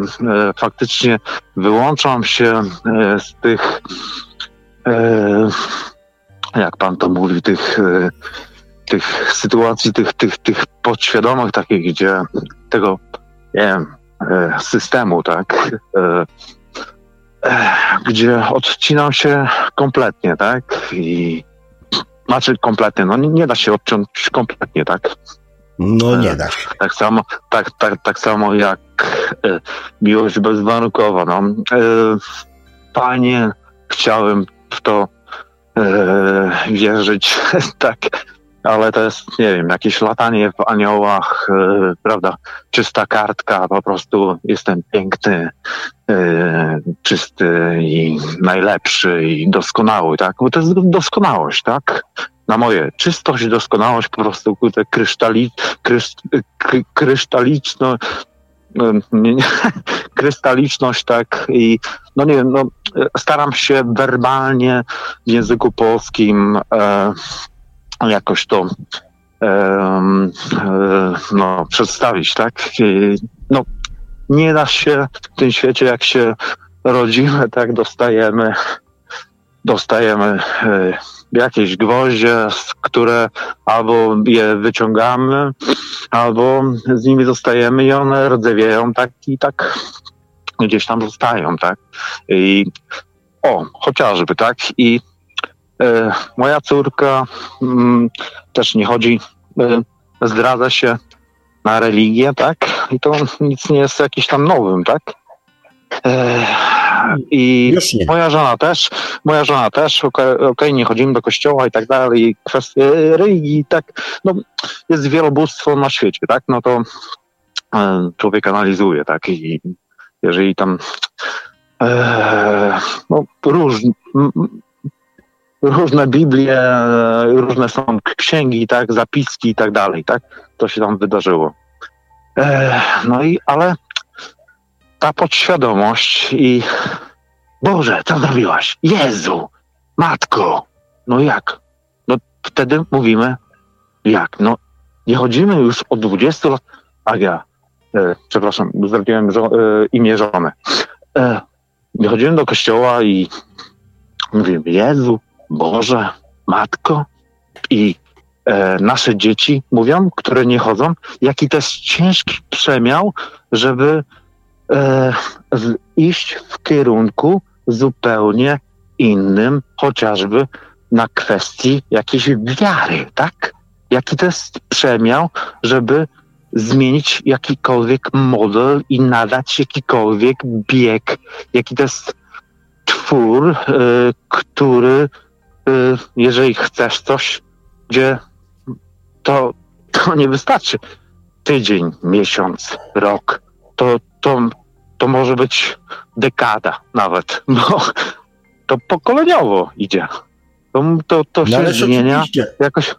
faktycznie wyłączam się e, z tych, e, jak pan to mówi, tych, e, tych sytuacji, tych, tych, tych podświadomych takich, gdzie tego, nie wiem, e, systemu, tak, e, gdzie odcinam się kompletnie, tak? I znaczy kompletnie, no nie, nie da się odciąć kompletnie, tak? No nie da się. Tak samo, tak, tak, tak samo jak e, miłość bezwarunkowa. No. E, panie, chciałem w to e, wierzyć, (laughs) tak, ale to jest, nie wiem, jakieś latanie w aniołach, e, prawda, czysta kartka, po prostu jestem piękny, e, czysty i najlepszy i doskonały, tak, bo to jest doskonałość, tak, na moje czystość, doskonałość, po prostu kurde, krysztali, krysz, kry, krysztaliczno, em, nie, nie, (laughs) krystaliczność, tak, i no nie wiem, no, staram się werbalnie w języku polskim e, jakoś to e, e, no, przedstawić, tak? I, no, nie da się w tym świecie, jak się rodzimy, tak, dostajemy, dostajemy e, jakieś gwoździe, które albo je wyciągamy, albo z nimi zostajemy i one rdzewieją tak i tak gdzieś tam zostają, tak? I o, chociażby, tak? I e, moja córka mm, też nie chodzi, e, zdradza się na religię, tak? I to nic nie jest jakiś tam nowym, tak? E, I moja żona też, moja żona też, okej, okej, nie chodzimy do kościoła i tak dalej, kwestie religii, tak, no, jest wielobóstwo na świecie, tak? No to e, człowiek analizuje, tak? I jeżeli tam e, no, róż, różne Biblie, różne są księgi, tak, zapiski i tak dalej, tak, to się tam wydarzyło. E, no i, ale ta podświadomość i Boże, co zrobiłaś? Jezu, Matko, no jak? No wtedy mówimy, jak? No nie chodzimy już od 20 lat, Aga, e, przepraszam, zrobiłem żo- e, imię żony. E, nie chodzimy do kościoła i mówimy, Jezu, Boże, Matko i e, nasze dzieci mówią, które nie chodzą, jaki to jest ciężki przemiał, żeby e, z, iść w kierunku zupełnie innym, chociażby na kwestii jakiejś wiary, tak? Jaki to jest przemiał, żeby zmienić jakikolwiek model i nadać jakikolwiek bieg, jaki to jest twór, y, który, y, jeżeli chcesz coś, gdzie to, to nie wystarczy tydzień, miesiąc, rok, to, to, to może być dekada nawet, bo (laughs) to pokoleniowo idzie. To, to, to się No zmienia oczywiście. jakoś,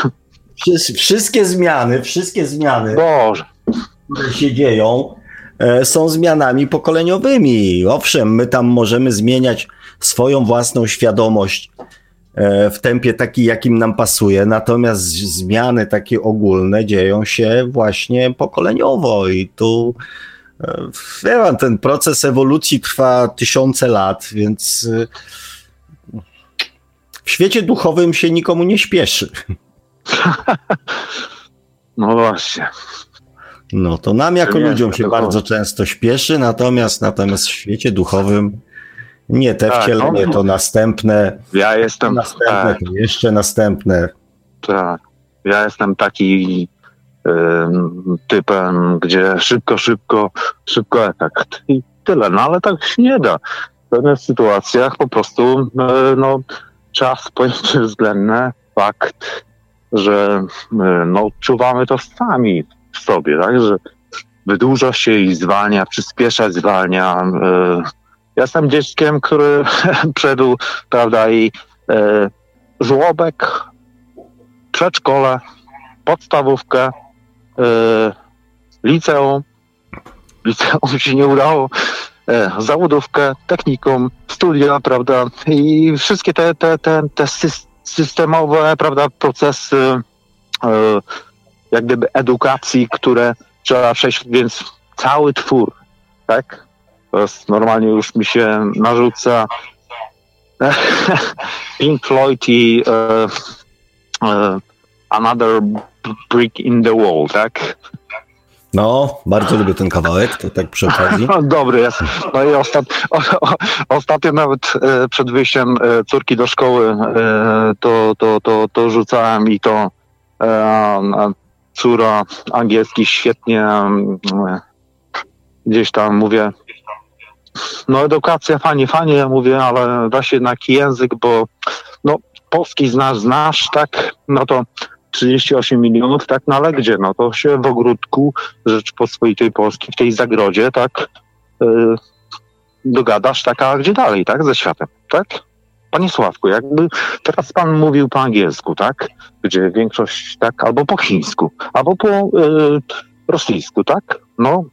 (laughs) Wszys- Wszystkie zmiany, wszystkie zmiany, Boże, które się dzieją, e, są zmianami pokoleniowymi. Owszem, my tam możemy zmieniać swoją własną świadomość e, w tempie taki, jakim nam pasuje, natomiast zmiany takie ogólne dzieją się właśnie pokoleniowo i tu wie pan, ten proces ewolucji trwa tysiące lat, więc e, w świecie duchowym się nikomu nie śpieszy. (laughs) no właśnie. No to nam jako Nie, ludziom się bardzo często śpieszy, natomiast natomiast w świecie duchowym nie te Tak, wcielenie, no. to następne, Ja jestem, następne, tak, jeszcze następne. tak, ja jestem taki typem, gdzie szybko, szybko, szybko efekt i tyle, no ale tak się nie da. W pewnych sytuacjach po prostu e, no, czas pojęcie względne, fakt, że e, no, odczuwamy to sami w sobie, tak, że wydłuża się i zwalnia, przyspiesza, zwalnia. E, ja jestem dzieckiem, który (laughs) przedł, prawda, i żłobek, przedszkole, podstawówkę, liceum. Liceum się nie udało, e, zawodówkę, technikum, studia, prawda, i wszystkie te, te, te, te systemowe, prawda, procesy e, jak gdyby edukacji, które trzeba przejść, więc cały twór, tak, jest normalnie już mi się narzuca. (laughs) Pink Floyd i uh, uh, Another Brick in the Wall, tak? No, bardzo lubię ten kawałek, to tak przy okazji. Dobry jest. No i ostat, o, o, ostatnio nawet e, przed wyjściem e, córki do szkoły e, to, to, to, to rzucałem i to e, córa angielski świetnie gdzieś tam mówię, no edukacja fajnie, fajnie, ja mówię, ale weź jednak język, bo no polski znasz, znasz, tak, no to 38 milionów, tak, no ale gdzie, no to się w ogródku Rzeczpospolitej Polski, w tej zagrodzie, tak, yy, dogadasz, tak, a gdzie dalej, tak, ze światem, tak? Panie Sławku, jakby teraz pan mówił po angielsku, tak, gdzie większość, tak, albo po chińsku, albo po yy, rosyjsku, tak, no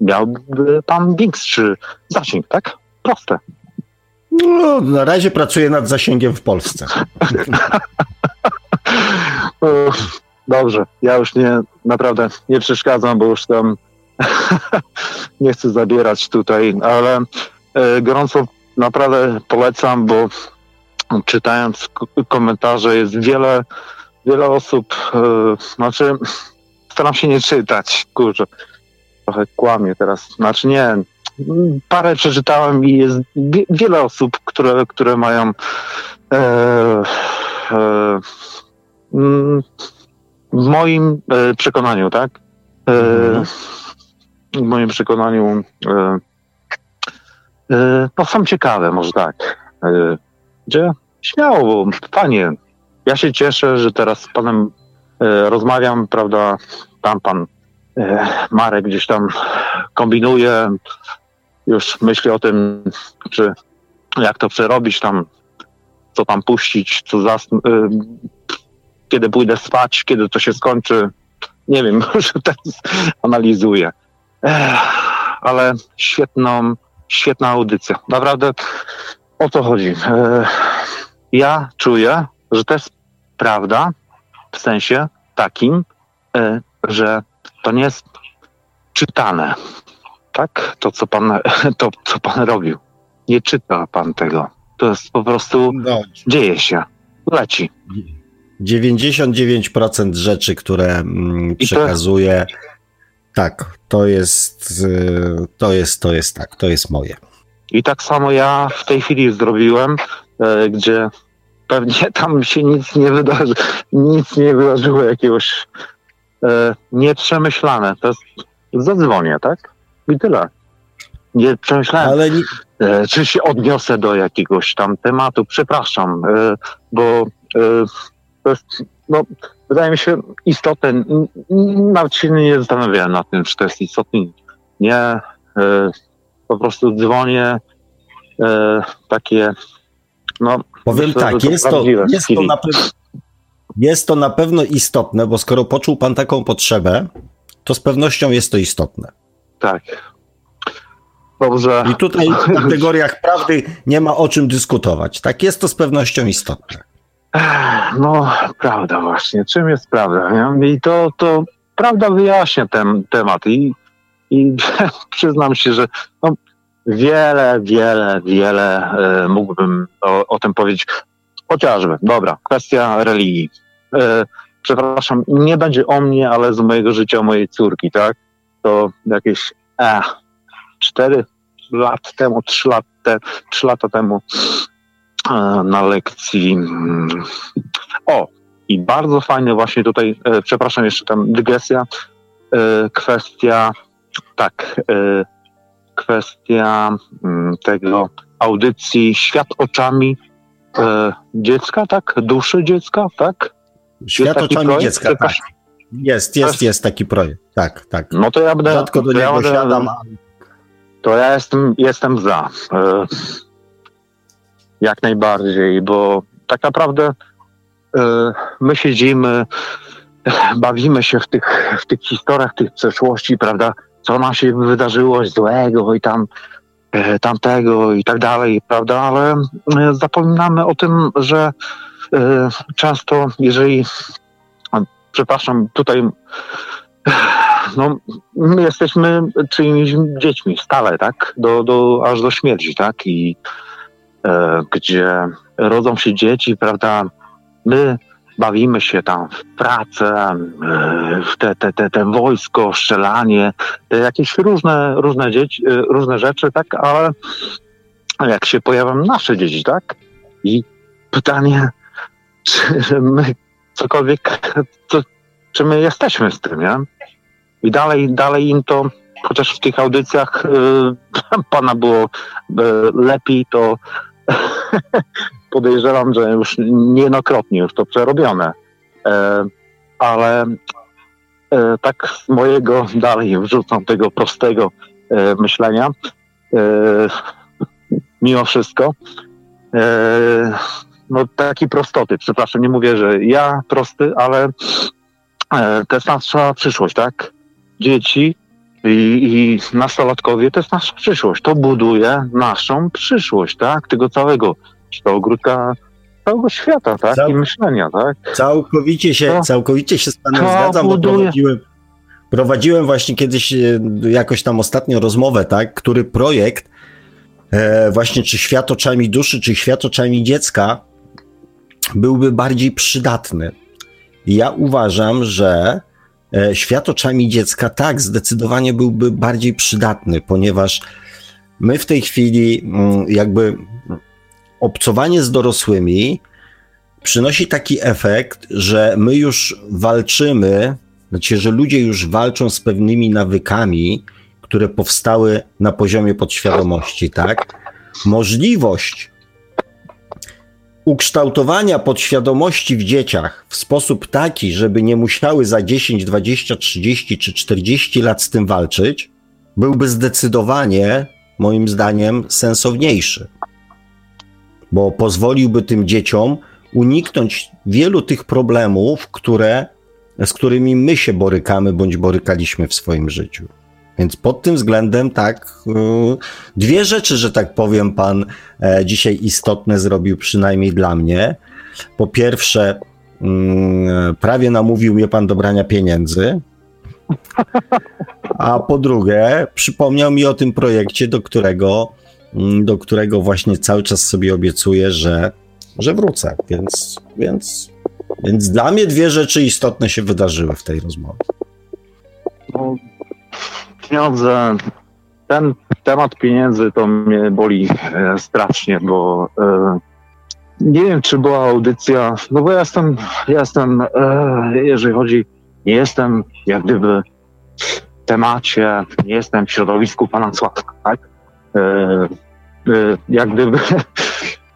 miałby pan większy zasięg, tak? Proste. No, na razie pracuję nad zasięgiem w Polsce. (laughs) Dobrze, ja już nie, naprawdę nie przeszkadzam, bo już tam (laughs) nie chcę zabierać tutaj, ale e, gorąco naprawdę polecam, bo czytając komentarze jest wiele, wiele osób, e, znaczy staram się nie czytać, kurczę, trochę kłamie teraz. Znaczy nie, parę przeczytałem i jest wiele osób, które, które mają e, e, w moim e, przekonaniu, tak? E, mhm. W moim przekonaniu e, e, no są ciekawe, może tak. Gdzie śmiało, panie, ja się cieszę, że teraz z panem rozmawiam, prawda, tam pan E, Marek gdzieś tam kombinuje, już myśli o tym, czy jak to przerobić tam, co tam puścić, co e, kiedy pójdę spać, kiedy to się skończy. Nie wiem, (laughs) już teraz analizuję. Ale świetną, świetna audycja. Naprawdę o to chodzi. E, ja czuję, że to jest prawda w sensie takim, że to nie jest czytane. Tak? To, co pan, (laughs) to, co pan robił. Nie czyta pan tego. To jest po prostu, no. dzieje się, leci. 99% rzeczy, które mm, przekazuję, tak, to jest, y, to jest, to jest tak, to jest moje. I tak samo ja w tej chwili zrobiłem, e, gdzie pewnie tam się nic nie wydarzy, nic nie wydarzyło jakiegoś e, nieprzemyślane. To jest zadzwonię, tak? I tyle. Nie przemyślałem, Ale nie... e, czy się odniosę do jakiegoś tam tematu. Przepraszam, bo to jest, no, wydaje mi się istotne. Nawet się nie zastanawiałem nad tym, czy to jest istotne. Nie, e, po prostu dzwonię e, takie, no... Powiem myślę, tak, jest to, jest to na pewno jest to na pewno istotne, bo skoro poczuł pan taką potrzebę, to z pewnością jest to istotne. Tak. Dobrze. I tutaj w kategoriach prawdy nie ma o czym dyskutować. Tak jest to z pewnością istotne. No, prawda właśnie. Czym jest prawda? I to, to prawda wyjaśnia ten temat. I, i (laughs) przyznam się, że no, wiele, wiele, wiele e, mógłbym o, o tym powiedzieć. Chociażby, dobra, kwestia religii. E, przepraszam, nie będzie o mnie, ale z mojego życia, o mojej córki, tak? To jakieś e, cztery lat temu, trzy, lat te, trzy lata temu na lekcji. Mm, o, i bardzo fajne właśnie tutaj, e, przepraszam, jeszcze tam dygresja, e, kwestia, tak, e, kwestia mm, tego audycji Świat oczami dziecka, tak? Duszy dziecka, tak? Świat oczami dziecka, tak. Jest, jest, jest taki projekt. Tak, tak. No to ja będę. Rzadko do niego ja siadam. To ja jestem, jestem za. Jak najbardziej, bo tak naprawdę e, my siedzimy, (laughs) bawimy się w tych, w tych historiach, tych przeszłości, prawda? co nam się wydarzyło złego i tam e, tamtego i tak dalej, prawda? Ale e, zapominamy o tym, że często, jeżeli, przepraszam, tutaj no, my jesteśmy czyimiś dziećmi stale, tak? Do, do, aż do śmierci, tak? I gdzie rodzą się dzieci, prawda? My bawimy się tam w pracę, e, w te, te, te, te wojsko, strzelanie, te jakieś różne, różne, dzieci, e, różne rzeczy, tak? Ale jak się pojawią nasze dzieci, tak? I pytanie, (laughs) czy my cokolwiek, co, czy my jesteśmy z tym, nie? I dalej, dalej im to, chociaż w tych audycjach y, (laughs) pana było y, lepiej, to (laughs) podejrzewam, że już niejednokrotnie już to przerobione. E, ale e, tak z mojego (laughs) dalej wrzucam tego prostego e, myślenia. (laughs) Mimo wszystko. No taki prostoty, przepraszam, nie mówię, że ja prosty, ale jest nasza przyszłość, tak? dzieci i, i nastolatkowie to jest nasza przyszłość. To buduje naszą przyszłość, tak? Tego całego, tego ogródka, całego świata, tak? Cał... I myślenia, tak? Całkowicie się, to, całkowicie się z panem zgadzam, buduje... bo prowadziłem, prowadziłem właśnie kiedyś e, jakoś tam ostatnio rozmowę, tak? Który projekt e, właśnie czy świat oczami duszy, czy świat oczami dziecka byłby bardziej przydatny. ja uważam, że świat oczami dziecka, tak, zdecydowanie byłby bardziej przydatny, ponieważ my w tej chwili mm, jakby obcowanie z dorosłymi przynosi taki efekt, że my już walczymy, znaczy, że ludzie już walczą z pewnymi nawykami, które powstały na poziomie podświadomości, tak? Możliwość ukształtowania podświadomości w dzieciach w sposób taki, żeby nie musiały za 10, 20, 30 czy 40 lat z tym walczyć, byłby zdecydowanie, moim zdaniem, sensowniejszy. Bo pozwoliłby tym dzieciom uniknąć wielu tych problemów, które, z którymi my się borykamy bądź borykaliśmy w swoim życiu. Więc pod tym względem tak, y, dwie rzeczy, że tak powiem, pan e, dzisiaj istotne zrobił, przynajmniej dla mnie. Po pierwsze, mm, prawie namówił mnie pan do brania pieniędzy. A po drugie, przypomniał mi o tym projekcie, do którego, mm, do którego właśnie cały czas sobie obiecuję, że, że wrócę. Więc, więc, więc dla mnie dwie rzeczy istotne się wydarzyły w tej rozmowie. No pieniądze, ten temat pieniędzy to mnie boli e, strasznie, bo e, nie wiem, czy była audycja, no bo ja jestem, ja jestem, e, jeżeli chodzi, nie jestem jak gdyby w temacie, nie jestem w środowisku pana Sławka, tak? E, e, jak gdyby,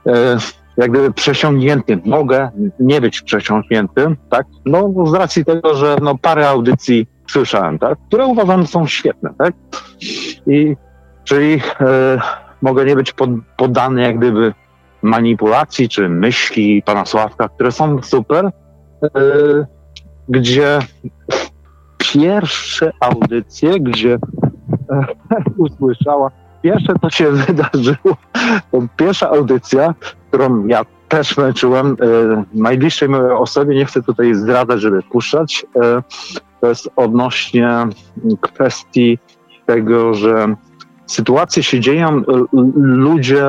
(laughs) jak gdyby przesiąknięty, mogę nie być przesiąkniętym, tak? No z racji tego, że no parę audycji słyszałem, tak? które uważam są świetne. Tak? I czyli e, mogę nie być pod, poddany jak gdyby manipulacji czy myśli pana Sławka, które są super, e, gdzie pierwsze audycje, gdzie e, (laughs) usłyszała, pierwsze to się (laughs) wydarzyło, to pierwsza audycja, którą ja też męczyłem, e, najbliższej mojej osobie, nie chcę tutaj zdradzać, żeby puszczać, e, to jest odnośnie kwestii tego, że sytuacje się dzieją, ludzie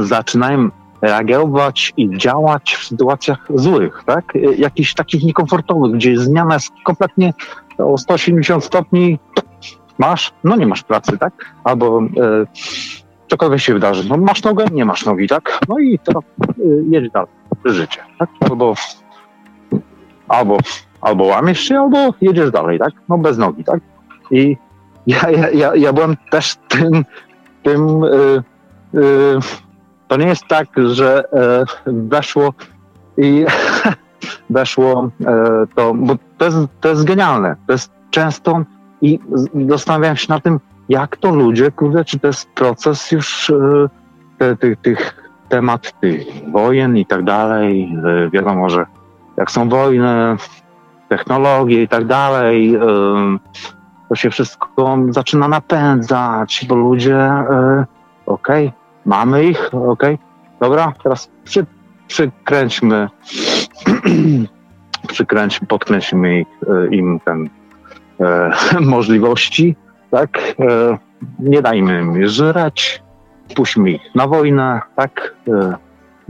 zaczynają reagować i działać w sytuacjach złych, tak? Jakichś takich niekomfortowych, gdzie zmiana jest kompletnie o 180 stopni. Masz? No nie masz pracy, tak? Albo e, cokolwiek się wydarzy. No masz nogę? Nie masz nogi, tak? No i teraz e, jedź dalej. Życie, tak? Albo, albo albo łamiesz się, albo jedziesz dalej, tak? No bez nogi, tak? I ja, ja, ja, ja byłem też tym, tym yy, yy, to nie jest tak, że yy, weszło i (laughs) weszło to, bo to jest, to jest genialne, to jest często i zastanawiałem się na tym, jak to ludzie, kurde, czy to jest proces już te, tych, tych temat tych wojen i tak dalej, wiadomo, że jak są wojny, technologie i tak dalej, to się wszystko zaczyna napędzać, bo ludzie, e, okej, okay, mamy ich, okej, okay, dobra, teraz przy, przykręćmy, (clears throat) przykręćmy, podkręćmy ich, e, im ten e, (laughs) możliwości, tak, e, nie dajmy im żreć, puśćmy ich na wojnę, tak, e,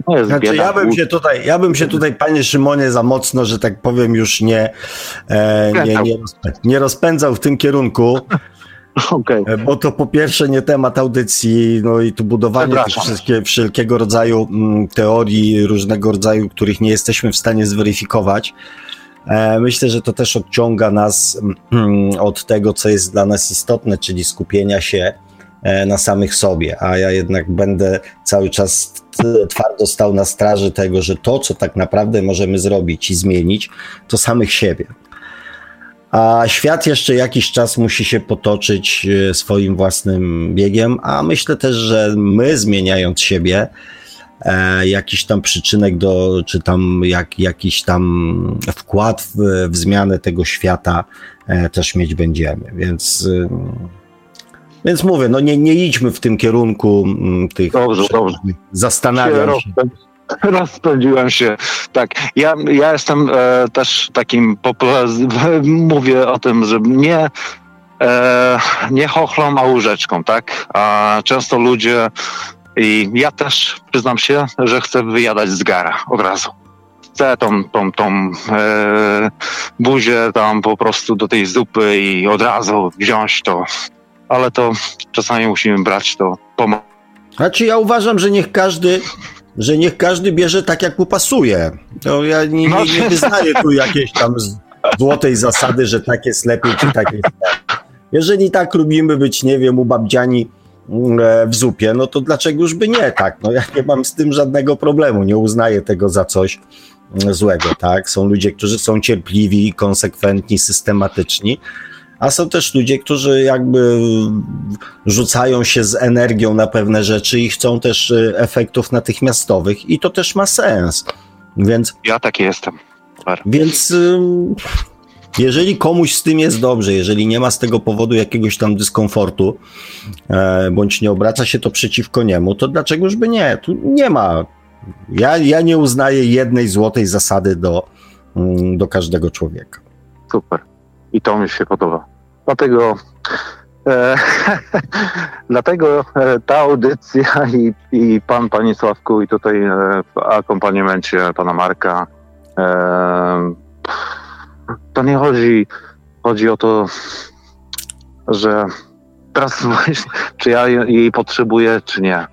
no znaczy, bieda, ja bym się tutaj, ja bym się tutaj, panie Szymonie, za mocno, że tak powiem, już nie, e, nie, nie, nie rozpędzał w tym kierunku. (laughs) Okay. Bo to po pierwsze nie temat audycji, no i tu budowanie tych wszystkie, wszelkiego rodzaju mm, teorii, różnego rodzaju, których nie jesteśmy w stanie zweryfikować. E, myślę, że to też odciąga nas mm, od tego, co jest dla nas istotne, czyli skupienia się E, na samych sobie, a ja jednak będę cały czas twardo stał na straży tego, że to, co tak naprawdę możemy zrobić i zmienić, to samych siebie. A świat jeszcze jakiś czas musi się potoczyć e, swoim własnym biegiem, a myślę też, że my zmieniając siebie, e, jakiś tam przyczynek do, czy tam jak, jakiś tam wkład w, w zmianę tego świata też mieć będziemy. Więc więc mówię, no nie, nie idźmy w tym kierunku m, tych dobrze, dobrze. zastanawiam się. (laughs) Rozpędziłem się. Tak, ja, ja jestem e, też takim, (laughs) mówię o tym, że nie, e, nie chochlą, a łóżeczką, tak? A często ludzie, i ja też przyznam się, że chcę wyjadać z gara od razu. Chcę tą, tą, tą e, buzię tam po prostu do tej zupy i od razu wziąć to ale to czasami musimy brać to pomoc. Znaczy ja uważam, że niech każdy, że niech każdy bierze tak, jak mu pasuje. To ja nie, nie, nie no. wyznaję tu jakiejś tam złotej zasady, że tak jest lepiej, czy tak jest lepiej. Jeżeli tak lubimy być, nie wiem, u babdziani e, w zupie, no to dlaczego już by nie tak? No ja nie mam z tym żadnego problemu, nie uznaję tego za coś mm, złego, tak? Są ludzie, którzy są cierpliwi, konsekwentni, systematyczni, a są też ludzie, którzy jakby rzucają się z energią na pewne rzeczy i chcą też y, efektów natychmiastowych i to też ma sens. Więc ja taki jestem. Więc y, jeżeli komuś z tym jest dobrze, jeżeli nie ma z tego powodu jakiegoś tam dyskomfortu, e, bądź nie obraca się to przeciwko niemu, to dlaczegoż by nie? Tu nie ma. Ja, ja nie uznaję jednej złotej zasady do, mm, do każdego człowieka. Super i to mi się podoba. Dlatego, e, (laughs) dlatego e, ta audycja i, i pan, panie Sławku, i tutaj e, w akompaniamencie pana Marka, e, to nie chodzi, chodzi o to, że teraz (laughs) właśnie, czy ja jej potrzebuję, czy nie. E,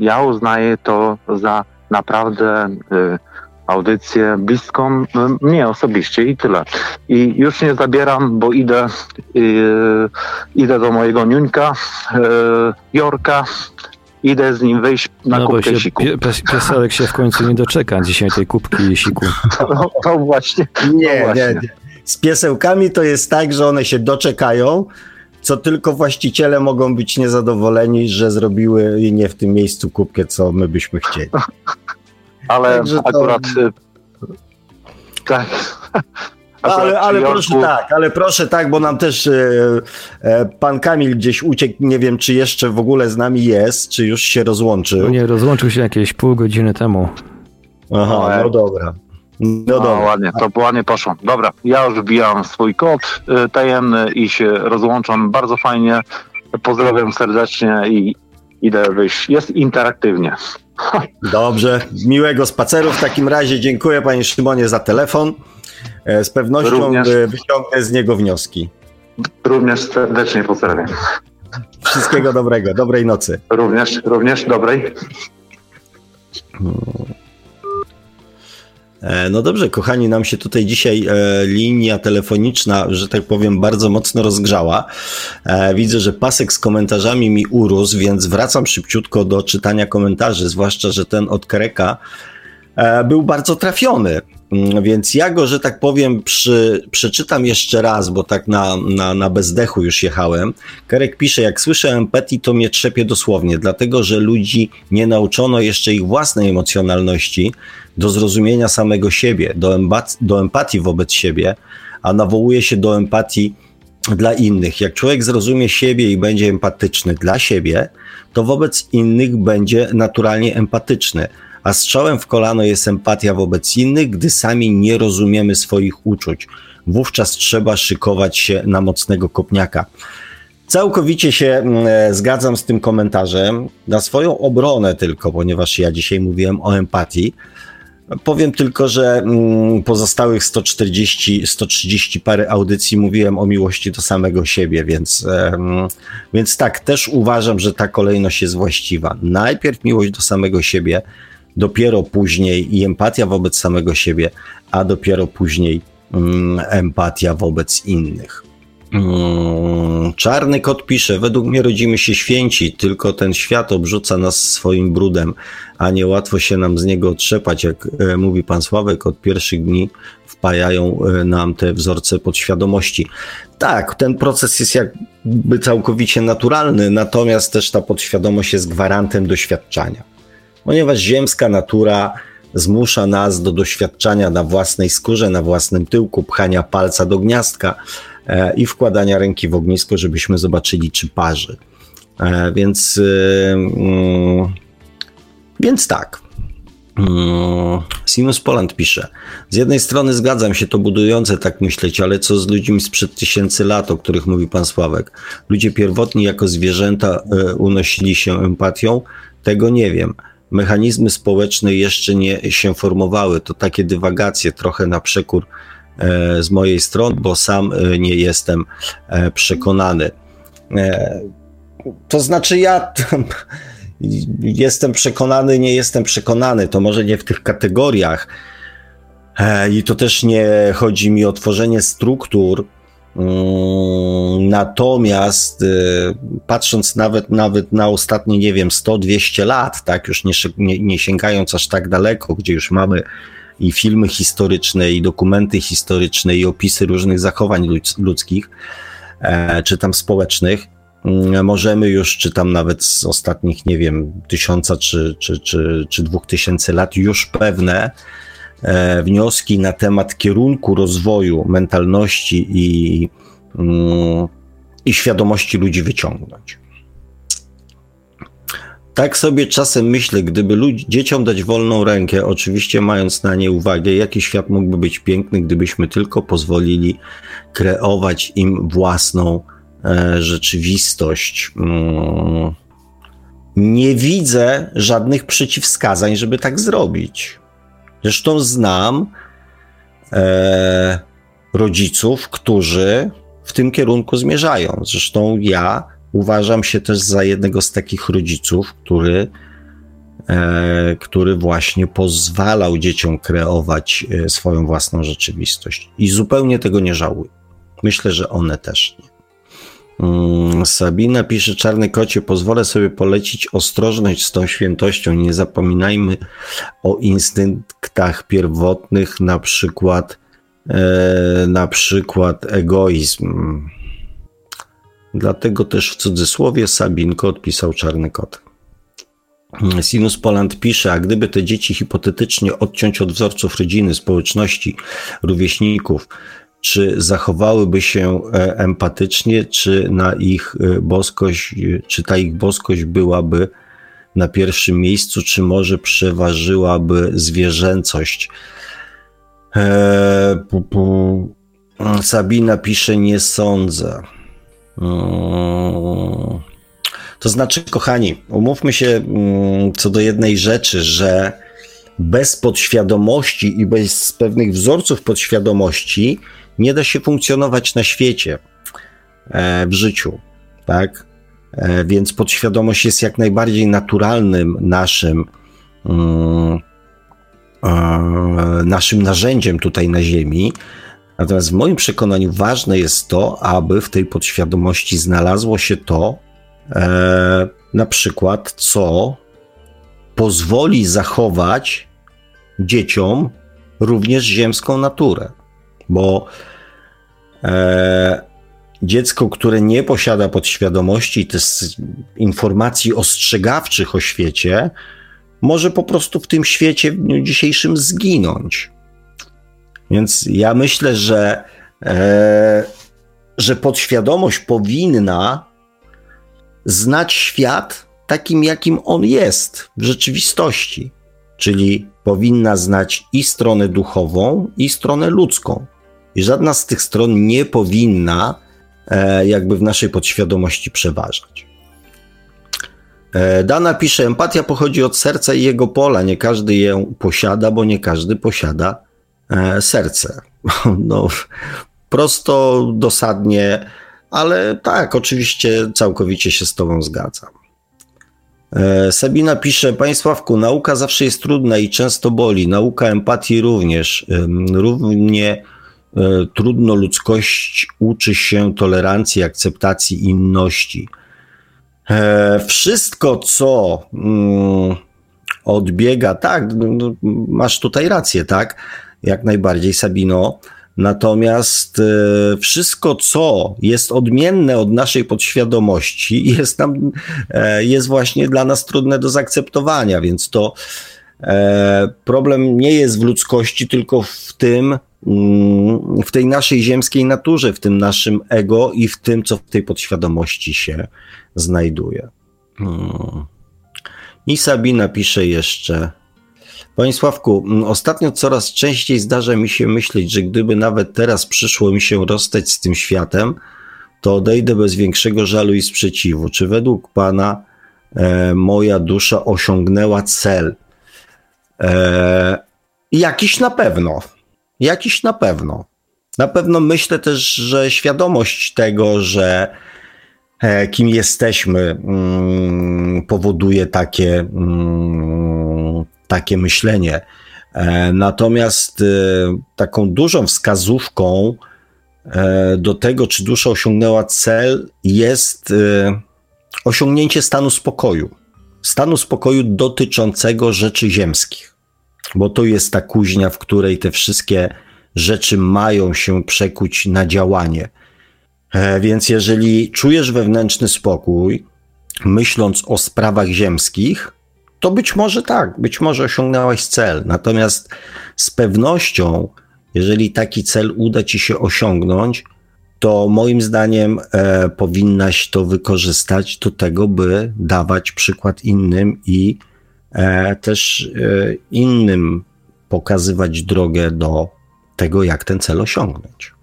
ja uznaję to za naprawdę e, audycję bliską mnie osobiście i tyle. I już nie zabieram, bo idę, idę do mojego niuńka, Jorka, idę z nim wyjść na no kubkę się, siku. Pies, pieselek się w końcu nie doczeka dzisiaj tej kubki siku. (laughs) No, no właśnie. Nie, no właśnie. nie, nie. Z piesełkami to jest tak, że one się doczekają, co tylko właściciele mogą być niezadowoleni, że zrobiły nie w tym miejscu kubkę, co my byśmy chcieli. (laughs) ale Także akurat to... Y, tak. (laughs) ale, ale proszę tak, ale proszę tak, bo nam też e, e, pan Kamil gdzieś uciekł, nie wiem czy jeszcze w ogóle z nami jest, czy już się rozłączył. Nie, rozłączył się jakieś pół godziny temu. Aha, no, no dobra. No, no dobra. ładnie, to ładnie poszło. Dobra, ja już wbijam swój kod y, tajemny i się rozłączam. Bardzo fajnie. Pozdrawiam serdecznie i idę wyjść. Jest interaktywnie. (laughs) Dobrze, miłego spaceru w takim razie. Dziękuję panie Szymonie za telefon. E, z pewnością Również... wyciągnę z niego wnioski. Również serdecznie pozdrawiam. Wszystkiego dobrego, dobrej nocy. Również, również dobrej. E, no dobrze, kochani, nam się tutaj dzisiaj e, linia telefoniczna, że tak powiem, bardzo mocno rozgrzała. E, widzę, że pasek z komentarzami mi urósł, więc wracam szybciutko do czytania komentarzy, zwłaszcza, że ten od Kereka był bardzo trafiony. Mm, więc ja go, że tak powiem, przy, przeczytam jeszcze raz, bo tak na, na, na bezdechu już jechałem. Kerek pisze, jak słyszę empatii, to mnie trzepie dosłownie, dlatego że ludzi nie nauczono jeszcze ich własnej emocjonalności, do zrozumienia samego siebie, do, empatii, do empatii wobec siebie, a nawołuje się do empatii dla innych. Jak człowiek zrozumie siebie i będzie empatyczny dla siebie, to wobec innych będzie naturalnie empatyczny. A strzałem w kolano jest empatia wobec innych, gdy sami nie rozumiemy swoich uczuć. Wówczas trzeba szykować się na mocnego kopniaka. Całkowicie się mm, e, zgadzam z tym komentarzem. Na swoją obronę tylko, ponieważ ja dzisiaj mówiłem o empatii. Powiem tylko, że mm, pozostałych 140, 130 parę audycji mówiłem o miłości do samego siebie, więc, więc tak, też uważam, że ta kolejność jest właściwa. Najpierw miłość do samego siebie, dopiero później i empatia wobec samego siebie, a dopiero później mm, empatia wobec innych. Mm, czarny kot pisze, według mnie rodzimy się święci, tylko ten świat obrzuca nas swoim brudem, a nie łatwo się nam z niego otrzepać, jak e, mówi pan Sławek, od pierwszych dni wpajają e, nam te wzorce podświadomości. Tak, ten proces jest jakby całkowicie naturalny, natomiast też ta podświadomość jest gwarantem doświadczania. Ponieważ ziemska natura zmusza nas do doświadczania na własnej skórze, na własnym tyłku, pchania palca do gniazdka, E, i wkładania ręki w ognisko, żebyśmy zobaczyli, czy parzy. E, więc, e, mm, więc tak. Mm, Sinus Poland pisze. Z jednej strony zgadzam się, to budujące tak myśleć, ale co z ludźmi sprzed tysięcy lat, o których mówi pan Sławek? Ludzie pierwotni jako zwierzęta unosili się empatią? Tego nie wiem. Mechanizmy społeczne jeszcze nie się formowały. To takie dywagacje, trochę na przekór E, z mojej strony, bo sam e, nie jestem e, przekonany. To znaczy, ja (laughs) jestem przekonany, nie jestem przekonany. To może nie w tych kategoriach. I to też nie chodzi mi o tworzenie struktur. Mm, natomiast patrząc nawet, nawet na ostatnie, nie wiem, 100-200 lat, tak, już nie, nie, sięgając aż tak daleko, gdzie już mamy i filmy historyczne, i dokumenty historyczne, i opisy różnych zachowań ludzkich, e, czy tam społecznych, mm, możemy już, czy tam nawet z ostatnich, nie wiem, tysiąca czy, czy, czy, czy dwóch tysięcy lat, już pewne wnioski na temat kierunku rozwoju mentalności i, mm, i świadomości ludzi wyciągnąć. Tak sobie czasem myślę, gdyby ludzi, dzieciom dać wolną rękę, oczywiście mając na nie uwagę, jaki świat mógłby być piękny, gdybyśmy tylko pozwolili kreować im własną e, rzeczywistość. Mm. Nie widzę żadnych przeciwwskazań, żeby tak zrobić. Zresztą znam e, rodziców, którzy w tym kierunku zmierzają. Zresztą ja uważam się też za jednego z takich rodziców, który, e, który właśnie pozwalał dzieciom kreować e, swoją własną rzeczywistość. I zupełnie tego nie żałuję. Myślę, że one też nie. Mm, Sabina pisze, czarny kocie, pozwolę sobie polecić ostrożność z tą świętością. Nie zapominajmy o instynktach pierwotnych, na przykład, e, na przykład egoizm. Dlatego też w cudzysłowie Sabinko odpisał czarny kot. Sinus Poland pisze, a gdyby te dzieci hipotetycznie odciąć od wzorców rodziny, społeczności, rówieśników, czy zachowałyby się e, empatycznie, czy na ich e, boskość, czy ta ich boskość byłaby na pierwszym miejscu, czy może przeważyłaby zwierzęcość? Eee, Sabina pisze, nie sądzę. To znaczy, kochani, umówmy się mm, co do jednej rzeczy, że bez podświadomości i bez pewnych wzorców podświadomości nie da się funkcjonować na świecie, e, w życiu, tak? E, więc podświadomość jest jak najbardziej naturalnym naszym, mm, e, naszym narzędziem tutaj na Ziemi. Natomiast w moim przekonaniu ważne jest to, aby w tej podświadomości znalazło się to, na przykład, co pozwoli zachować dzieciom również ziemską naturę. Bo e, dziecko, które nie posiada podświadomości, tych informacji ostrzegawczych o świecie, może po prostu w tym świecie w dniu dzisiejszym zginąć. Więc ja myślę, że, e, że podświadomość powinna znać świat takim, jakim on jest w rzeczywistości. Czyli powinna znać i stronę duchową, i stronę ludzką. I żadna z tych stron nie powinna e, jakby w naszej podświadomości przeważać. E, Dana pisze, empatia pochodzi od serca i jego pola. Nie każdy ją posiada, bo nie każdy posiada e, serce. (laughs) No, prosto, dosadnie, ale tak, oczywiście całkowicie się z Tobą zgadzam. Sabina pisze, Państwawku, nauka zawsze jest trudna i często boli. Nauka empatii również. Równie trudno ludzkość uczy się tolerancji, akceptacji inności. E, wszystko, co mm, odbiega, tak, no, no, masz tutaj rację, tak, jak najbardziej, Sabino. Natomiast e, wszystko, co jest odmienne od naszej podświadomości, (laughs) jest nam, e, jest właśnie dla nas trudne do zaakceptowania, więc to problem nie jest w ludzkości, tylko w tym, w tej naszej ziemskiej naturze, w tym naszym ego i w tym, co w tej podświadomości się znajduje. I Sabina pisze jeszcze. Panie Sławku, ostatnio coraz częściej zdarza mi się myśleć, że gdyby nawet teraz przyszło mi się rozstać z tym światem, to odejdę bez większego żalu i sprzeciwu. Czy według Pana e, moja dusza osiągnęła cel? E, jakiś na pewno. Jakiś na pewno. Na pewno myślę też, że świadomość tego, że E, kim jesteśmy, mm, powoduje takie, mm, takie myślenie. E, natomiast e, taką dużą wskazówką do tego, czy dusza osiągnęła cel, jest osiągnięcie stanu spokoju. Stanu spokoju dotyczącego rzeczy ziemskich, bo to jest ta kuźnia, w której te wszystkie rzeczy mają się przekuć na działanie. E, więc jeżeli czujesz wewnętrzny spokój, myśląc o sprawach ziemskich, to być może tak, być może osiągnąłeś cel. Natomiast z pewnością, jeżeli taki cel uda ci się osiągnąć, to moim zdaniem e, powinnaś to wykorzystać do tego, by dawać przykład innym i też e, innym pokazywać drogę do tego, jak ten cel osiągnąć.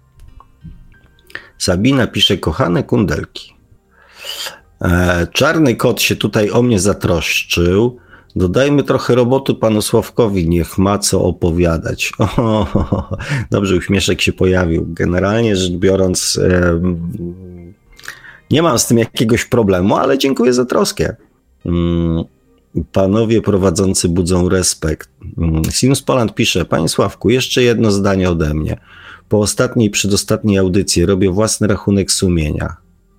Sabina pisze, kochane kundelki. E, czarny kot się tutaj o mnie zatroszczył. Dodajmy trochę roboty panu Sławkowi, niech ma co opowiadać. (laughs) O, dobrze, uśmieszek się pojawił. Generalnie rzecz biorąc, e, nie mam z tym jakiegoś problemu, ale dziękuję za troskę. Panowie prowadzący budzą respekt. Mm, Sinus Poland pisze, panie Sławku, jeszcze jedno zdanie ode mnie. Po ostatniej, przedostatniej audycji robię własny rachunek sumienia.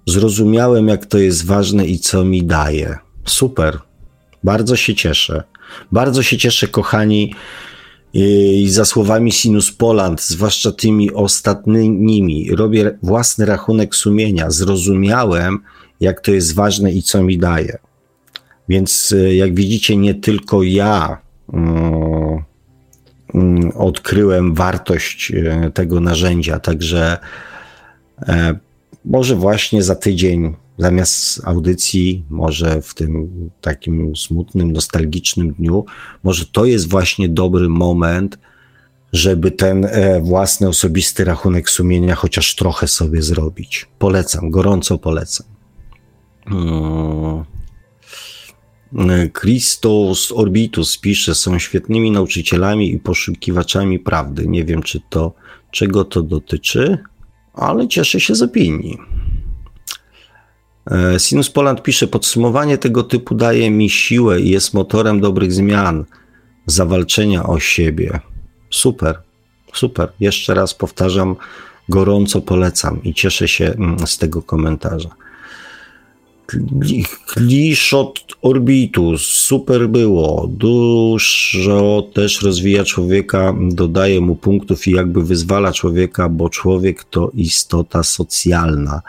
Zrozumiałem, jak to jest ważne i co mi daje. Super. Bardzo się cieszę. Bardzo się cieszę, kochani, i za słowami Sinus Poland, zwłaszcza tymi ostatnimi. Robię własny rachunek sumienia. Zrozumiałem, jak to jest ważne i co mi daje. Więc e, jak widzicie, nie tylko ja. Mm, Mm, odkryłem wartość e, tego narzędzia. Także e, może właśnie za tydzień zamiast audycji, może w tym takim smutnym, nostalgicznym dniu, może to jest właśnie dobry moment, żeby ten własny osobisty rachunek sumienia chociaż trochę sobie zrobić. Polecam, gorąco polecam. Hmm. Christos Orbitus pisze, są świetnymi nauczycielami i poszukiwaczami prawdy. Nie wiem, czy to, czego to dotyczy, ale cieszę się z opinii. E, Sinus Poland pisze, podsumowanie tego typu daje mi siłę i jest motorem dobrych zmian, zawalczenia o siebie. Super, super. Jeszcze raz powtarzam, gorąco polecam i cieszę się mm, z tego komentarza. Kliszot Orbitus, super było. Dużo też rozwija człowieka, dodaje mu punktów i jakby wyzwala człowieka, bo człowiek to istota socjalna.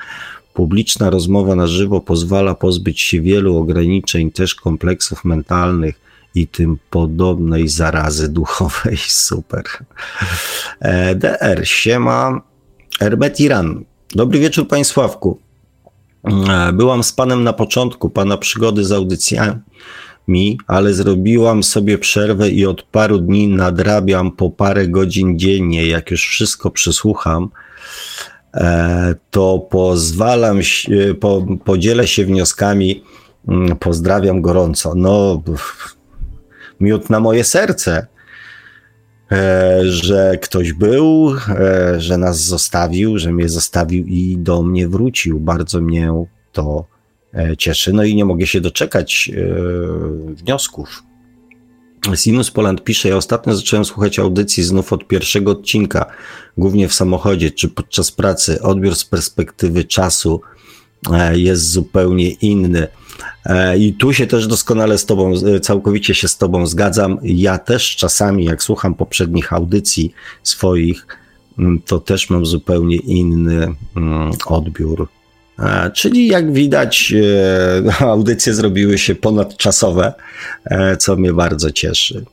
Publiczna rozmowa na żywo pozwala pozbyć się wielu ograniczeń, też kompleksów mentalnych i tym podobnej zarazy duchowej. (laughs) Super. E, DR, siema. Erbet Iran Dobry wieczór, Panie Sławku. E, byłam z Panem na początku Pana przygody z audycjami, ale zrobiłam sobie przerwę i od paru dni nadrabiam po parę godzin dziennie. Jak już wszystko przysłucham, e, to pozwalam, po, podzielę się wnioskami. Mm, pozdrawiam gorąco. No, miód na moje serce. E, że ktoś był, e, że nas zostawił, że mnie zostawił i do mnie wrócił. Bardzo mnie to e, cieszy. No i nie mogę się doczekać wniosków. Sinus Poland pisze, ja ostatnio zacząłem słuchać audycji znów od pierwszego odcinka, głównie w samochodzie czy podczas pracy. Odbiór z perspektywy czasu jest zupełnie inny. E, I tu się też doskonale z Tobą, e, całkowicie się z Tobą zgadzam. Ja też czasami, jak słucham poprzednich audycji swoich, mm, to też mam zupełnie inny mm, odbiór. E, czyli jak widać, audycje zrobiły się ponadczasowe, co mnie bardzo cieszy.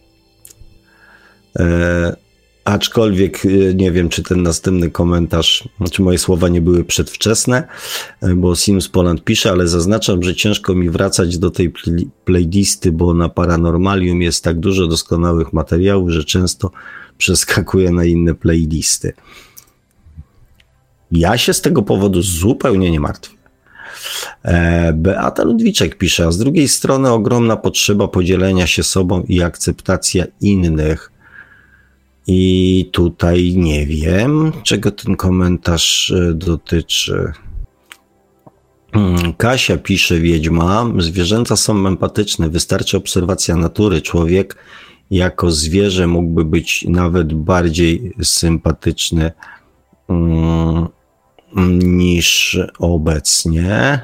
Aczkolwiek y, nie wiem, czy ten następny komentarz, czy moje słowa nie były przedwczesne, y, bo Sims Poland pisze, ale zaznaczam, że ciężko mi wracać do tej playlisty, bo na Paranormalium jest tak dużo doskonałych materiałów, że często przeskakuję na inne playlisty. Ja się z tego powodu zupełnie nie martwię. E, Beata Ludwiczek pisze, a z drugiej strony ogromna potrzeba podzielenia się sobą i akceptacja innych i tutaj nie wiem, czego ten komentarz e, dotyczy. Hmm, Kasia pisze, Wiedźma, zwierzęta są empatyczne, wystarczy obserwacja natury. Człowiek jako zwierzę mógłby być nawet bardziej sympatyczny mm, niż obecnie.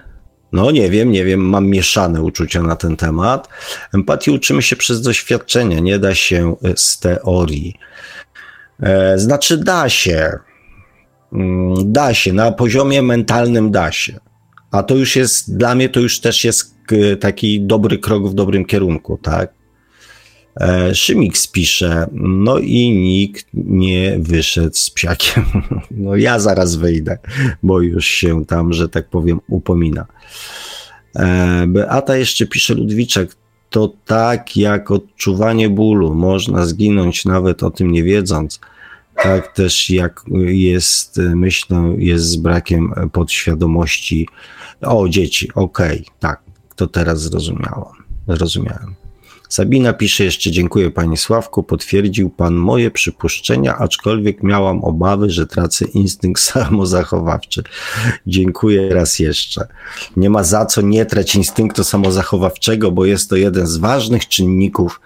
No nie wiem, nie wiem, mam mieszane uczucia na ten temat. Empatii uczymy się przez doświadczenie, nie da się z teorii. E, znaczy da się, mm, da się, na poziomie mentalnym da się. A to już jest, dla mnie to już też jest taki dobry krok w dobrym kierunku, tak? E, Szymix pisze, no i nikt nie wyszedł z psiakiem. (laughs) No ja zaraz wyjdę, bo już się tam, że tak powiem, upomina. E, Beata jeszcze pisze Ludwiczek, to tak jak odczuwanie bólu, można zginąć nawet o tym nie wiedząc. Tak też jak jest myślą, jest z brakiem podświadomości. O, dzieci, okej, okay, tak, to teraz zrozumiałam. Zrozumiałem. Sabina pisze jeszcze, dziękuję Panie Sławku, potwierdził Pan moje przypuszczenia, aczkolwiek miałam obawy, że tracę instynkt (laughs) samozachowawczy. Dziękuję raz jeszcze. Nie ma za co nie trać instynktu samozachowawczego, bo jest to jeden z ważnych czynników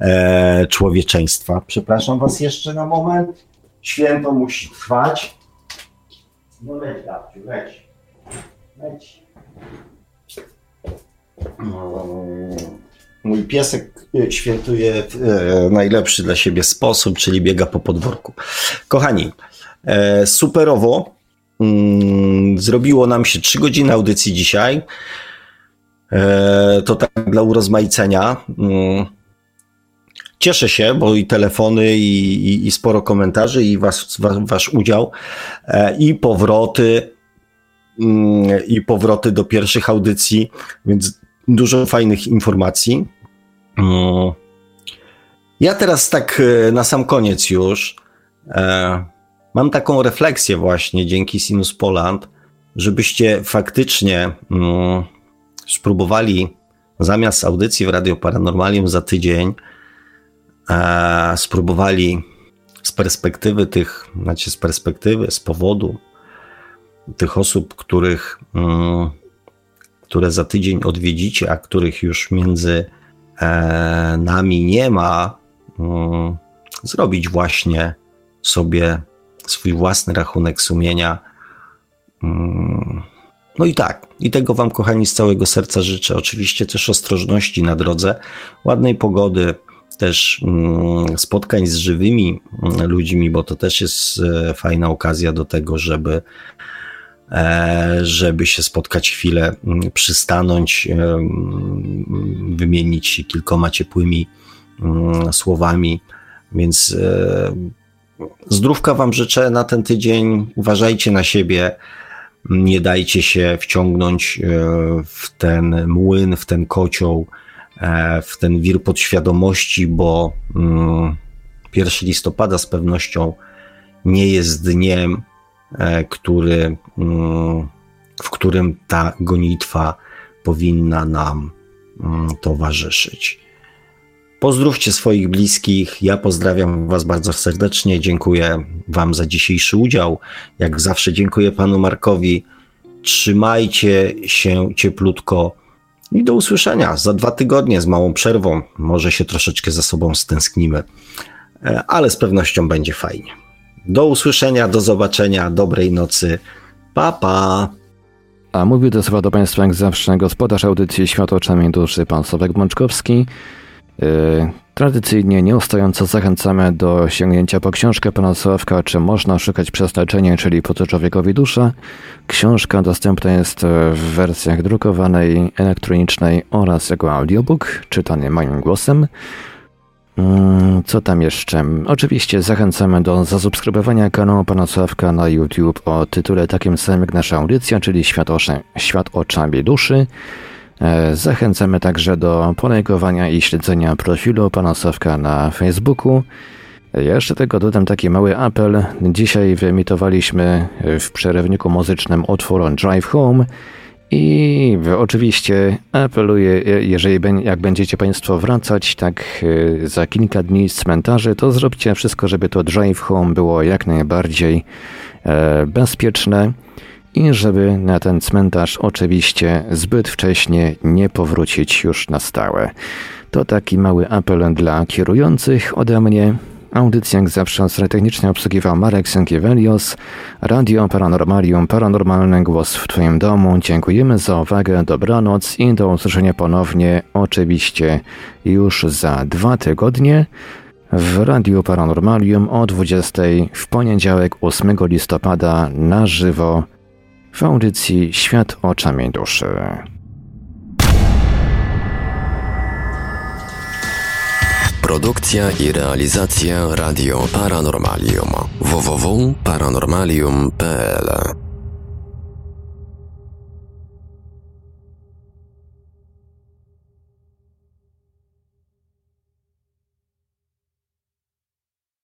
e, człowieczeństwa. Przepraszam Was jeszcze na moment. Święto musi trwać. No leć, Dabciu, leć. Leć. No mój piesek e, świętuje w e, najlepszy dla siebie sposób, czyli biega po podwórku. Kochani, e, superowo. Mm, zrobiło nam się 3 godziny audycji dzisiaj. To tak dla urozmaicenia. Cieszę się, bo i telefony, i, i, i sporo komentarzy, i was, was, wasz udział, i powroty, mm, i powroty do pierwszych audycji, więc dużo fajnych informacji. Mm. Ja teraz tak e, na sam koniec już e, mam taką refleksję właśnie dzięki Sinus Poland, żebyście faktycznie mm, spróbowali zamiast audycji w Radio Paranormalium za tydzień e, spróbowali z perspektywy tych, znaczy z perspektywy, z powodu tych osób, których, mm, które za tydzień odwiedzicie, a których już między e, nami nie ma, mm, zrobić właśnie sobie swój własny rachunek sumienia. Mm, no i tak, i tego Wam, kochani, z całego serca życzę. Oczywiście też ostrożności na drodze, ładnej pogody, też mm, spotkań z żywymi ludźmi, bo to też jest e, fajna okazja do tego, żeby E, żeby się spotkać chwilę, mm, przystanąć, e, mm, wymienić się kilkoma ciepłymi mm, słowami. Więc zdrówka Wam życzę na ten tydzień. Uważajcie na siebie. Nie dajcie się wciągnąć w ten młyn, w ten kocioł, w ten wir podświadomości, bo 1 mm, listopada z pewnością nie jest dniem, e, który, mm, w którym ta gonitwa powinna nam mm, towarzyszyć. Pozdrówcie swoich bliskich. Ja pozdrawiam Was bardzo serdecznie. Dziękuję Wam za dzisiejszy udział. Jak zawsze dziękuję Panu Markowi. Trzymajcie się cieplutko i do usłyszenia za dwa tygodnie z małą przerwą. Może się troszeczkę za sobą stęsknimy, e, ale z pewnością będzie fajnie. Do usłyszenia, do zobaczenia, dobrej nocy. Pa, pa. A mówił do słowa do Państwa jak zawsze gospodarz audycji Świat oczami duszy, pan Sławek Bączkowski. Yy, tradycyjnie nieustająco zachęcamy do sięgnięcia po książkę pana Sławka, czy można szukać przeznaczenia, czyli po co człowiekowi dusza. Książka dostępna jest w wersjach drukowanej, elektronicznej oraz jako audiobook, czytany moim głosem. Mm, co tam jeszcze? Oczywiście zachęcamy do zasubskrybowania kanału Pana Sławka na YouTube o tytule takim samym jak nasza audycja, czyli Świat, oczy, Świat oczami duszy. E, zachęcamy także do polajkowania i śledzenia profilu Pana Sławka na Facebooku. jeszcze tego dodam taki mały apel. Dzisiaj wyemitowaliśmy w przerywniku muzycznym utwór Drive Home i oczywiście apeluję, jeżeli jak będziecie Państwo wracać tak e, za kilka dni z cmentarzy, to zróbcie wszystko, żeby to drive home było jak najbardziej e, bezpieczne i żeby na ten cmentarz oczywiście zbyt wcześnie nie powrócić już na stałe. To taki mały apel dla kierujących ode mnie. Audycję jak zawsze technicznie obsługiwał Marek Sękiewelios, Radio Paranormalium, Paranormalny Głos w Twoim domu. Dziękujemy za uwagę, dobranoc i do usłyszenia ponownie, oczywiście już za dwa tygodnie w Radiu Paranormalium o 20 w poniedziałek 8 listopada na żywo w audycji Świat oczami duszy. Produkcja i realizacja Radio Paranormalium www.paranormalium.pl